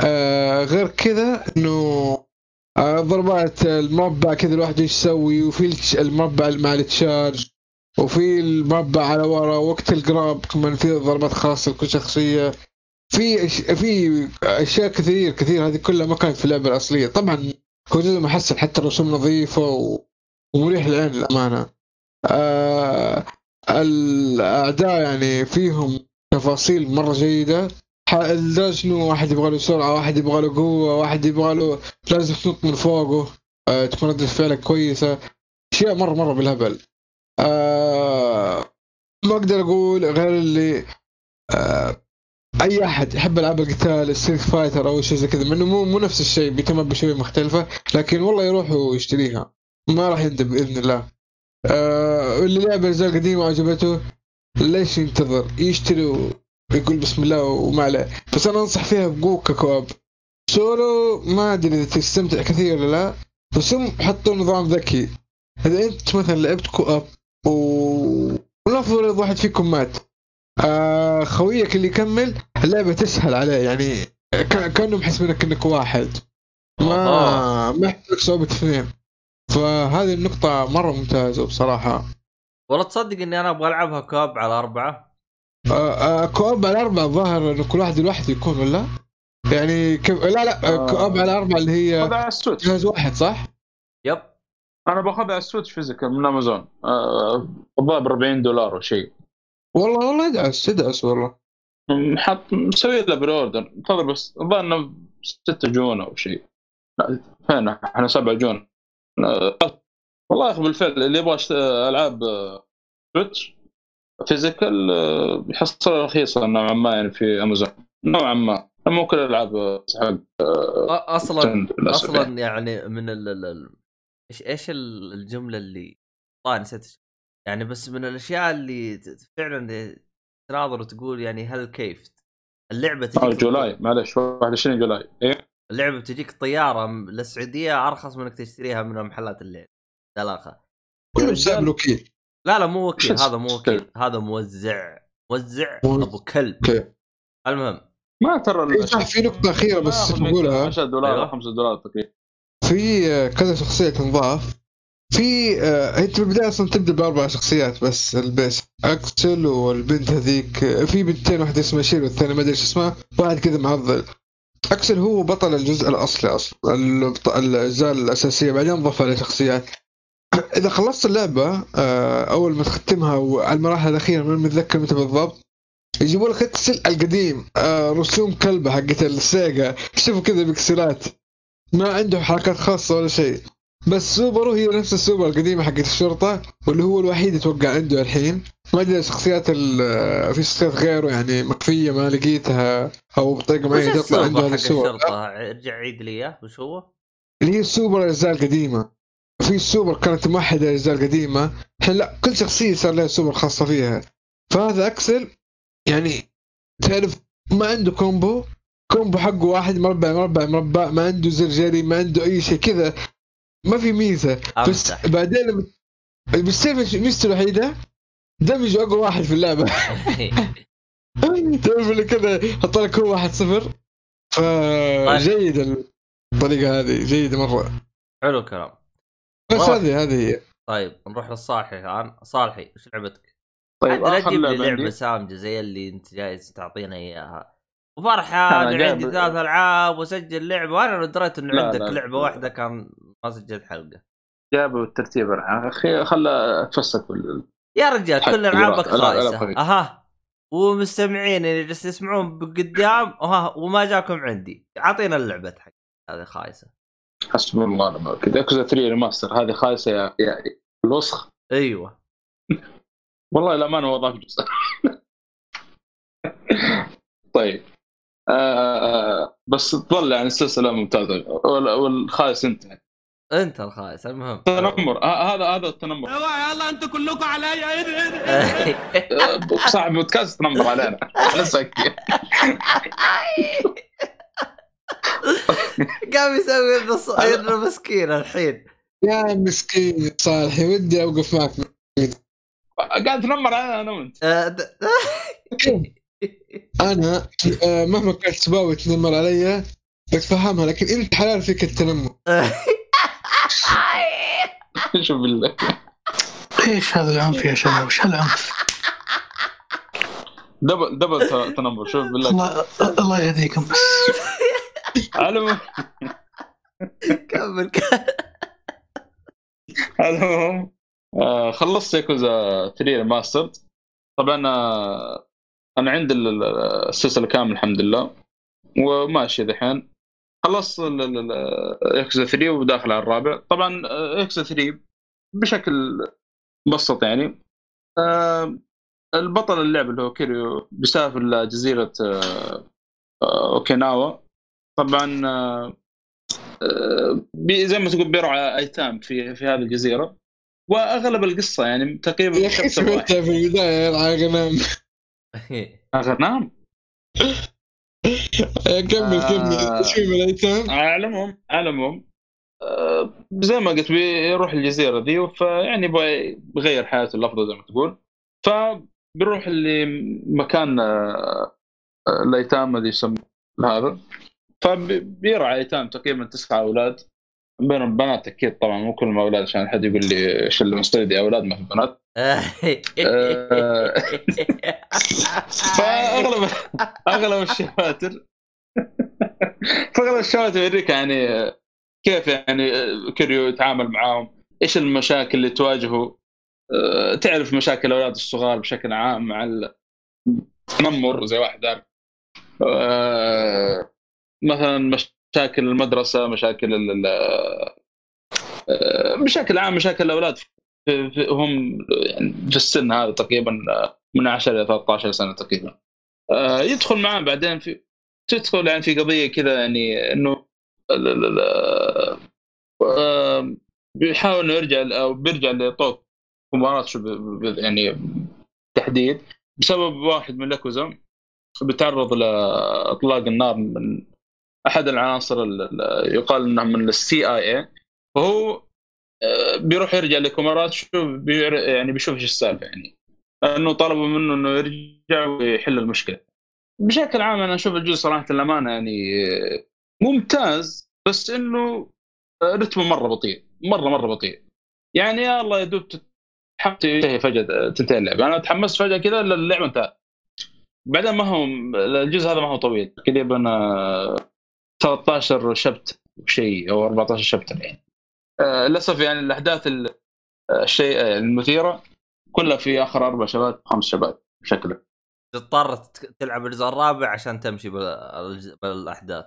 آه غير كذا إنه آه ضربات المربع كذا الواحد إيش يسوي وفي المربع مع التشارج وفي المربع على ورا وقت القراب كمان في ضربات خاصة لكل شخصية. في في أشياء كثير كثير. هذه كلها ما كانت في اللعبة الأصلية. طبعا هو جزء محسن حتى الرسوم نظيفة ومريح للعين للأمانة. آه الاعداء يعني فيهم تفاصيل مرة جيدة. لدرجه انه واحد يبغى له سرعة واحد يبغى له قوة واحد يبغى له لازم تنط من فوقه. آه تكون ردة فعلك كويسة. أشياء مرة مرة بالهبل. آه ما أقدر أقول غير اللي آه أي أحد يحب ألعاب القتال ستريت فايتر أو شيء زي كذا منه مو مو نفس الشيء بيتم بشويه مختلفة لكن والله يروح ويشتريها. ما راح يندم بإذن الله. آه اللي لعب الأجزاء القديمة وعجبته ليش ينتظر؟ يشتري ويقول بسم الله وما عليه. بس أنا أنصح فيها بقوة ككواب. سولو ما أدري إذا تستمتع كثير ولا لا بس هم حطوا نظام ذكي. إذا أنت مثلا لعبت كواب ونفرض واحد فيكم مات آه خويك اللي يكمل اللعبة تسهل عليه يعني كانه محسبينك إنك واحد. ما ما يحتاج صعوبة اثنين. فهذه النقطة مرة ممتازة بصراحة. والله تصدق إني أنا أبغى ألعبها كوب على أربعة؟ آه آه كوب على أربعة الظاهر انه كل واحد لوحده يكون ولا؟ يعني كم... لا لا آه co-op على أربعة اللي هي على السويتش. جهاز واحد صح؟ yep. أنا بأخذها على السويتش physical من أمازون. الظاهر ب 40 دولار أو شيء. والله والله ادعس ادعس والله. حط مسوي له pre-order انتظر بس الظاهر إنه 6 June أو شيء. لا فين؟ إحنا 7 June. والله يا أخي بالفعل اللي يبغى ألعاب سويتش physical يحصلها رخيصة نوعا ما يعني في امازون نوعا ما. مو كل الالعاب تستحق أصلا أصلا يعني. من ال إيش إيش الجملة اللي طيب نسيت يعني بس من الأشياء اللي فعلا تناظر وتقول يعني هل كيف؟ اللعبة تجيك آه جولاي معلش 21 جولاي. إيه؟ اللعبة بتجيك طيارة للسعودية أرخص من إنك تشتريها من محلات الليل ثلاثة كله بسبب الوكيل لا لا مو وكيل هذا مو وكيل هذا موزع موزع أبو كلب. المهم. ما ترى إيه، في نقطة أخيرة بس بقولها 10 دولار 5 أيوه. دولار تقريبا. في آه، كذا شخصية تنضاف. في آه انت بالبدايه أصلا تبدأ بأربع شخصيات بس ال base Axel والبنت هذيك. آه، في بنتين واحدة اسمها Cherry والثانية ما أدري إيش اسمها واحد كذا معضل. Axel هو بطل الجزء الأصلي أصلا الأجزاء الأساسية بعدين ضاف عليه شخصيات. اذا خلصت اللعبة آه أول ما تختمها وعلى المراحل الأخيرة ما متذكر متى بالضبط يجيبوا لك Axel القديم آه رسوم كلبة حقت ال Sega شوفوا كذا بكسلات ما عنده حركات خاصة ولا شيء. بس سوبرو هي نفس السوبر القديمه حقت الشرطة واللي هو الوحيد أتوقع عنده الحين. ما أدري شخصيات في شخصيات غيره يعني مكفيه ما لقيتها أو بطريقة معينة تطلع عنده هذا السوبر. ارجع عيد لي إياه وش هو؟ اللي هي السوبر الأجزاء القديمة. في السوبر كانت موحده الاجزاء القديمة. الحين لا كل شخصية صار لها سوبر خاصة فيها. فهذا Axel يعني تعرف ما عنده كومبو كومبو حقه واحد مربع مربع مربع ما عنده زرجري ما عنده أي شيء كذا. ما في ميزة. بس بعدين لما بالسيف ميزته الوحيدة؟ دمج أقوى واحد في اللعبة. تعرف اللي كذا حط لك هو واحد صفر؟ فجيد طيب. الطريقة هذه جيده مرة. حلو الكلام. بس هذه هذه هي. طيب نروح للصالحي الان صالحي وش لعبتك؟ طيب لا تجيب لي لعبه سامجة زي اللي أنت جايز تعطينا إياها. وفرحان عندي ثلاث ألعاب وسجل لعبة. وأنا لو دريت إنه عندك لا لعبة واحدة كان ما سجلت حلقة. جابوا الترتيب أخي خلى اتفسك بال... يا رجال كل ألعابك خايسة. أها. ومستمعين اللي جالسين يسمعون بقدام أها. وما جاكم عندي. أعطينا اللعبة حق هذه خايسة. حسبي الله ونعم الوكيل ياكوزا 3 ريماستر هذه خايسه يا, يا الوسخ أيوه. والله الامانه هو ضاف جزء. طيب. آه بس تظل يعني السلسلة ممتازة. والخايس انتهى. انت الخايس المهم. تنمر هذا هذا التنمر. يلا أنتم كلكم علي. صاحب بودكاست تنمر علينا. نسك قام يسوي انه مسكين الحين. يا مسكين صالحي ودي أوقف معك. قاعد تنمر علينا أنا وأنت. آه، أنا آه، مهما كانت سباوي تنمر علي بتفهمها لكن أنت حلال فيك التنمر. شوف بالله. إيش هذا العنف يا شباب؟ وش هالعنف؟ دبل دبل تنمر شوف بالله. الله الله يهديكم. بس على كمل المهم آه، خلصت ياكوزا 3 Remastered طبعا آه، أنا عندي السلسلة كاملة الحمد لله. وماشي دحين خلصت ياكوزا 3 وداخل على الرابع. طبعا ياكوزا آه، 3 بشكل مبسط يعني. البطل اللعبه اللي هو Kiryu بيسافر لجزيرة أوكيناوا. طبعا زي ما تقول بيرعى أيتام في في هذه الجزيرة. وأغلب القصة يعني تقريبا يا أخي في البداية يلعى غنام. غنام كمل كمل. إيش في الأيتام؟ أعلمهم أعلمهم. آه، زي ما قلت بيروح الجزيرة ذي فيعني يبغى يغير حياته الأفضل زي ما تقول. فبيروح لمكان آه، الأيتام اللي يسمى هذا. فبيرعى ايتام تقريبا تسعة أولاد. بينهم بنات أكيد طبعا مو كلهم أولاد عشان حد يقول لي إيش المستندي أولاد ما في بنات. فاغلب أغلب ال chapters فأغلب ال chapters يوريك يعني كيف يعني Kiryu يتعامل معاهم إيش المشاكل اللي تواجهه. آه، تعرف مشاكل الأولاد الصغار بشكل عام مع التنمر زي واحد مثلا مشاكل المدرسة مشاكل بشكل عام مشاكل الأولاد هم يعني في السن هذا تقريبا من 10 إلى 13 سنة تقريبا. يدخل معاه بعدين في تدخل يعني في قضية كذا يعني إنه بيحاول إنه يرجع أو بيرجع لطوك مباراة يعني تحديد بسبب واحد من الأكوزا بيتعرض لإطلاق النار من أحد العناصر يقال انها من السي اي اي وهو آه، بيروح يرجع لكومارات شو يعني بيشوف إيش السالفة يعني. انه طلبوا منه إنه يرجع ويحل المشكلة. بشكل عام أنا أشوف الجزء صراحة الأمانة يعني آه، ممتاز بس إنه رتمه مرة بطيء مرة مرة بطيء. يعني يا الله يا دوب تنتهي فجأة تنتهي اللعبة. أنا تحمست فجأة كذا اللعبة انتهت. بعدين ما هو الجزء هذا ما هو طويل. تقريبا 13 شبت شيء أو 14 شابتر يعني آه للأسف يعني الأحداث الشيء المثيرة كلها في آخر أربع شبات خمس شبات شكله. تضطر تلعب الجزء الرابع عشان تمشي بالأحداث.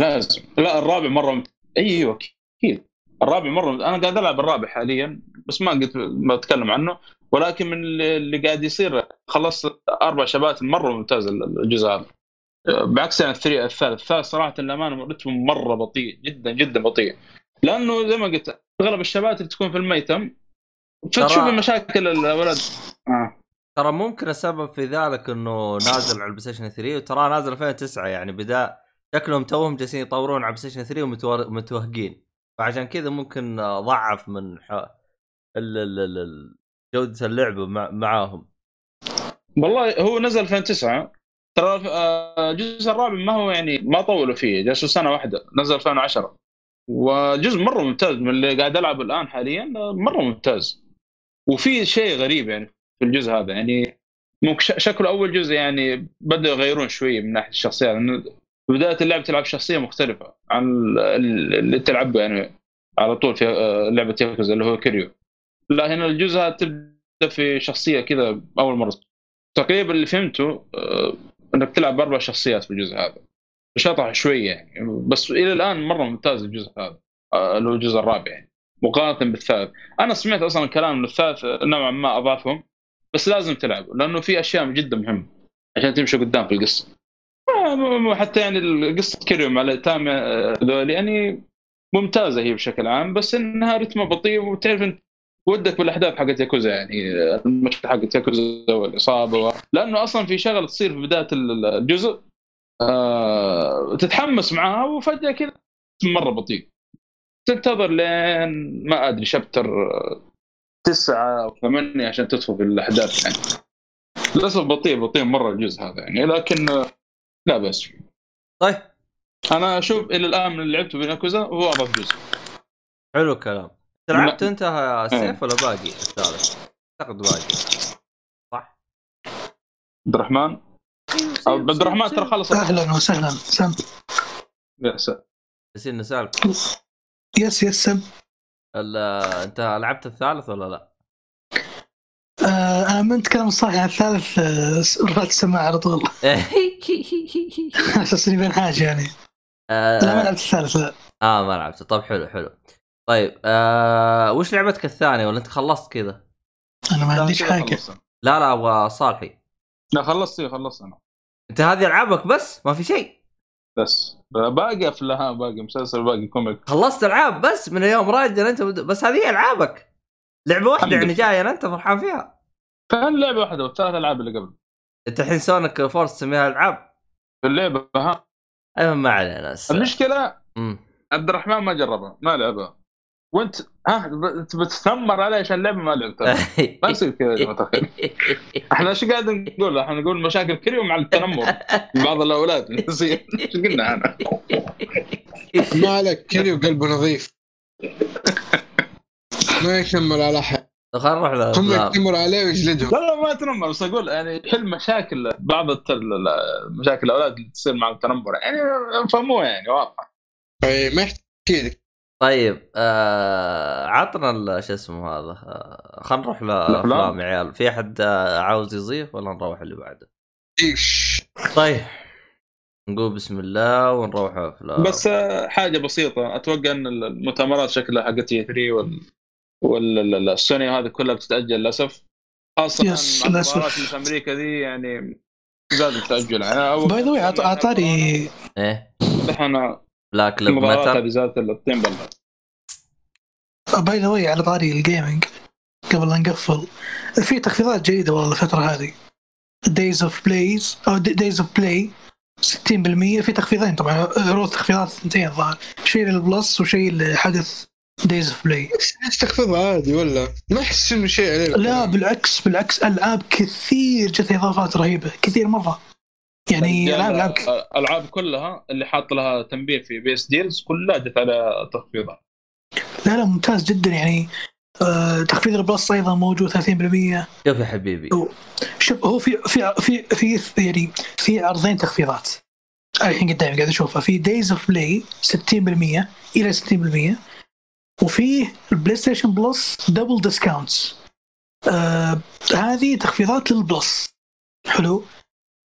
لازم. لا الرابع مرة أيوه أكيد. الرابع مرة أنا قاعد ألعب الرابع حاليا بس ما قلت ما أتكلم عنه. ولكن من اللي قاعد يصير خلصت أربع شبات مرة ممتاز الجزء هذا. بعكس يعني الثري الثالث. الثالث صراحة للامانه رتمه مرة بطيء جدا جدا بطيء. لأنه زي ما قلت أغلب الشبات اللي تكون في الميتم فتشوف مشاكل الأولاد. آه. ترى ممكن السبب في ذلك إنه نازل على ال PlayStation 3 وترى نازل 2009 يعني بدا شكلهم توهم جالسين يطورون على ال PlayStation 3 ومتوهقين فعشان كذا ممكن ضعف من ح... ال... ال... ال... جودة اللعبه مع... معاهم. والله هو نزل 2009 ترى آه، الجزء الرابع ما هو يعني ما طولوا فيه جلسوا سنة واحدة نزل 2010 وجزء مرة ممتاز من اللي قاعد ألعب الآن حاليا مرة ممتاز. وفي شيء غريب يعني في الجزء هذا يعني ممكن أول جزء يعني بدأوا يغيرون شوية من ناحية الشخصيات لأنه بداية اللعبه تلعب شخصية مختلفة عن اللي تلعبه يعني على طول في آه، لعبة ياكوزا اللي هو كيريو. لا هنا الجزء هذا تبدأ في شخصية كذا أول مرة. تقريبا اللي فهمته آه، إنك تلعب بأربع شخصيات في الجزء هذا. شطح شوية يعني بس إلى الآن مرة ممتاز الجزء هذا آه، اللي هو الجزء الرابع يعني مقارنة بالثالث. أنا سمعت أصلا كلام من الثالث نوعا ما أضافهم بس لازم تلعبه لأنه في أشياء جدا مهمة عشان تمشي قدام في القصة. آه، حتى يعني قصه Kiryu مع الايتام هذول يعني ممتازة هي بشكل عام بس إنها رتمها بطيء وتعرف انت ودك بالأحداث حقت ياكوزا يعني المشكلة حقت ياكوزا والإصابة و... لأنه أصلا في شغله تصير في بداية الجزء آه... تتحمس معاها وفجأة كذا مرة بطيء. تنتظر لين ما أدري شابتر تسعة أو ثمانية عشان تدخل في الأحداث يعني. للأسف بطيء بطيء مرة الجزء هذا يعني لكن لا بأس طيب. أنا أشوف إلى الآن من اللي لعبته بيناكوزا هو افضل جزء. حلو الكلام. لعبت انت السيف ولا باقي الثالث؟ اعتقد باقي. صح؟ عبد الرحمن؟ عبد الرحمن ترى خلص. أهلا وسهلا سم. يا سلام ياسين نسالك يس يس سم. أنت لعبت الثالث ولا لا؟ آه أنا من تكلم الصح عن الثالث آه رفعت السماعه على طول. أساس إني بين حاجة يعني. آه لا ما لعبت الثالث. لا آه ما لعبته. طيب حلو حلو. طيب آه وش لعبتك الثانية؟ ولا انت خلصت كذا؟ أنا ما عنديش حاجة. لا لا أبغى صالحي. لا خلصت خلصت أنا. انت هذه ألعابك بس؟ ما في شيء. بس. باقي أفلام باقي مسلسل باقي comic. خلصت ألعاب بس من اليوم راجل أنت بس هذه ألعابك. لعبة واحدة يعني جاية أنت فرحان فيها؟ كان لعبة واحدة والثلاث ألعاب اللي قبل. أنت الحين Sonic Forces تسميها ألعاب؟ اللعبة ها. أيوه ما علينا المشكلة عبد الرحمن ما جربها ما لعبها. وانت ها بتتنمر علي عشان اللعبة ما لعبتها. ما يصير كذا يا إحنا إيش قاعد نقول؟ إحنا نقول مشاكل كريم مع التنمر. بعض الأولاد. إيش قلنا أنا؟ ما عليك كريم قلبه نظيف. ما يتنمر على أحد. خلينا نروح له هم يتنمر عليه ويجلدهم لا لا ما يتنمر بس أقول يعني حل مشاكل بعض مشاكل الأولاد اللي تصير مع التنمر. يعني فهموها يعني واضحة. اي ما يحكي لك طيب آه عطنا شو اسمه هذا آه خلينا نروح لافلام يا عيال. في أحد آه عاوز يضيف ولا نروح اللي بعده؟ إيش؟ طيب نقول بسم الله ونروح أفلام. بس آه، حاجة بسيطة. أتوقع إن المؤتمرات شكلها حقت E3 وال والسوني هذه كلها بتتأجل للأسف. خاصة يس المباريات اللي في أمريكا دي يعني لازم تأجل. by the way أعطاني إيه؟ دحين Black Lives Matter هذه زادت الطين بلة by the way على طاري ال gaming قبل لا نقفل في تخفيضات جيده والله الفترة هذه. Days of Plays أو Days of Play 60% في تخفيضين طبعا عروض تخفيضات ثنتين الظاهر. شيء لل Plus وشيء لحدث Days of Play إيش تخفيض عادي ولا؟ ما أحس إنه شيء عليه لا بالعكس بالعكس ألعاب كثير جت إضافات رهيبة كثير مرة. يعني العاب العاب العاب كلها اللي حاط لها تنبيه في PS Deals كلها جت على تخفيضات لا لا ممتاز جدا يعني. آه تخفيض ال Plus أيضا موجود 30% شوف يا حبيبي. شوف هو في في في في يعني في عرضين تخفيضات. الحين قدامي قاعد أشوفها. في Days of Play 60% إلى 60% وفي ال PlayStation Plus Double Discounts آه هذه تخفيضات لل Plus. حلو؟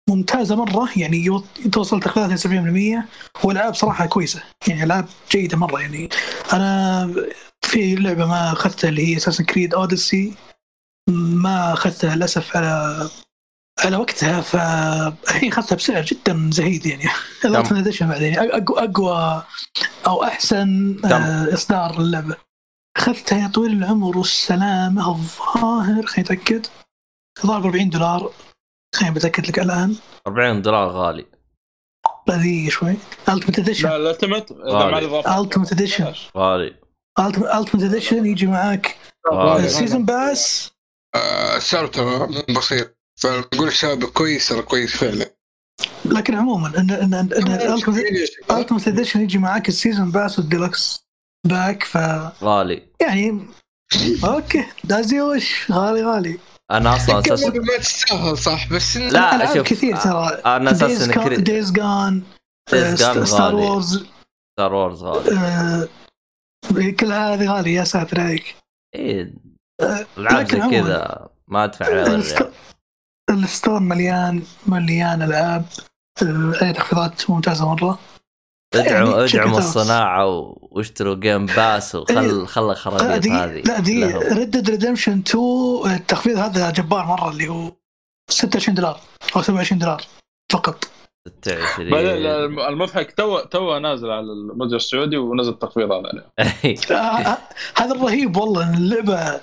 ممتازة مرة يعني توصل تخفيضات 70% والعاب صراحة كويسة يعني ألعاب جيدة مرة يعني. أنا في لعبة ما أخذتها اللي هي Assassin's Creed Odyssey ما أخذتها للأسف على على وقتها فالحين أخذتها بسعر جدا زهيد يعني. edition بعدين اقوى أقوى أو أحسن آه، إصدار اللعبه أخذتها يا طويل العمر والسلامة الظاهر خليني أتأكد. الظاهر 40 دولار. خليني بتاكد لك الآن. 40 دولار غالي. ذي شوي. Ultimate Edition لا ال Ultimate Ultimate Edition غالي. Ultimate Edition يجي معك Season Pass سعره ترى بسيط. فنقول حساب كويس ترى كويس فعلا. لكن عموما ان ان ان Ultimate Edition يجي معك ال Season Pass وال Deluxe Pack ف غالي. يعني okay. دازي وش غالي غالي. أنا أصلا أساس ما تستاهل صح بس لا شوف كثير ترى. أنا أساس Days Gone Days Gone Star Wars Star Wars غالي. كل هذه غالي يا ساتر عليك. إيه العاب زي كذا ما أدفع عليها ال store مليان مليان ألعاب. أي تخفيضات ممتازة مرة. ادعموا يعني أدعموا الصناعة واشتروا Game Pass وخل إيه. خل خرابيط هذه لا دي Red Dead Redemption 2 التخفيض هذا جبار مرة اللي هو 26 دولار أو 27 دولار فقط. 26 المضحك تو تو نازل على المتجر السعودي ونزل تخفيض عليه آه، آه، هذا الرهيب والله اللعبة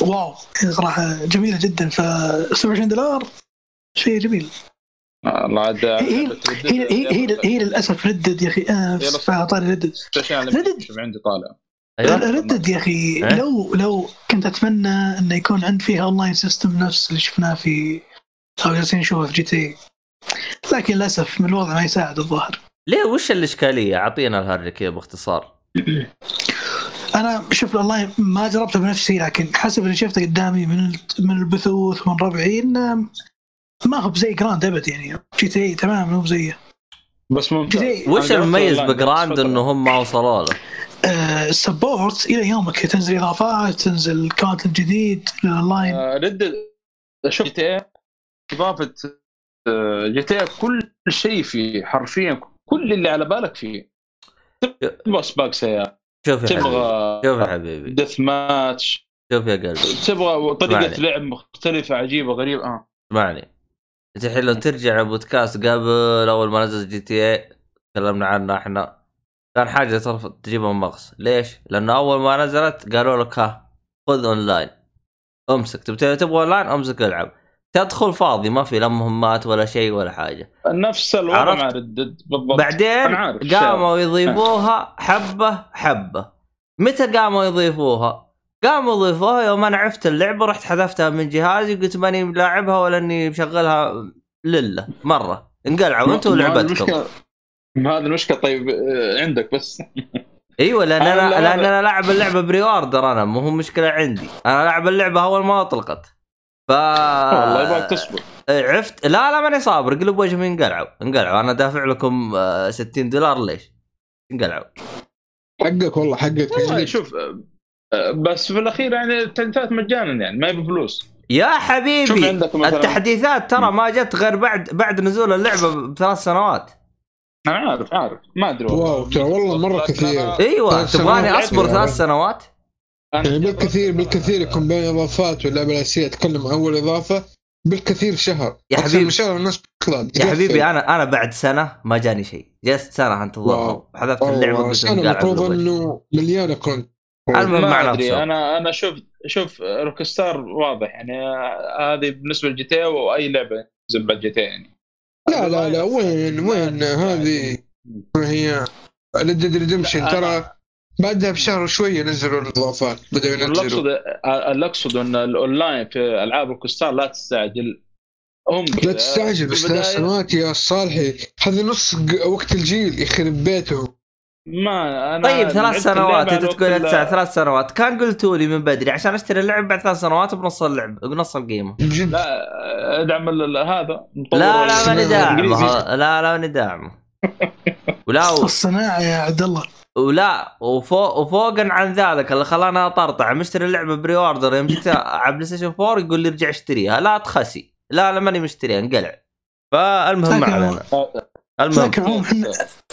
wow صراحة جميلة جدا ف 27 دولار شيء جميل. الله عاد هي هي هي, هي, للأسف Red Dead يا أخي. أنا طاري Red Dead. Red Dead. عندي طالع. أيوة. Red Dead يا أخي. إيه؟ لو لو كنت أتمنى انه يكون عند فيها online system نفس اللي شفناه في أو جالسين نشوفه في GTA لكن للأسف من الوضع ما يساعد الظاهر. ليه؟ وش الإشكالية؟ أعطينا الهرجه كذا باختصار. أنا شوف الاونلاين ما جربته بنفسي لكن حسب اللي شفته قدامي من من البثوث من ربعي انه ما هو بزي Grand أبد يعني. GTA تمام مو بزيه. بس ممتاز. وش المميز ب Grand إنه هم ما وصلوا له؟ ال support إلى يومك. تنزل إضافات تنزل content جديد للاونلاين آه رد شوف GTA إضافة GTA كل شيء فيه حرفيا كل اللي على بالك فيه. تبغى سباق سيارة. شوف يا تبغى شوف يا حبيبي. deathmatch شوف يا قلبي. تبغى طريقة لعب مختلفة عجيبة غريبة. آه. اسمعني انت الحين لو ترجع بودكاست قبل أول ما نزل GTA تكلمنا عنه إحنا. كان حاجة ترفض تجيبها من مغص. ليش؟ لأنه أول ما نزلت قالوا لك ها خذ أونلاين. أمسك. تبغى تبغى أونلاين؟ أمسك ألعب. تدخل فاضي ما في لا مهمات ولا شيء ولا حاجة. نفس الوضع مع Red Dead بالضبط. بعدين قاموا يضيفوها حبة حبة. متى قاموا يضيفوها؟ قاموا يضيفوها يوم أنا عرفت اللعبة رحت حذفتها من جهازي قلت ماني لاعبها ولا إني مشغلها لله مرة. انقلعوا أنتم ولعبتكم. هذا المشكلة طيب آه، عندك بس. إيوه لأن أنا لأن أنا لاعب اللعبة pre-order أنا مو هو مشكلة عندي. أنا لاعب اللعبة أول ما أطلقت. ف والله يبغاك تصبر. عرفت لا لا ماني صابر قلب وجهي انقلعوا. انقلعوا أنا دافع لكم 60 آه، دولار ليش؟ انقلعوا. حقك والله حقك. والله شوف بس في الأخير يعني التحديثات مجانا يعني ما يبي فلوس يا حبيبي التحديثات ترى ما جت غير بعد بعد نزول اللعبة بثلاث سنوات. أنا عارف عارف. ما أدري واو ترى والله مرة كثير. إيوه تبغاني أصبر ثلاث سنوات؟ يعني بالكثير بالكثير يكون بين اضافات واللعبة الأساسية أتكلم عن أول إضافة بالكثير شهر. يا حبيبي. شهر الناس يا حبيبي أنا أنا بعد سنة ما جاني شيء. جلست سنه انتظر حذفت اللعبة سنه المفروض إنه مليانه كنت المهم ما أدري أنا أنا شوف شوف Rockstar واضح يعني هذه بالنسبة ل GTA لعبة زبده GTA يعني. لا لا لا وين وين؟ هذه هي؟ Red Redemption ترى بعدها بشهر وشوية نزلوا الإضافات بدأوا ينزلوا. اقصد اللي اقصد إن الأونلاين في ألعاب Rockstar لا تستعجل. هم لا تستعجل بس ثلاث سنوات يا صالحي هذا نص وقت الجيل يخرب بيته. ما أنا طيب ثلاث سنوات أنت تقول ثلاث سنوات. كان قلتوا لي من بدري عشان أشتري اللعب بعد ثلاث سنوات بنص اللعب بنص القيمة. لا أدعم هذا. لا لا ماني داعمه لا لا ماني داعمه ولا الصناعه يا عبد الله. ولا وفوق وفوقا عن ذلك اللي خلاني أطرطع. مشتري اللعبة pre-order يوم جيت على PlayStation 4 يقول لي ارجع اشتريها. لا تخسي. لا لا ماني مشتريها انقلع. فالمهم ما علينا المهم.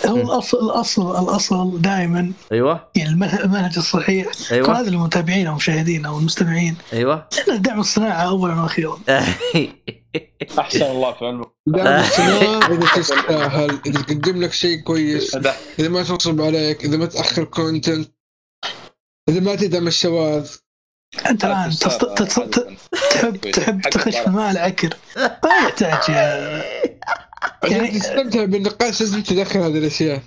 هو الاصل الاصل الأصل دائما أيوه. يعني المنهج الصحيح. أيوه. هذا للمتابعين أو المشاهدين أو المستمعين. أيوه. دعم الصناعة اولا وأخيرا. أحسن الله في علمك. دعم الصناعة. إذا تستاهل إذا تقدم لك شيء كويس إذا ما تنصب عليك إذا ما تأخر كونتنت إذا ما تدعم الشواذ. أنت الآن تحب تحب تخش في الماء العكر. ما يحتاج يعني تستمتع بالنقاش لازم تدخل هذه الأشياء.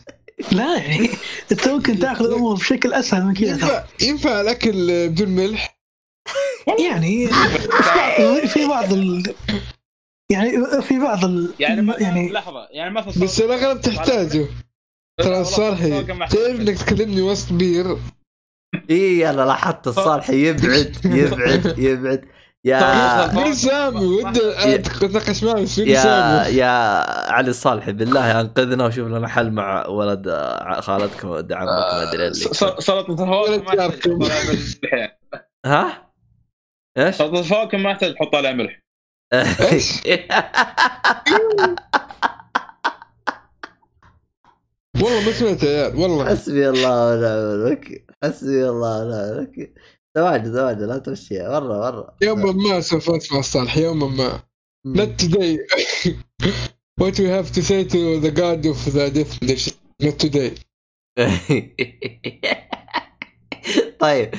لا يعني أنت ممكن تأخذ الأمور بشكل أسهل من كذا. ينفع ينفع الاكل بدون ملح؟ يعني في بعض ال... يعني في بعض ال... يعني يعني لحظة يعني مثلا بس الاغلب تحتاجه ترى صالحي تعرف إنك تكلمني وسط بير؟ اي أنا لاحظت الصالحي يبعد يبعد يبعد. يا مين سامي؟ ودي اتناقش معه بس يا سامي؟ يا علي الصالحي بالله أنقذنا وشوف لنا حل مع ولد خالتكم ولد عمك ما أدري اللي سلطة الفواكه ها؟ إيش؟ سلطة الفواكه ما يحتاج تحط عليها ملح. إيش؟ والله ما سمعت يا عيال والله. حسبي الله ونعم الوكيل حسبي الله ونعم الوكيل. تواجد تواجد لا تمشيها مره مره يوما ما سوف أسمع الصالح يوما ما. not today. What we have to say to the god of the death not today. طيب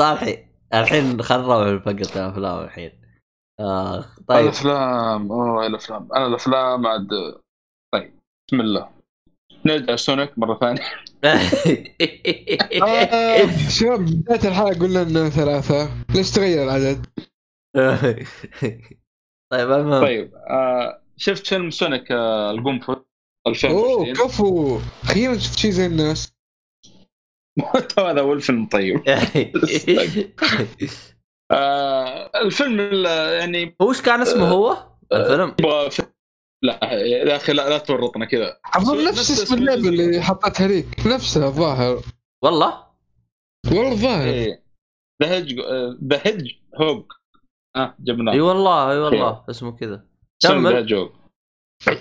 صالحي الحين خلينا نروح الأفلام الحين. اخ طيب. الأفلام أوه الأفلام. أنا الأفلام عاد طيب بسم الله. نرجع Sonic مرة ثانية. آه، شباب بدايه الحلقة قلنا انه ثلاثة ليش تغير العدد؟ طيب المهم طيب آه شفت فيلم Sonic آه القنفذ 2020 أوه كفو. أخيرا شفت شيء زي الناس. هذا أول فيلم طيب. آه الفيلم يعني هو إيش كان اسمه هو؟ الفيلم؟ لا يا أخي لا, لا تورطنا كذا. اظن نفس اسم اللعبة اللي حطتها ليك نفسها الظاهر. والله؟ والله ظاهر the hedge the hedge هوج آه جبناه. إي والله إي والله اسمه كذا. كمل.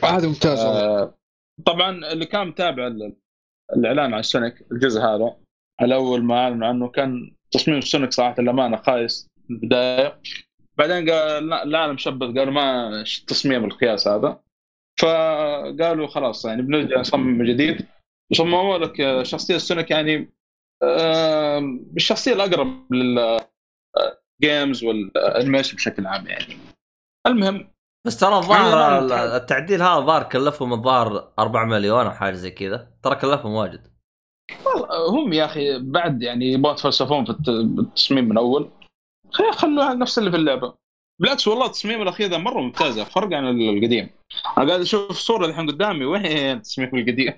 هذا ممتاز. آه طبعا اللي كان متابع الإعلان عن Sonic الجزء هذا الأول ما اعلنوا عنه كان تصميم Sonic صراحة للامانه خايس في البداية. بعدين قال العالم شبت قالوا ما تصميم القياس هذا. فقالوا خلاص يعني بنرجع نصمم من جديد. وصمموا لك شخصية سونيك يعني بالشخصية الأقرب لل games وال animation بشكل عام يعني. المهم بس ترى الظاهر التعديل هذا الظاهر كلفهم الظاهر 4 مليون أو حاجة زي كذا. ترى كلفهم واجد. والله هم يا أخي بعد يعني يبغوا يتفلسفون في التصميم من أول. خلوها نفس اللي في اللعبة. بالعكس والله التصميم الأخير ذا مرة ممتازه فرق عن القديم. أنا قاعد أشوف الصورة الحين قدامي وين التصميم القديم؟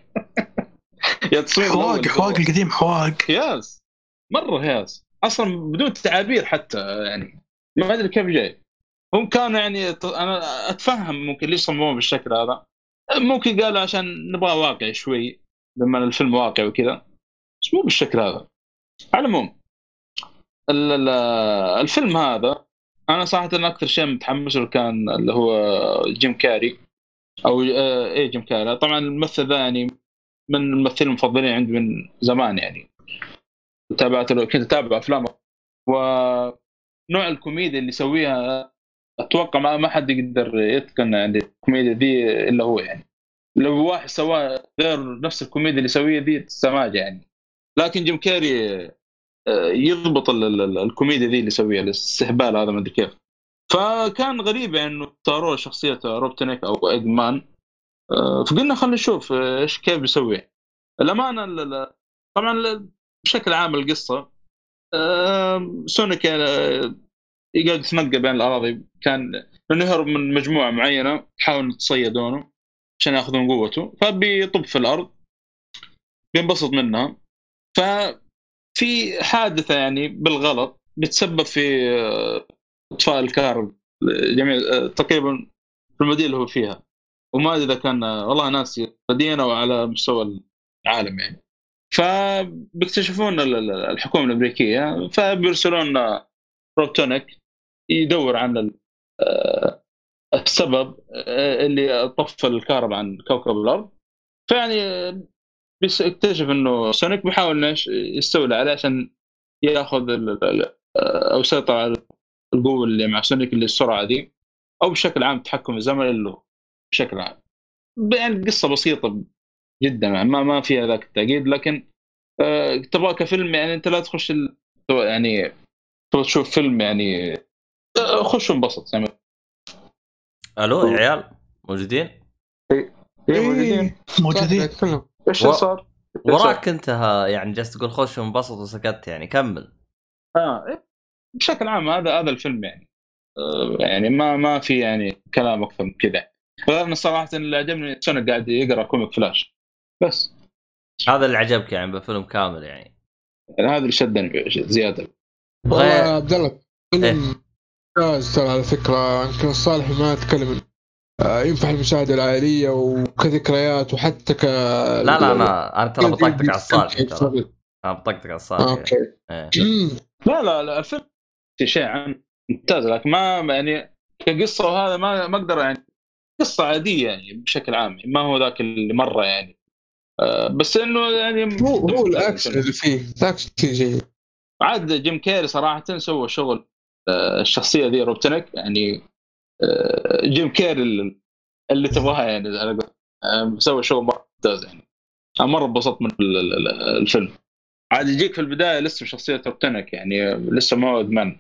يا تصميم حواق حواق القديم حواق. ياس. مرة ياس. أصلا بدون تعابير حتى يعني. ما أدري كيف جاي. هم كانوا يعني أنا أتفهم ممكن ليش صمموه بالشكل هذا. ممكن قالوا عشان نبغى واقعي شوي لما الفيلم واقعي وكذا. بس مو بالشكل هذا. على العموم الفيلم هذا أنا صراحة أكثر شيء متحمس له كان اللي هو جيم كاري أو آه اي جيم كاري. طبعا الممثل ذا يعني من الممثلين المفضلين عندي من زمان يعني. تابعت كنت أتابع أفلامه. ونوع الكوميديا اللي يسويها أتوقع ما, ما حد يقدر يتقن يعني الكوميديا دي إلا هو يعني. لو واحد سواه غير نفس الكوميديا اللي يسويها دي سماجه يعني. لكن جيم كاري يضبط الكوميديا ذي اللي يسويها الاستهبال هذا ما أدري كيف. فكان غريب إنه اختاروا شخصية روبتنيك أو ايج مان آه، فقلنا خلينا نشوف آه، إيش كيف بيسوي الأمانة طبعا بشكل عام القصة سونيك يقعد يتنقل بين الأراضي. كان لأنه يهرب من مجموعة معينة تحاول تصيدونه عشان يأخذون قوته. فبيطب في الأرض بينبسط منها. ففي حادثة يعني بالغلط بتسبب في آه، إطفاء الكهرب جميع آه، تقريبا في المدينة اللي هو فيها. وما أدري إذا كان آه، والله ناسي مدينه أو على مستوى العالم يعني. فبيكتشفون الحكومة الأمريكية فبيرسلون روبوتنيك يدور عن السبب اللي طفى الكهرباء عن كوكب الأرض. فيعني بيكتشف إنه سونيك بيحاول إيش يستولى عليه عشان ياخذ أو يسيطر على القوة اللي مع سونيك اللي السرعة دي أو بشكل عام تحكم الزمن اللي بشكل عام. يعني قصة بسيطة جدا يعني ما ما فيها ذاك التعقيد لكن آه تبغى كفيلم يعني أنت لا تخش ال... يعني تبغى تشوف فيلم يعني آه خش وانبسط يعني. ألو يا عيال موجودين؟ اي اي موجودين. موجودين. إيش اللي صار؟ وراك أنت يعني جالس تقول خش وانبسط وسكت يعني كمل. آه إيه. بشكل عام هذا هذا الفيلم يعني. آه يعني ما ما في يعني كلام أكثر من كذا. أنا صراحة اللي عجبني سونيك قاعد يقرأ comic فلاش. بس. هذا اللي عجبك يعني بالفيلم كامل يعني. يعني هذا اللي شدني زيادة. والله يا عبد الله فيلم ممتاز ترى على فكرة. يمكن صالح ما تكلم ينفع المشاهده العائلية وكذكريات وحتى ك لا لا أنا أنا ترى بطقطق على الصالح ترى. أنا بطقطق على الصالح أوكي. إيه. لا لا لا. الفيلم في شيء عن ممتاز لكن ما يعني كقصة وهذا ما ما أقدر يعني قصة عادية يعني بشكل عام ما هو ذاك اللي مرة يعني. آه بس إنه يعني هو هو الاكشن اللي فيه. الاكشن جيد. عاد جيم كيري صراحة سوى شغل آه الشخصية ذي روبتنك يعني آه جيم كيري اللي, اللي تبغاها يعني آه سوى شغل ممتاز يعني. أنا مرة انبسطت من الفيلم. عاد يجيك في البداية لسه شخصية روبتنك يعني لسه ما هو ايج مان.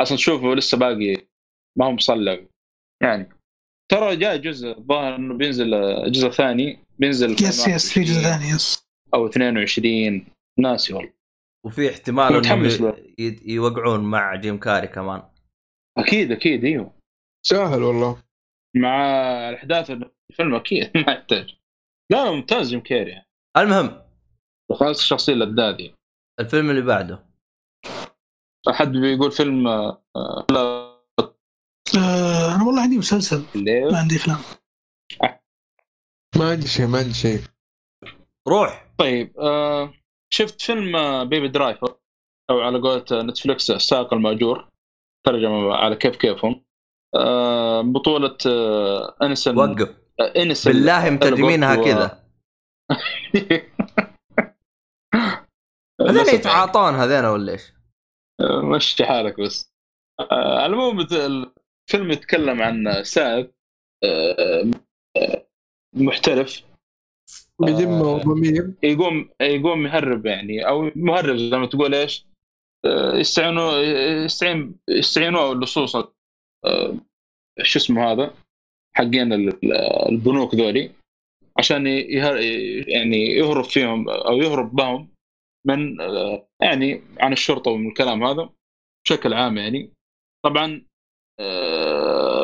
أصلا تشوفه لسه باقي ما هو مصلع يعني ترى جاء جزء الظاهر إنه بينزل جزء ثاني. بينزل yes yes في جزء ثاني yes أو 22 ناسي والله. وفي احتمال إنهم يوقعون مع جيم كاري كمان. أكيد أكيد إيوه. سهل والله. مع الأحداث الفيلم أكيد ما يحتاج. لا ممتاز جيم كاري المهم. خلاص الشخصية اللذاذه الفيلم اللي بعده. أحد بيقول فيلم لا. آه أنا والله عندي مسلسل. الليل. ما عندي أفلام. ما عندي شيء ما عندي شيء. روح. طيب آه شفت فيلم بيبي درايفر أو على قولة نتفلكس السائق المأجور. ترجمة على كيف كيفهم. آه بطولة آه انسل الجورت. آه انسل بالله مترجمينها و... كذا. هذين يتعاطون هذين ولا إيش؟ مشي حالك بس. آه المهم الفيلم يتكلم عن سائق آه محترف. بذمه وضمير يقوم يقوم يهرب يعني أو مهرب زي ما تقول إيش؟ يستعينوا يستعين يستعينوا اللصوص شو اسمه هذا؟ حقين البنوك ذولي عشان يعني يهرب فيهم أو يهرب بهم من يعني عن الشرطة ومن الكلام هذا بشكل عام يعني. طبعا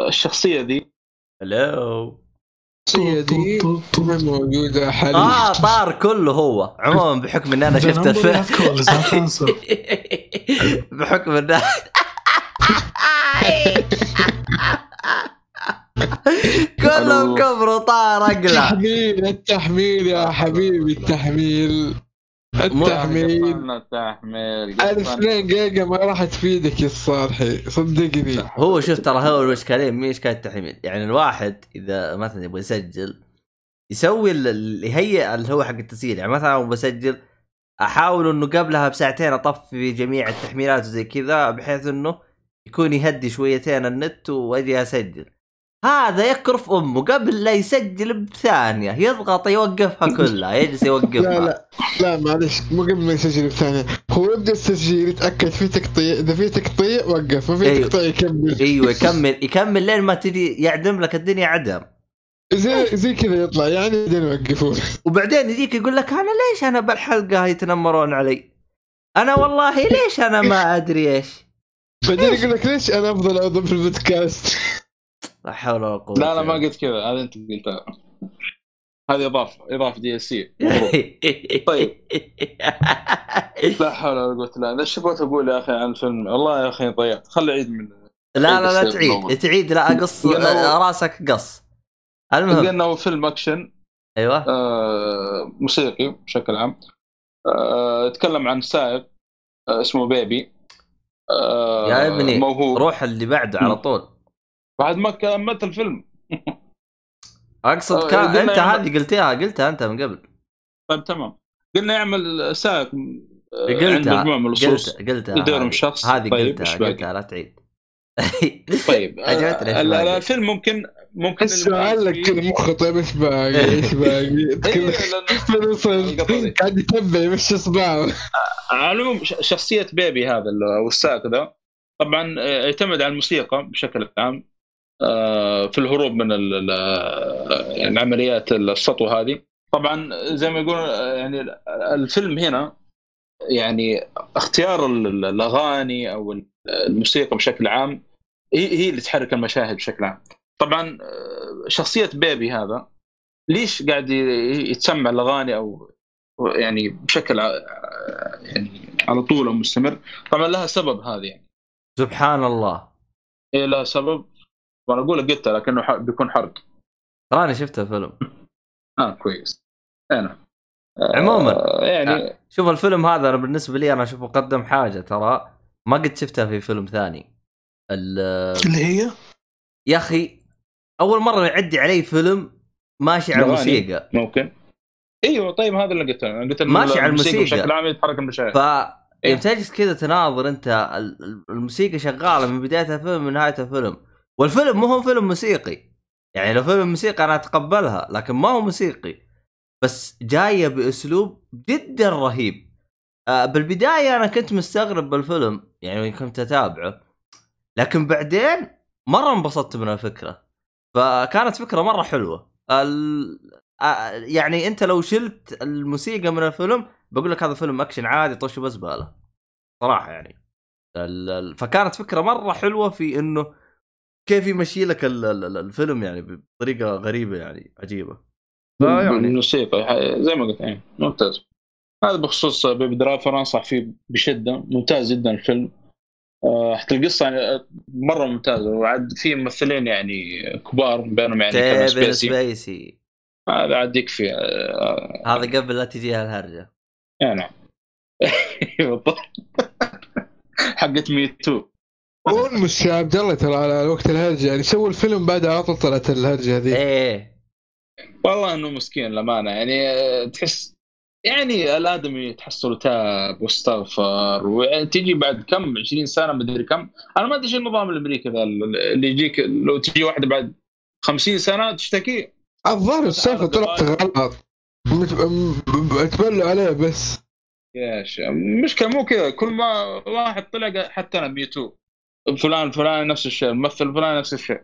الشخصية ذي هلو الشخصية دي موجودة حاليا. آه طار كله هو. عموما بحكم إن أنا شفت الفيلم. بحكم ان كلهم كبروا طار أقلع. التحميل التحميل يا حبيبي التحميل. التحميل. التحميل 2000 جيجا ما راح تفيدك يا الصالحي صدقني. هو شوف ترى هو الاشكالين مين اشكال التحميل؟ يعني الواحد إذا مثلا يبغى يسجل يسوي اللي يهيئ اللي هو حق التسجيل. يعني مثلا بسجل أحاول إنه قبلها بساعتين أطفي جميع التحميلات وزي كذا بحيث إنه يكون يهدي شويتين النت واجي أسجل هذا يكرف أمه قبل لا يسجل بثانية يضغط يوقفها كلها يجلس يوقفها لا لا لا معلش مو قبل ما يسجل بثانية هو يبدأ التسجيل يتأكد في تقطيع إذا في تقطيع وقف ما في أيوه. تقطيع يكمل أيوه يكمل يكمل لين ما تجي يعدم لك الدنيا عدم زي زي كذا يطلع يعني بعدين يوقفون وبعدين يجيك يقول لك أنا ليش أنا بالحلقة يتنمرون علي؟ أنا والله ليش أنا ما أدري إيش؟ بعدين يقول لك ليش أنا أفضل عضو في البودكاست؟ لا حول ولا قوة لا لا ما قلت كذا. هذا أنت قلتها هذه إضافة إضافة DLC طيب. لا حول ولا قوة إلا بالله. إيش بغيت أقول يا أخي عن الفيلم والله يا أخي ضيعت خلي عيد من لا لا لا تعيد. تعيد لا اقص راسك قص. المهم. انه فيلم أكشن. أيوه. آه موسيقي بشكل عام. آه يتكلم عن سائق آه اسمه بيبي. آه يا ابني موهوب. روح اللي بعده على طول. بعد ما كملت الفيلم أقصد آه، كان أنت هذه قلتيها قلتها أنت من قبل. طيب تمام. قلنا يعمل سائق آه، قلتها قلتها قلتها يدورهم شخص. هذه طيب قلتها قلتها لا تعيد. طيب عجبتني الفيلم ممكن ممكن السؤال لك كذا مخه طيب إيش باقي إيش باقي. قاعد يتبع يمشي اصبعه على العموم شخصية بيبي هذا أو السائق ذا. طبعا آه، يعتمد على الموسيقى بشكل عام آه، في الهروب من يعني عمليات السطو هذه. طبعا زي ما يقول يعني الفيلم هنا يعني اختيار الأغاني أو الموسيقى بشكل عام هي هي اللي تحرك المشاهد بشكل عام. طبعا آه، شخصية بيبي هذا ليش قاعد يتسمع الأغاني أو يعني بشكل يعني على طول مستمر؟ طبعا لها سبب هذه يعني. سبحان الله. إيه لها سبب. وأنا أقول قلتها لكنه بيكون حرق. تراني شفت الفيلم آه كويس. أنا آه عموما آه يعني آه شوف الفيلم هذا أنا بالنسبة لي أنا اشوفه قدم حاجة ترى ما قد شفتها في فيلم ثاني. اللي هي؟ يا أخي أول مرة يعدي علي فيلم ماشي على الموسيقى. ممكن. إيوه طيب هذا اللي قلته. أنا قلت ماشي على الموسيقى بشكل عام يتحرك المشاهد ف إيه؟ يوم تجلس كذا تناظر أنت الموسيقى شغالة من بداية الفيلم من نهاية الفيلم. والفيلم مو هو فيلم موسيقي. يعني لو فيلم موسيقى أنا أتقبلها لكن ما هو موسيقي. بس جاية بأسلوب جدا رهيب. آه بالبداية أنا كنت مستغرب بالفيلم يعني كنت أتابعه. لكن بعدين مرة انبسطت من الفكرة. فكانت فكرة مرة حلوة. ال... يعني أنت لو شلت الموسيقى من الفيلم بقول لك هذا فيلم أكشن عادي طش بزباله صراحة يعني. ال... فكانت فكرة مرة حلوة في إنه كيف يمشي لك الفيلم يعني بطريقة غريبة يعني عجيبة. فيعني الموسيقى زي ما قلت يعني ممتاز. هذا بخصوص بيبي درايفر أنصح فيه بشدة ممتاز جدا الفيلم. حتى القصة يعني مرة ممتازة. وعاد في ممثلين يعني كبار بينهم يعني كيفن سبيسي, سبيسي. هذا عاد يكفي آه، هذا قبل لا تجيها الهرجه نعم. بالضبط. حقت me too. هو المشكلة عبد الله ترى على وقت الهرجة. يعني سووا الفيلم بعد على طول طلعت الهرجة هذه إيه. والله إنه مسكين للأمانة. يعني آه، تحس يعني الآدمي تحصل تاب واستغفر وتجي بعد كم؟ 20 سنة مدري كم. أنا ما أدري إيش النظام الأمريكي ذا اللي يجيك لو تجي واحدة بعد 50 سنة تشتكي. الظاهر السالفه طلعت غلط تبلوا عليه بس. يا شيخ المشكلة مو كذا. كل ما واحد طلع حتى أنا ميتو. فلان فلان نفس الشيء الممثل فلان نفس الشيء.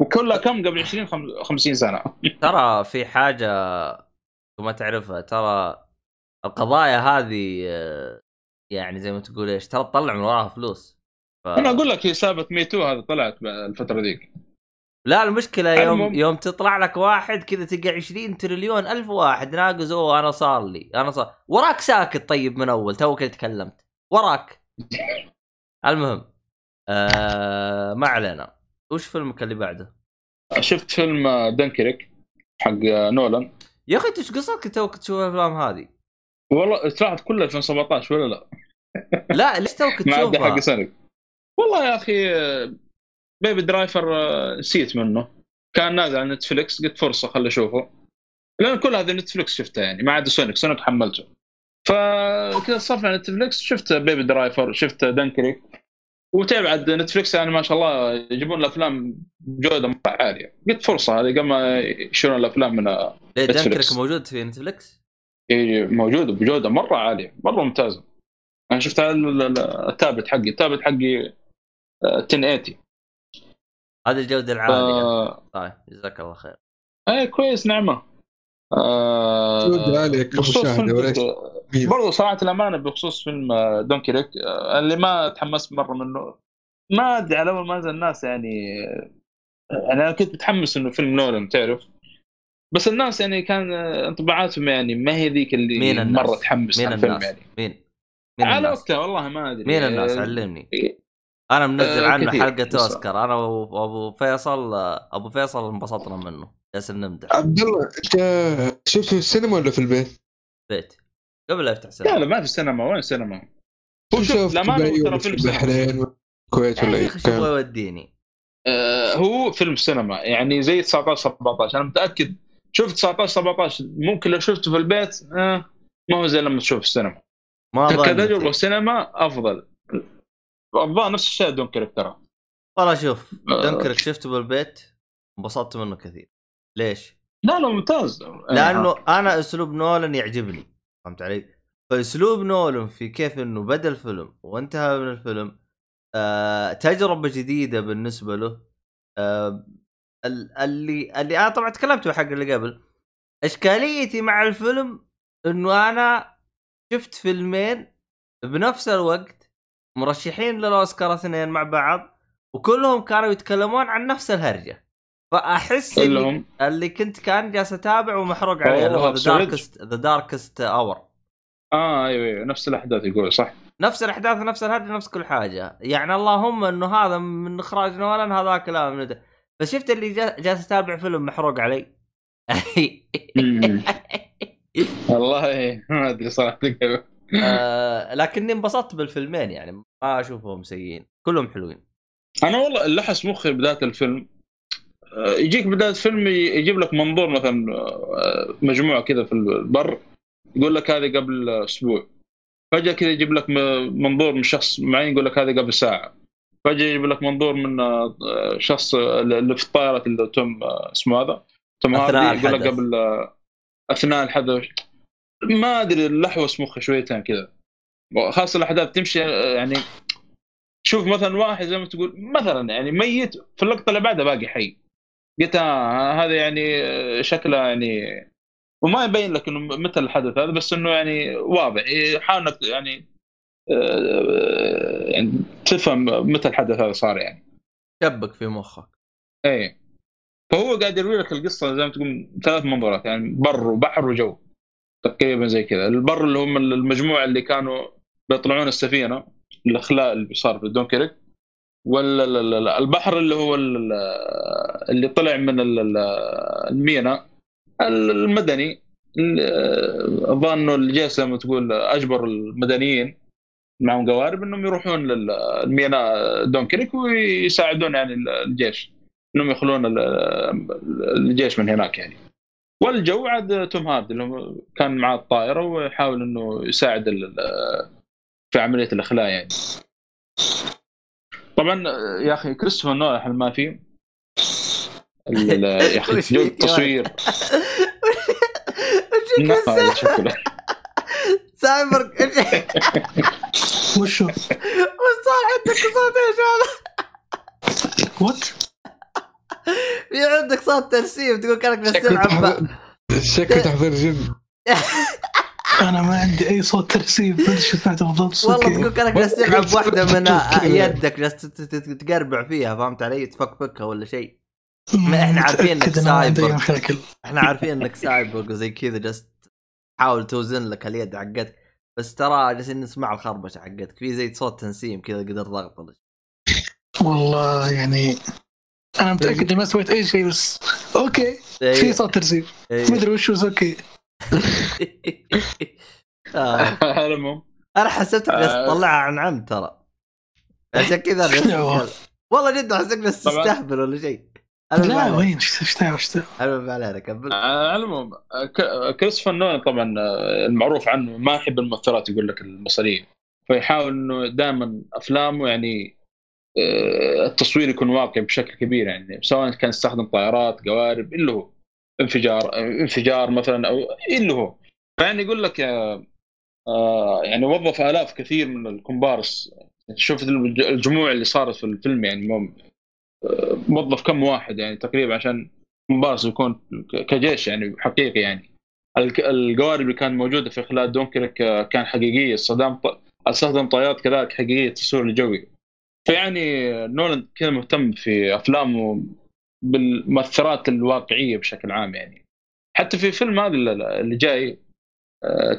وكلها كم؟ قبل 20 50 سنة. ترى في حاجة ما تعرفها ترى القضايا هذه يعني زي ما تقول إيش ترى تطلع من وراها فلوس. ف... أنا أقول لك هي سالفة ميتو هذا طلعت الفترة ذيك. لا المشكلة يوم المم... يوم تطلع لك واحد كذا تلقى 20 تريليون ألف واحد ناقص أوه أنا صار لي أنا صار وراك ساكت طيب من أول توك تكلمت. وراك. المهم آه ما علينا. وش فيلمك اللي بعده؟ شفت فيلم دنكيرك حق نولان. يا أخي انت إيش قصتك توك تشوف الأفلام هذه؟ والله تلاحظ كله 2017 ولا لا؟ لا ليش توك تشوفها؟ حق سنة والله يا أخي بيبي درايفر نسيت منه. كان نازل على نتفلكس قلت فرصة خل أشوفه. لأن كل هذا نتفلكس شفته يعني ما عدا سونيك سونيك حملته فكذا صرف على نتفلكس شفت بيبي درايفر شفت دنكيرك وتابع عاد نتفلكس يعني ما شاء الله يجيبون الأفلام بجوده مره عاليه قلت فرصة هذه قبل ما يشيلون الأفلام من ليه دنكيرك موجود في نتفلكس؟ اي موجود بجودة مرة عالية مرة ممتازة. أنا شفت التابلت حقي التابلت حقي 1080 هذه الجودة العالية. ف... طيب جزاك الله خير. اي كويس نعمة. آه... جودة عالية كمشاهده برضو صراحة الأمانة بخصوص فيلم دونكي ريك اللي ما تحمست مرة منه. ما أدري على اول ما نزل الناس يعني يعني أنا كنت متحمس إنه فيلم نولان تعرف؟ بس الناس يعني كان انطباعاتهم يعني ما هي ذيك اللي مين الناس؟ مرة تحمس مين الناس؟ يعني. مين؟ مين على وقتها والله ما أدري. مين الناس؟ علمني. أنا منزل عنه كثير. حلقة أوسكار. أنا وابو فيصل أبو فيصل انبسطنا منه. جالسين نمدح. عبد الله أنت شفته في السينما ولا في البيت؟ بيت. قبل لا افتح سينما. لا لا ما في السينما وين سينما؟ هو شوف ترى فيلم البحرين الكويت ولا أي شو يوديني؟ آه هو فيلم سينما. يعني زي 19 17 أنا متأكد شفت 19 17 ممكن لو شفته في البيت آه ما هو زي لما تشوف في السينما. ما كتجربه سينما أفضل. الظاهر نفس الشيء دونكريك ترى. والله شوف آه. دونكريك شفته بالبيت انبسطت منه كثير. ليش؟ لا لا ممتاز. لأنه أنا أسلوب نولان يعجبني. فهمت علي؟ فأسلوب نولان في كيف إنه بدأ الفيلم وانتهى من الفيلم آه تجربة جديدة بالنسبة له آه اللي اللي أنا طبعا تكلمت حق اللي قبل. إشكاليتي مع الفيلم إنه أنا شفت فيلمين بنفس الوقت مرشحين للأوسكار اثنين مع بعض وكلهم كانوا يتكلمون عن نفس الهرجة. فأحس اللي, اللي كنت كان جالس اتابع ومحروق عليه اللي هو the Darkest the Darkest Hour آه أيوه أيوه نفس الأحداث يقول صح. نفس الأحداث نفس الهرجة نفس كل حاجة. يعني اللهم إنه هذا من إخراج نولان هذا كلام من ده. فشفت اللي جالس أتابع فيلم محروق علي. والله ما أدري صراحة. آه لكني انبسطت بالفيلمين يعني ما أشوفهم سيئين كلهم حلوين. أنا والله لحس مخي بداية الفيلم. آه، يجيك بداية الفيلم يجيب لك منظور مثلا آه، مجموعة كذا في البر يقول لك هذه قبل أسبوع. فجأة كذا يجيب لك منظور من شخص معين يقول لك هذه قبل ساعة. فجأة يجيب لك منظور من آه، شخص اللي في الطائره اللي توم اسمه هذا؟ توم هاردي يقول لك قبل أثناء الحدث. ما أدري لحوس مخي شويتين كذا. خاصه الأحداث تمشي يعني شوف مثلا واحد زي ما تقول مثلا يعني ميت في اللقطة اللي بعدها باقي حي. قلت آه هذا يعني شكله يعني وما يبين لك إنه متى الحدث هذا بس إنه يعني واضح. يحاول إنك يعني آه يعني تفهم متى الحدث هذا صار يعني. شبك في مخك. إيه. فهو قاعد يروي لك القصة زي ما تقول ثلاث منظورات يعني بر وبحر وجو. تقريبا زي كذا. البر اللي هم المجموعة اللي كانوا بيطلعون السفينة الأخلاء اللي صار في دونكيرك والبحر اللي هو اللي طلع من الميناء المدني. ظنوا الجيش لما تقول اجبر المدنيين معهم قوارب إنهم يروحون للميناء دونكريك ويساعدون يعني الجيش. إنهم يخلون الجيش من هناك يعني. والجو عاد توم هاردي اللي كان معاه الطائرة ويحاول إنه يساعد في عملية الإخلاء يعني. طبعا يا أخي كريستوفر نولان ما في يا أخي جو التصوير. سايبر وشو؟ وش صار عندك صوت إيش هذا؟ what؟ في عندك صوت ترسيم تقول كانك بس تلعب شكل تحضير game. أنا ما عندي أي صوت ترسيم ما أدري شو سمعت بالضبط والله تقول كانك جالس تلعب واحدة من يدك جالس تقربع فيها فهمت علي؟ تفكفكها ولا شيء. إحنا عارفين إنك سايبر. إحنا عارفين إنك سايبر وزي كذا جالس تحاول توزن لك اليد حقتك بس ترى جالسين نسمع الخربشة حقتك في زي صوت تنسيم كذا قدر ضغط والله يعني أنا متأكد إني ما سويت أي شيء بس okay في صوت ترسيم ما أدري وش بس أوكي. المهم أنا حسبتك بس تطلعها عن عمد ترى. عشان كذا والله جد حسيت بس تستهبل ولا شيء. لا وين؟ إيش تعرف إيش تعرف المهم علينا كمل. على العموم كريستوفر نولان طبعا المعروف عنه ما يحب المؤثرات يقول لك المصريه فيحاول إنه دائما أفلامه يعني آه، التصوير يكون واقعي بشكل كبير يعني سواء كان يستخدم طائرات قوارب اللي هو انفجار انفجار مثلا أو اللي هو. فيعني يقول لك آه، يعني وظف آلاف كثير من الكومبارس. شوف الجموع اللي صارت في الفيلم يعني موظف كم واحد يعني تقريبا عشان كومبارس يكون كجيش يعني حقيقي يعني. القوارب اللي كانت موجودة في خلال دونكرك كان حقيقية. استخدام استخدم طائرات كذلك حقيقية التصوير الجوي فيعني نولان كذا مهتم في أفلامه بالمؤثرات الواقعية بشكل عام يعني. حتى في فيلم هذا اللي جاي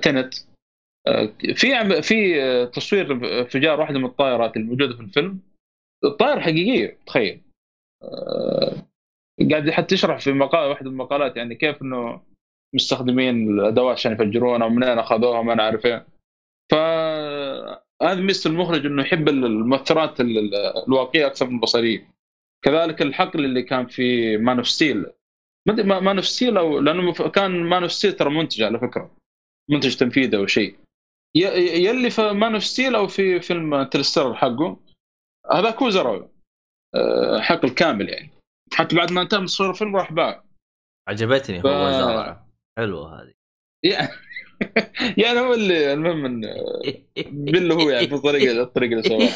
Tenet آه، آه، في في تصوير انفجار واحدة من الطائرات الموجودة في الفيلم. الطائرة حقيقية تخيل. آه، قاعد حتى يشرح في مقال واحدة من المقالات يعني كيف إنه مستخدمين الأدوات عشان يفجرونها ومنين أخذوها ما نعرف إيه ف هذا ميزة المخرج إنه يحب المؤثرات الواقعية أكثر من البصرية. كذلك الحقل اللي كان في Man of Steel Man of Steel أو لأنه كان Man of Steel ترى منتج على فكرة. منتج تنفيذي أو شيء. يلي في Man of Steel أو في فيلم Interstellar حقه هذاك آه، حقل كامل يعني. حتى بعد ما انتهى من تصوير الفيلم راح باع. عجبتني ف... هو حلوة هذه. يعني هو اللي المهم انه بالله هو يعني في الطريقة الطريقة اللي سواها.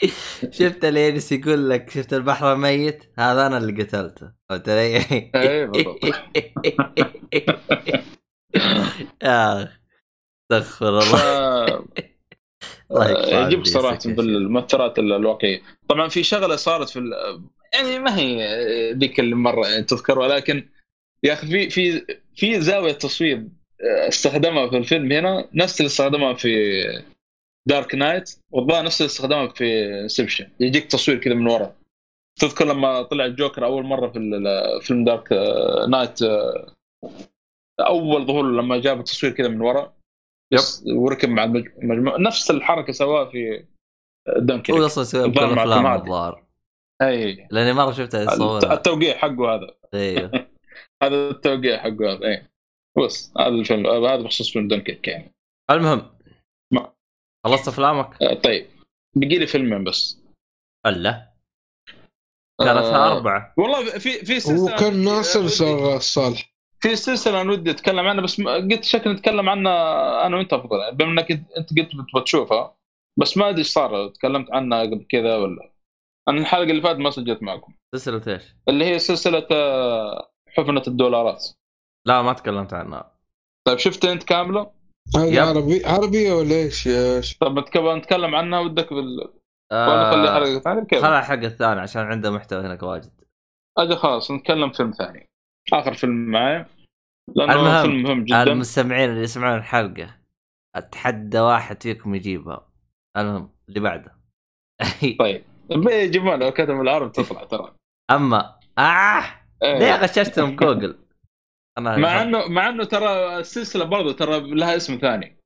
شفت الانس يقول لك شفت البحر الميت هذا أنا اللي قتلته. فهمت علي؟ اي بالضبط. يا استغفر الله. يجيب صراحة بالمؤثرات الواقعية. طبعا في شغلة صارت في يعني ما هي ذيك المرة تذكر ولكن يا أخي في في في زاوية تصوير استخدمها في الفيلم هنا نفس اللي استخدمها في Dark Knight والله نفس اللي استخدمها في Inception يجيك تصوير كذا من ورا. تذكر لما طلع الجوكر أول مرة في فيلم Dark Knight أول ظهور لما جاب التصوير كذا من ورا. yep. وركب مع المجموعه نفس الحركة سواها في دنكر هو أصلا سوى بكل أفلام الظاهر. أي. لأني مرة شفته يصور التوقيع حقه هذا. أيوه. هذا التوقيع حقه هذا أي. بس هذا الفيلم هذا بخصوص فيلم دنكرك يعني. المهم. ما. خلصت أفلامك؟ آه طيب. بقي لي فيلمين بس. ألا. كانت آه أربعة. والله في في سلسلة وكان ناصر صالح. في سلسلة أنا ودي أتكلم عنها بس قلت شكل نتكلم عنها أنا وأنت أفضل بما إنك انت قلت بتشوفها بس ما أدري إيش صار تكلمت عنها قبل كذا ولا؟ أنا الحلقة اللي فاتت ما سجلت معكم. سلسلة إيش؟ اللي هي سلسلة آه، حفنة الدولارات. لا ما تكلمت عنها. طيب شفت أنت كاملة؟ هذه عربي عربية ولا إيش طب نتكلم عنها ودك بال آه... ولا خلي حلقة ثانية كيف؟ خلها الحلقة الثانية عشان عنده محتوى هناك واجد. أجل خلاص نتكلم فيلم ثاني. آخر فيلم معي لأنه المهم فيلم مهم جدا. المستمعين اللي يسمعون الحلقة أتحدى واحد فيكم يجيبها المهم اللي بعده. طيب. يجيبون لو كتب العرب تطلع ترى. أما آه! إيه. ليه غششتهم جوجل؟ أنا مع انه مع إنه ترى السلسلة برضو ترى لها اسم ثاني.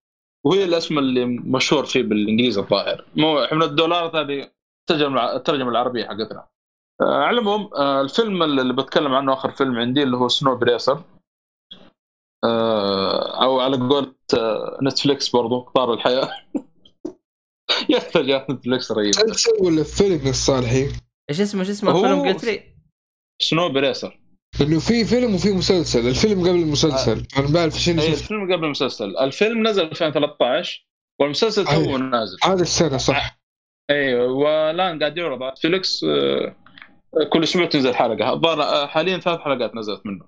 وهي الاسم اللي مشهور فيه بالإنجليزي الظاهر. مو حمله الدولارات هذه الترجمه الترجمة العربية حقتنا. على العموم آه، الفيلم اللي بتكلم عنه آخر فيلم عندي اللي هو Snowpiercer آه، أو على قولة Netflix برضو قطار الحياة. يا أخي Netflix رهيب. ولا فيلم الصالحي إيش اسمه إيش اسمه؟ الفيلم قلت لي Snowpiercer إنه في فيلم وفي مسلسل الفيلم قبل المسلسل. آه. أنا بعرف شنو أيه الفيلم قبل المسلسل. الفيلم نزل 2013 والمسلسل تو نازل. هذا السنة صح. أيوه والان قاعد يعرض على Netflix آه، كل أسبوع تنزل حلقة. الظاهر آه، حاليا ثلاث حلقات نزلت منه.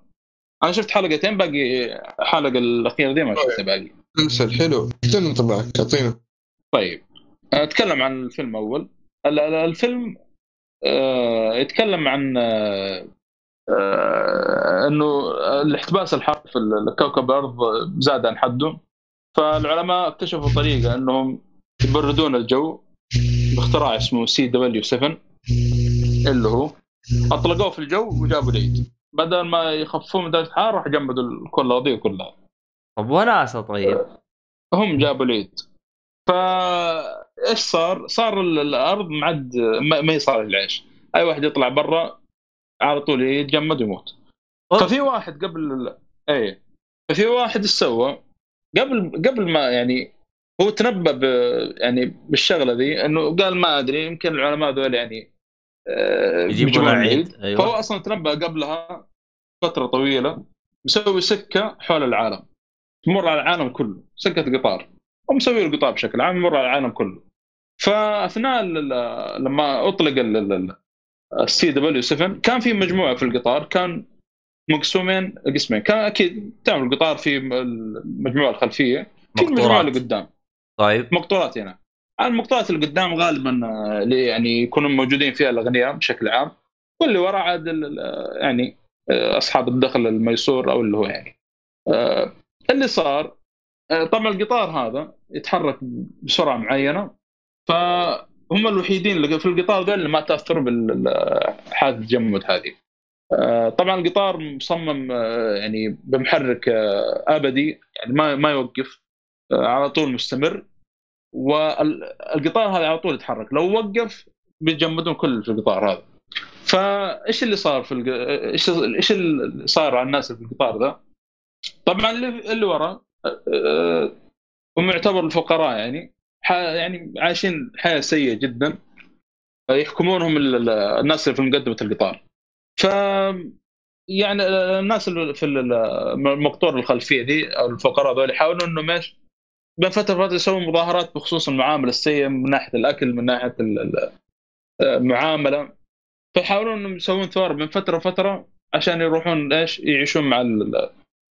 أنا شفت حلقتين باقي الحلقة الأخيرة دي ما شفتها باقي. مسلسل حلو. شنو انطباعك اعطينا طيب. أتكلم عن الفيلم أول. الفيلم يتكلم عن آه، إنه الاحتباس الحار في الكوكب الأرض زاد عن حده. فالعلماء اكتشفوا طريقة إنهم يبردون الجو باختراع اسمه CW7 اللي هو أطلقوه في الجو وجابوا العيد. بدل ما يخففون من درجه الحراره راح جمدوا الكره الارضيه كلها. طب وناسة طيب. هم جابوا العيد. فايش صار؟ صار الأرض معد ما هي صار العيش. أي واحد يطلع برا على طول يتجمد ويموت. ففي واحد قبل اي ففي واحد إيش سوى؟ قبل قبل ما يعني هو تنبأ ب يعني بالشغلة ذي إنه قال ما أدري يمكن العلماء ذول يعني يجيبون العيد أيوة. فهو أصلا تنبا قبلها فترة طويلة مسوي سكة حول العالم تمر على العالم كله سكة قطار ومسوي القطار بشكل عام يمر على العالم كله. فأثناء لما أطلق السي دبليو 7 كان في مجموعة في القطار كان مقسومين قسمين. كان أكيد تعمل القطار في المجموعة الخلفية في المجموعة اللي قدام. طيب. مقطورات هنا. المقطورات اللي قدام غالبا آه، اللي يعني يكونوا موجودين فيها الأغنياء بشكل عام. واللي وراء عاد يعني آه، أصحاب الدخل الميسور أو اللي هو يعني. آه، اللي صار طبعا القطار هذا يتحرك بسرعة معينة. فهم الوحيدين اللي في القطار ذا اللي ما تأثروا بالحادث التجمد هذه. طبعا القطار مصمم يعني بمحرك أبدي يعني ما ما يوقف على طول مستمر. والقطار هذا على طول يتحرك. لو وقف بيتجمدون كل في القطار هذا. فايش اللي صار في الق... إيش إيش اللي صار على الناس في القطار ذا؟ طبعا اللي ورا هم يعتبروا الفقراء يعني. يعني عايشين حياة سيئة جدا. يحكمونهم الناس اللي في مقدمة القطار. ف يعني الناس اللي في المقطور الخلفية دي أو الفقراء ذول يحاولون إنهم إيش؟ بين فترة وفترة يسوون مظاهرات بخصوص المعاملة السيئه من ناحية الأكل من ناحية المعاملة. فيحاولون إنهم يسوون ثوره من فترة وفترة عشان يروحون إيش؟ يعيشون مع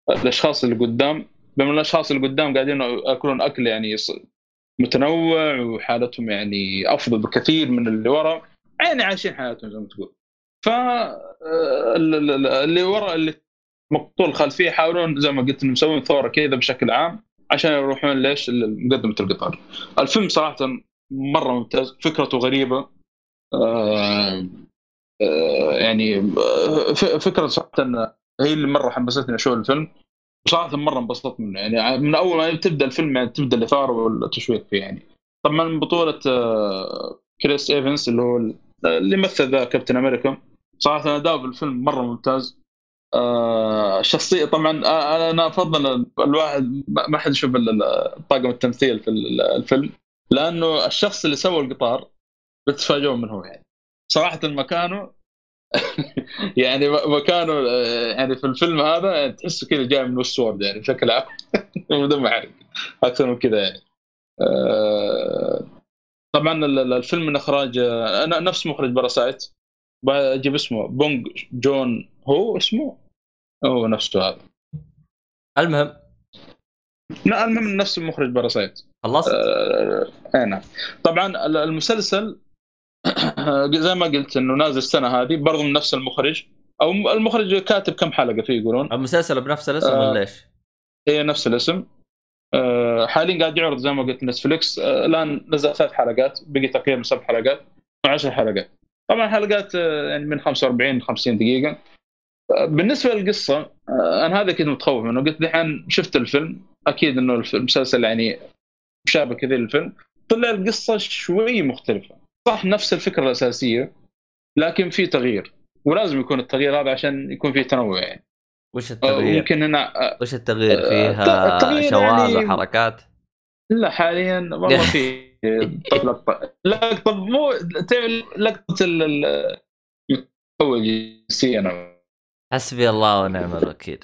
الأشخاص اللي قدام. بما الأشخاص اللي قدام قاعدين يأكلون أكل يعني متنوع وحالتهم يعني أفضل بكثير من اللي ورا يعني عايشين حياتهم زي ما تقول. ف اللي ورا اللي مقطورة الخلفيه يحاولون زي ما قلت إنهم يسوون ثورة كذا بشكل عام. عشان يروحون ليش؟ مقدمة القطار. الفيلم صراحة مرة ممتاز فكرته غريبة. آه آه يعني آه، فكرة صراحة هي اللي مرة حمستني أشوف الفيلم. وصراحه مرة انبسطت منه. يعني من أول ما تبدأ الفيلم يعني تبدأ الإثارة والتشويق فيه يعني. طبعا بطولة كريس ايفنس اللي هو اللي مثل ذا كابتن أمريكا. صراحة اداؤه في الفيلم مرة ممتاز. آه الشخصيه طبعا آه أنا أفضل الواحد ما حد يشوف طاقم التمثيل في الفيلم لأنه الشخص اللي سوى القطار بتتفاجئون من هو يعني. صراحة مكانه يعني مكانه آه، يعني في الفيلم هذا تحسه كذا جاي من وورد يعني بشكل عام. بدون ما أكثر من كذا يعني. آه طبعا الفيلم من إخراج آه، نفس مخرج Parasite. بجيب اسمه بونج جون هو اسمه. هو نفسه هذا المهم. لا المهم نفس المخرج Parasite. خلصت؟ آه نعم. طبعا المسلسل زي ما قلت إنه نازل السنة هذه برضه من نفس المخرج أو المخرج كاتب كم حلقة فيه يقولون. المسلسل بنفس الاسم آه ولا إيش؟ هي نفس الاسم. آه حاليا قاعد يعرض زي ما قلت نتفلكس آه الآن نزل ثلاث حلقات بقي تقريبا سبع حلقات 10 حلقات. طبعا حلقات آه، يعني من 45 50 دقيقة. بالنسبة للقصة آه، أنا هذا كنت متخوف منه. قلت دحين شفت الفيلم أكيد إنه المسلسل يعني مشابه كثير للفيلم. طلع القصة شوي مختلفة. صح نفس الفكرة الأساسية لكن في تغيير. ولازم يكون التغيير هذا عشان يكون فيه تنوع يعني. وش التغيير؟ يمكن هنا وش التغيير فيها؟ التغيير شواذ يعني... وحركات؟ لا حاليا والله في لقطة. لقطة مو لقطة اول جنسيه حسبي الله ونعم الوكيل.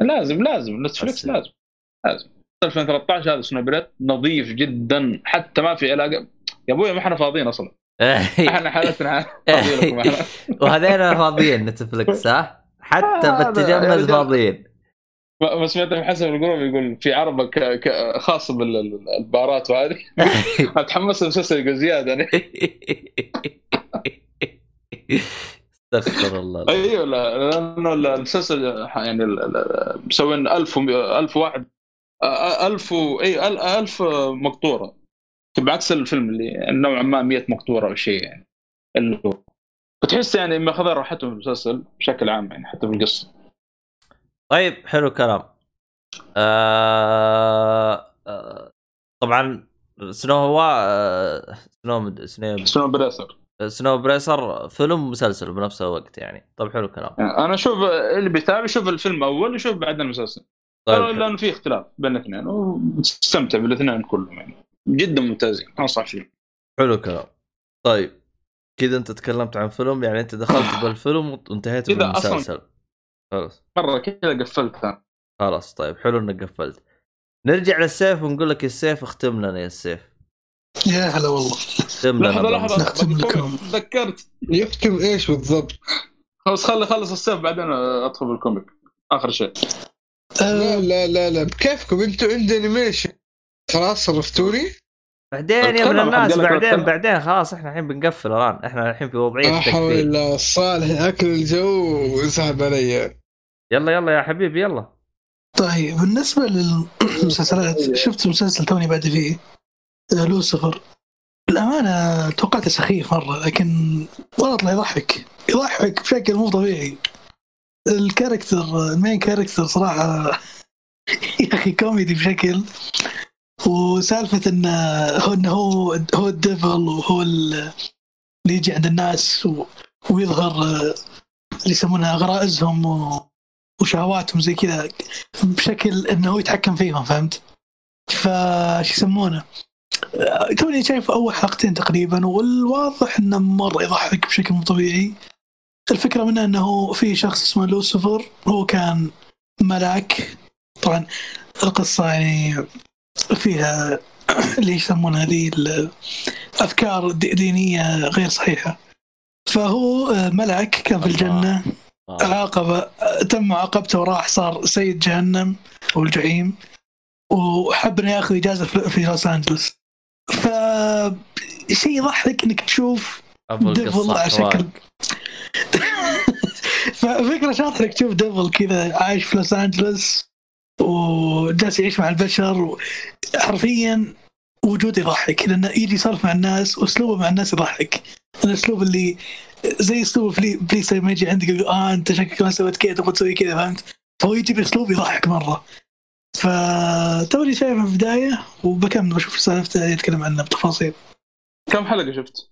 لازم لازم. نتفلكس لازم. لازم. 2013 هذا سنوبريت نظيف جدا. حتى ما في علاقة. يا أبوي ما إحنا فاضيين أصلا. إحنا حالتنا وهذين فاضيين نتفلكس ها حتى بالتجمد فاضيين. ما سمعت حسن القروب يقول في عربه خاص بالبارات وهذه. أتحمس المسلسل يقول زيادة. أنا استغفر الله أيوه لا لأنه المسلسل يعني مسوين 1000 1000 واحد 1000 إي 1000 مقطورة. بعكس الفيلم اللي نوعا ما 100 مقطورة أو شيء يعني. اللي هو فتحس يعني ماخذين راحتهم في المسلسل بشكل عام يعني حتى في القصة. طيب حلو الكلام. آه آه طبعا سنو هو آه سنو سنو سنو بريسر سنو بريسر فيلم ومسلسل بنفس الوقت يعني. طيب حلو الكلام. أنا أشوف اللي بيتابع يشوف الفيلم أول ويشوف بعدين المسلسل. طيب لأنه في اختلاف بين الاثنين وتستمتع بالاثنين كلهم يعني. جدا ممتازين أنصح فيه حلو الكلام. طيب كذا أنت تكلمت عن فيلم يعني أنت دخلت بالفيلم وانتهيت بالمسلسل. خلاص. مرة كذا قفلتها خلاص طيب حلو إنك قفلت. نرجع للسيف ونقول لك السيف اختم لنا يا السيف. يا هلا والله. اختم لحظة لحظة. اختم لكم تذكرت. يختم إيش بالضبط؟ خلاص خلي خلص السيف بعدين أدخل بال comic. آخر شيء. لا لا لا لا. بكيفكم أنتم عند animation خلاص صرفتوني؟ بعدين يا ابن الناس بعدين بعدين خلاص إحنا الحين بنقفل الآن. إحنا الحين في وضعية لا حول الله. صالح أكل الجو وسحب علي. يلا يلا يا حبيبي يلا. طيب بالنسبة للمسلسلات شفت مسلسل توني بعد فيه؟ لوسيفر. الأمانة توقعته سخيف مرة لكن والله طلع يضحك. يضحك بشكل مو طبيعي. ال character ال main character صراحة يا أخي كوميدي بشكل. وسالفة انه هو انه هو هو ال devil وهو اللي يجي عند الناس ويظهر اللي يسمونها غرائزهم وشهواتهم زي كذا بشكل إنه هو يتحكم فيهم فهمت؟ فش يسمونه؟ توني شايف أول حلقتين تقريبا والواضح إنه مره يضحك بشكل مو طبيعي. الفكرة منه إنه في شخص اسمه لوسيفر هو كان ملاك. طبعا القصة يعني فيها اللي يسمونها ذي الأفكار دينيه غير صحيحة. فهو ملك كان في الجنة عاقبه تم معاقبته وراح صار سيد جهنم أو الجحيم وحب إنه يأخذ إجازة في لوس أنجلوس. ف شيء يضحك إنك تشوف devil على شكل. ففكرة شاطحة إنك تشوف devil كذا عايش في لوس أنجلوس وجالس يعيش مع البشر حرفيا وجود يضحك. لأنه يجي يسولف مع الناس وأسلوبه مع الناس يضحك. الأسلوب اللي زي أسلوب بليس لما يجي عندك يقول آه أنت شكلك ما سويت كذا تبغى تسوي كذا فهمت؟ فهو يجي باسلوب يضحك مرة. فتوني شايفه في البداية وبكمل بشوف سالفته يتكلم عنه بتفاصيل. كم حلقة شفت؟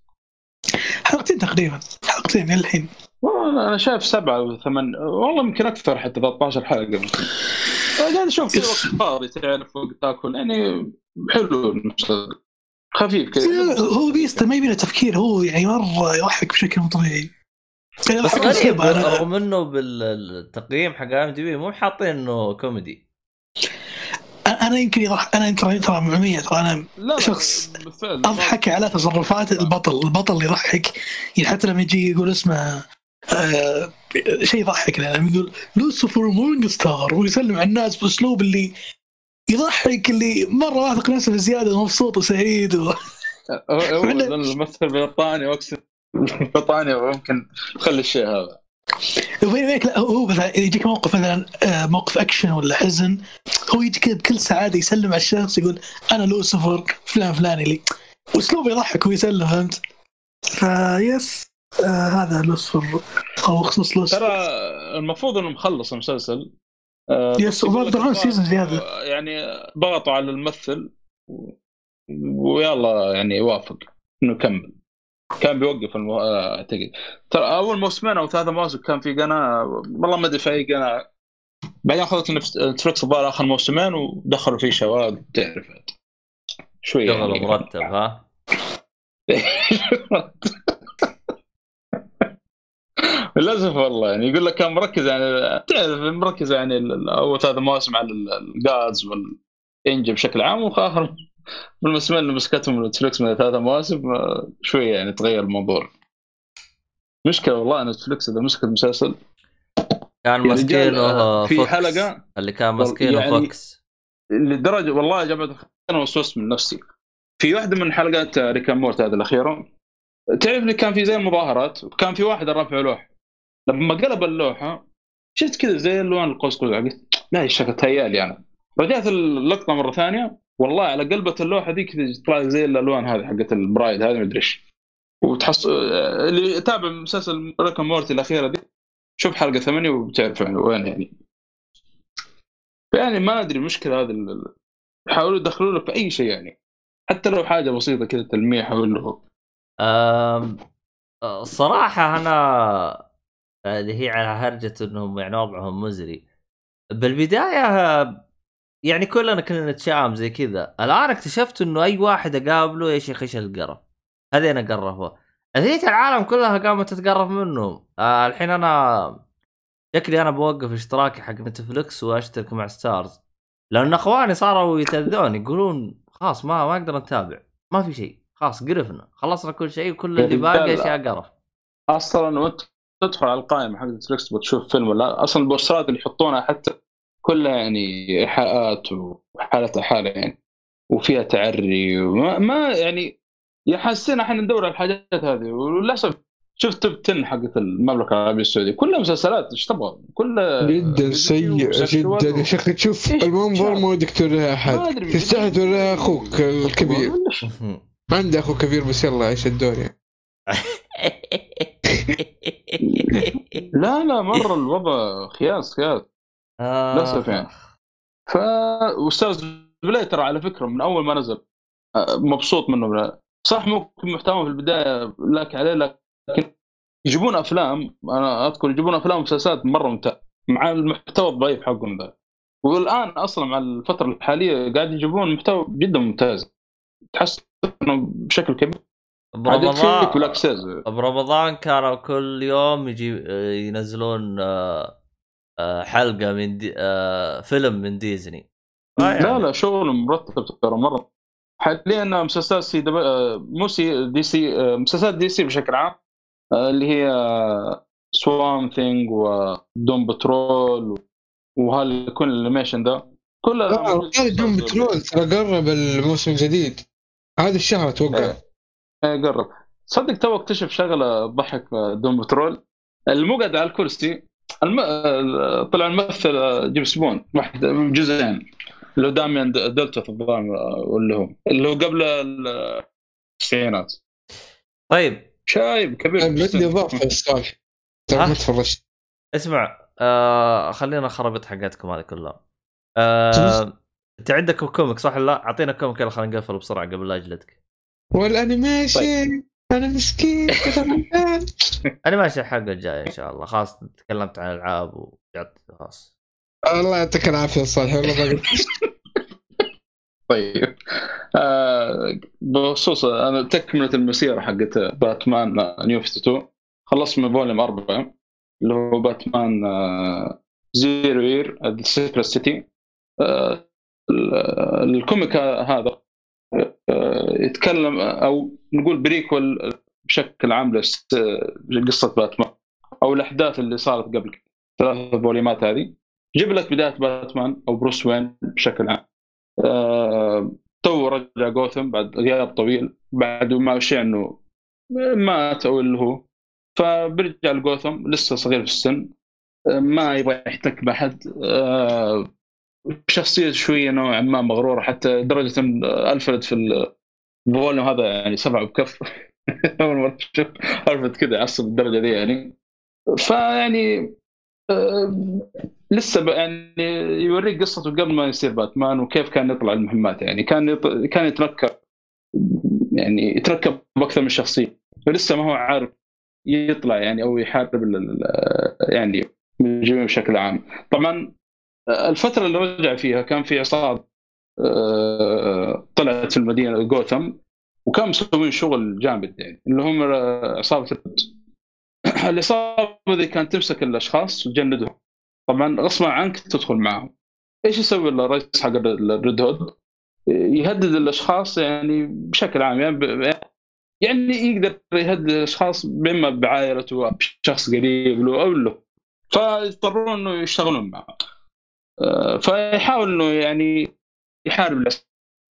حلقتين تقريبا حلقتين الحين والله أنا شايف سبعة أو ثمان والله يمكن أكثر حتى 13 حلقة. قاعد أشوف في وقت فاضي تعرف وقت تاكل يعني حلو خفيف كذا. هو بسيط ما يبي تفكير هو يعني مرة يضحك بشكل مو طبيعي. بس غريب رغم إنه بالتقييم حق IMDb مو حاطين إنه كوميدي. أنا يمكن يضحك أنا ترى ترى معمية ترى أنا لا شخص أضحك على تصرفات البطل البطل يضحك يعني حتى لما يجي يقول اسمه آه شيء يضحك لما يقول لوسيفر مورنينج ستار ويسلم على الناس بأسلوب اللي يضحك اللي مرة واثق نفسه بزياده مبسوط وسعيد و... هو الممثل بريطاني و accent بريطاني ممكن يخلي الشيء هذا. وبين لا هو مثلا يجيك موقف مثلا آه، موقف اكشن ولا حزن هو يجي كذا بكل سعادة يسلم على الشخص يقول أنا لوسيفر فلان فلاني. لي واسلوبه يضحك ويسلم فهمت؟ فيس آه هذا لوسيفر أو خصوص لوسيفر. ترى المفروض إنه مخلص المسلسل آه yes وبرضه season زياده يعني ضغطوا على الممثل ويلا يعني يوافق إنه يكمل. كان بيوقف المو... آه، اعتقد. ترى أول موسمين أو ثلاثة مواسم كان في قناة والله ما أدري في أي قناة. بعدين أخذت نتفلكس الظاهر آخر موسمين ودخلوا فيه شواذ تعرف شوي شغل مرتب ها؟ للأسف والله يعني يقول لك كان مركز يعني تعرف مركز يعني أول ثلاث مواسم على ال gods وال angels بشكل عام وآخر بالموسمين اللي مسكتهم نتفلكس من ثلاثة مواسم شوية يعني تغير الموضوع. مشكلة والله نتفلكس إذا مسكت مسلسل كان ماسكينه في حلقة اللي كان ماسكينه يعني فوكس. لدرجه والله يا جماعة أنا وسوست من نفسي. في واحدة من حلقات Rick and Morty هذه الأخيرة. تعرف اللي كان في زي المظاهرات؟ وكان في واحد رافع لوحة. لما قلب اللوحة شفت كذا زي ألوان القوس قزح قلت لا شكل تهيألي أنا. رجعت اللقطة مرة ثانية. والله على قلبة اللوحة ذيك طلعت زي الألوان هذه حقت البرايد هذه مدري إيش. وتحص اللي يتابع مسلسل ريكون مورتي الأخيرة دي شوف حلقة ثمانية وبتعرف يعني وين يعني. يعني ما أدري المشكلة هذه يحاولوا يدخلوا لك في أي شيء يعني. حتى لو حاجة بسيطة كذا تلميح ولا الصراحه أنا اللي هي على هرجة إنهم يعني وضعهم مزري. بالبداية يعني كلنا كنا نتشائم زي كذا. الآن اكتشفت إنه أي واحد أقابله يا شيخ إيش القرف؟ هذين قرفوا اذية العالم كلها قامت تتقرف منهم. آه الحين أنا شكلي أنا بوقف اشتراكي حق نتفلكس وأشترك مع ستارز. لأن أخواني صاروا يتاذون يقولون خلاص ما ما أقدر نتابع ما في شيء. خلاص قرفنا. خلصنا كل شيء وكل اللي باقي أشياء قرف. أصلا وأنت تدخل على القائمة حق نتفلكس بتشوف فيلم ولا؟ أصلا البوسترات اللي يحطونها حتى كلها يعني إيحاءات وحالتها حالة يعني وفيها تعري وما ما يعني يحسنا إحنا ندور على الحاجات هذه. وللأسف شفت توب 10 حقت المملكة العربية السعودية. كلها مسلسلات إيش تبغى؟ كلها جدا سيء جدا. يا شيخ تشوف المنظر ما ودك توريها أحد. تستحي توريها أخوك الكبير؟ عندي أخو كبير بس يلا عيش الدور يعني. لا لا مرة الوضع خياس خياس. للاسف يعني ف واستاذ بلاي ترى على فكرة من أول ما نزل آه، مبسوط منه بلا. صح ممكن محتوى في البداية لك عليه لكن يجيبون أفلام أنا أذكر يجيبون أفلام ومسلسلات مرة ممتاز مع المحتوى الضعيف حقهم ذا. والآن أصلا مع الفترة الحالية قاعد يجيبون محتوى جدا ممتاز. تحس إنه بشكل كبير. برمضان برمضان كانوا كل يوم يجي ينزلون آه، آه، حلقة من دي... آه، فيلم من ديزني. يعني. لا لا شغل مرتب ترى مرة. حاليا مسلسلات سي دب... مو سي DC مسلسلات DC بشكل عام اللي هي Swamp Thing و Doom Patrol وهل كل ال animation ذا كلها Doom Patrol ترى قرب الموسم الجديد. هذا الشهر أتوقع. إيه, إيه قرب. صدق تو اكتشف شغلة ضحك Doom Patrol المقعد على الكرسي. الم... طلع الممثل جيمس بوند واحد جزئين. اللي هو داميان دالتون الظاهر ولا هو اللي هو قبل التسعينات. طيب. شايب كبير. عندي إضافة الصالح ما تفرجت. اسمع آه خلينا خربط حقتكم هذه كلها. آه انت عندك comic صح لا؟ أعطينا comic يلا خلينا نقفل بسرعة قبل لا اجلدك وال animation. طيب. أنا مسكين animation حق الجاي إن شاء الله. خلاص تكلمت عن الألعاب وجعت خلاص. الله يعطيك العافية صالح. والله طيب. آه بخصوص أنا تكملة المسيرة حقت باتمان New 52 خلصت من volume 4 اللي هو باتمان آه Zero Year the Secret City ال comic هذا آه يتكلم أو نقول prequel بشكل عام لقصة باتمان أو الأحداث اللي صارت قبل ثلاث فوليومات هذه. جيب لك بداية باتمان أو بروس وين بشكل عام. آه، تو رجع جوثم بعد غياب طويل بعد ما أشيع إنه مات أو اللي هو. فبرجع لجوثم لسه صغير في السن ما يبغى يحتك بأحد. آه، شخصية شوية نوعا ما مغرورة حتى درجة ألفرد في ال volume هذا يعني سبعة بكف. أول مرة أشوف. الفرد كذا يعصب الدرجة دي يعني. فيعني لسه يعني يوريك قصته قبل ما يصير باتمان وكيف كان يطلع المهمات يعني. كان. كان يتركب يعني يتركب بأكثر من شخصية. فلسه ما هو عارف يطلع يعني أو يحارب يعني المجرمين بشكل عام. طبعا الفترة اللي رجع فيها كان في عصابة. آه، طلعت في المدينة جوثم وكان مسوين شغل جامد يعني اللي هم عصابة العصابة ذي كانت تمسك الأشخاص وتجندهم. طبعا غصبا عنك تدخل معهم. إيش يسوي الرئيس حق الريد هود؟ يهدد الأشخاص يعني بشكل عام يعني يعني يقدر يهدد الأشخاص اما بعائلته أو بشخص قريب له أو له. فيضطرون إنه يشتغلون معه. آه، فيحاول إنه يعني يحارب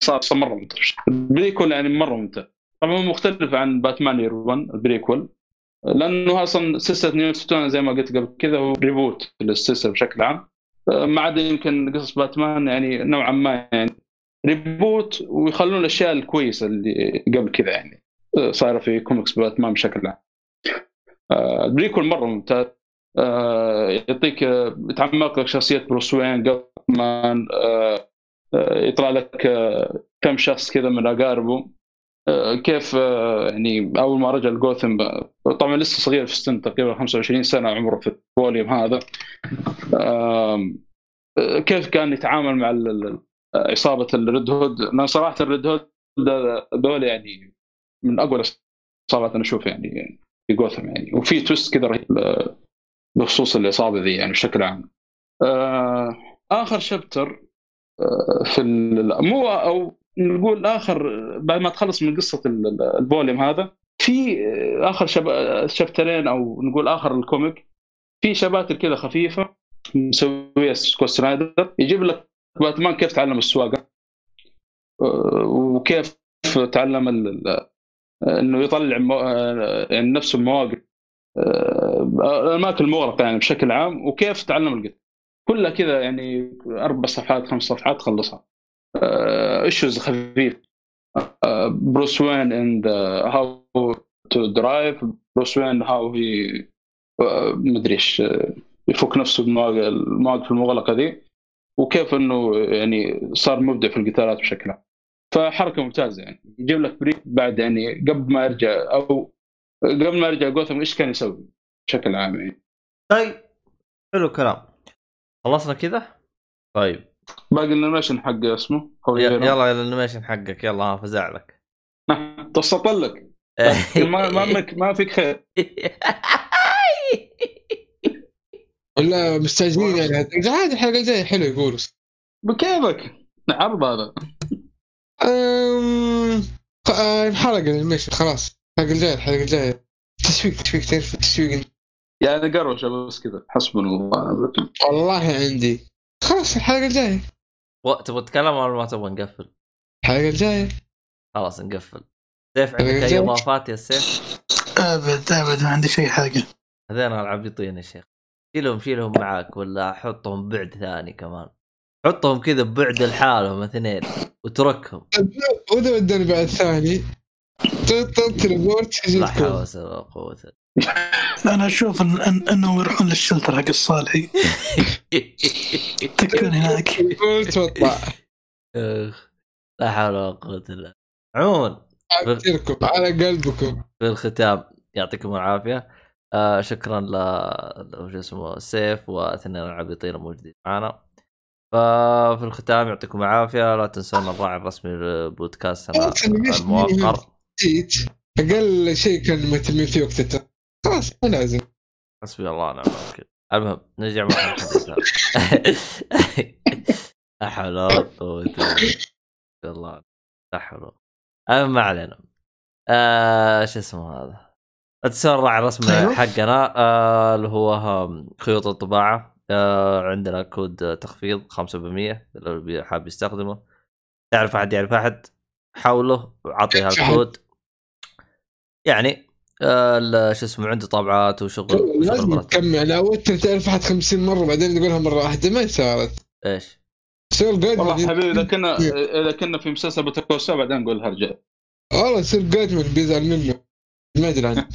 العصابة مرة ممتع ال prequel يعني مرة ممتع طبعا مختلف عن باتمان Year 1 ال prequel لأنه أصلا سلسلة New زي ما قلت قبل كذا هو reboot للسلسلة بشكل عام. آه، ما عدا يمكن قصص باتمان يعني نوعا ما يعني reboot ويخلون الأشياء الكويسة اللي قبل كذا يعني آه، صايرة في كوميكس باتمان بشكل عام. prequel مرة ممتاز. آه، يعطيك يتعمق لك شخصية بروس وين باتمان يطلع لك كم شخص كذا من اقاربه كيف يعني أول ما رجع لجوثم طبعا لسه صغير في السن تقريبا 25 سنة عمره في ال volume هذا. كيف كان يتعامل مع عصابه ال Red Hood؟ لأن صراحة ال Red Hood دول يعني من أقوى العصابات أنا أشوف يعني في جوثم يعني. وفي twist كذا رهيب بخصوص العصابه ذي يعني بشكل عام. آخر chapter في مو أو نقول آخر بعد ما تخلص من قصة ال volume هذا في آخر شب... شابترين أو نقول آخر ال comic في شباتر كذا خفيفة مسويها سكوت سنايدر يجيب لك باتمان كيف تعلم السواقة وكيف تعلم إنه يطلع يعني نفسه المواقف الأماكن المغلقة يعني بشكل عام وكيف تعلم القتل كلها كذا يعني أربع صفحات خمس صفحات تخلصها issues خفيف. بروس وين and how to drive بروس وين how he مدري إيش يفك نفسه بالمواقف المغلقة ذي. وكيف إنه يعني صار مبدع في القتالات بشكل عام. فحركة ممتازة يعني. يجيب لك break بعد يعني قبل ما يرجع أو قبل ما يرجع جوثم إيش كان يسوي بشكل عام يعني؟ طيب حلو كلام خلصنا كذا طيب. باقي ال animation حق اسمه يلا ال animation حقك يلا فزع لك. توسط لك. ما ما ما فيك خير. ولا مستعجلين يعني. عادي الحلقة الجايه حلو يقولوا بكيفك. عرض هذا. انحرق ال animation خلاص. الحلقة الجاية الحلقة الجاية. تسويق تسويق تعرف التسويق يعني قروشة بس كذا. حسبنا الله والله عندي. خلاص الحلقة الجاية. تبغى تتكلم ولا ما تبغى نقفل؟ الحلقة الجاية. خلاص نقفل. سيف عندك أي إضافات يا سيف؟ أبد أبد ما عندي شيء حاجة. هذين العبيطين يا شيخ. شيلهم شيلهم معاك ولا حطهم بعد ثاني كمان؟ حطهم كذا ببعد لحالهم اثنين وتركهم. واذا وداني بعد ثاني. تليبورت لا حول ولا قوة أنا أشوف إن إن إنهم يروحون للشلتر حق الصالحي. تكون هناك. قلت لا حول ولا قوة إلا عموما على قلبكم. في الختام يعطيكم العافية. آه شكرا ل شو اسمه سيف واثنين العبيطين الموجودين معنا. ففي الختام يعطيكم العافية. لا تنسون الراعي الرسمي لبودكاستنا الموقر أقل شيء كان مهتمين فيه وقتها خلاص ما لازم. حسبي الله ونعم الوكيل. المهم نرجع مع لا حول ولا قوة إلا الله لا حول ما علينا. آه شو اسمه هذا؟ الرسمي أيوه. حقنا آه اللي هو خيوط الطباعة. آه عندنا كود تخفيض 5% لو حاب يستخدمه. تعرف أحد؟ يعرف أحد؟ حاوله وعطي هالكود. يعني شو اسمه عنده طابعات وشغل لازم تكمل لو انت تعرف احد 50 مرة بعدين تقولها مرة واحدة ما صارت. إيش؟ سير جايد والله حبيبي إذا كنا إذا كنا في مسلسل بتكوسا بعدين نقول هرجع والله سير جايدمان بيزعل منه. ما أدري عن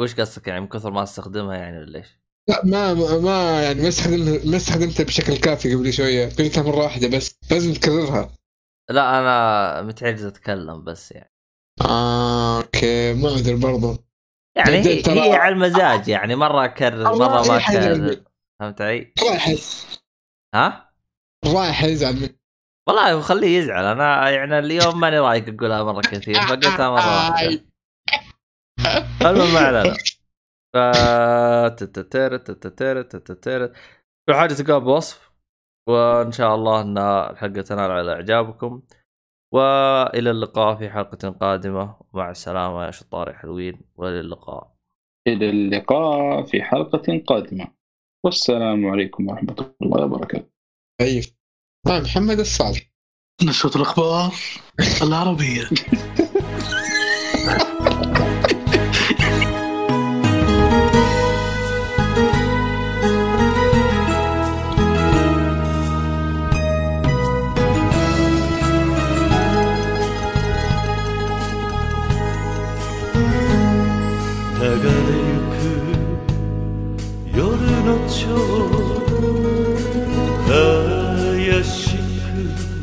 وش قصدك يعني من كثر ما استخدمها يعني ولا إيش؟ لا ما ما يعني ما استخدمها ما استخدمتها بشكل كافي قبل شوية. قلتها مرة واحدة بس لازم تكررها. لا أنا متعجز أتكلم بس يعني. آه أوكي ما ادري برضه يعني هي, هي على المزاج يعني مره اكرر مره ما اكرر فهمت علي؟ رايح ها؟ رايح يزعل والله خليه يزعل أنا يعني اليوم ماني رايق اقولها مره كثير فقلتها مره واحدة المهم ما علينا ف كل حاجة تلقاها بوصف وان شاء الله ان الحلقة تنال على اعجابكم وإلى اللقاء في حلقة قادمة. مع السلامة يا شطار حلوين وإلى اللقاء. إلى اللقاء في حلقة قادمة. والسلام عليكم ورحمة الله وبركاته. أيوه محمد الصالح. نشرة الأخبار العربية.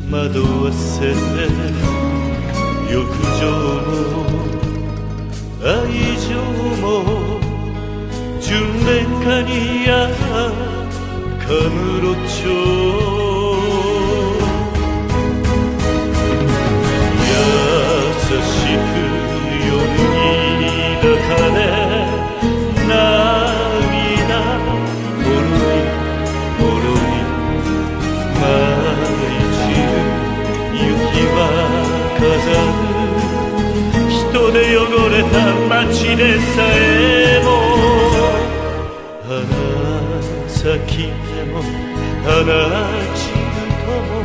惑わせて浴場も愛情も純恋歌にやカムロ町優 た街でさえも花咲きでも花散るとも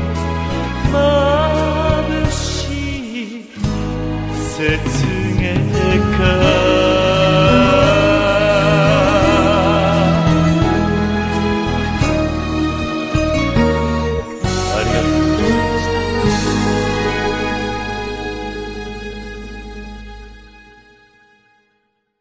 眩しい雪月花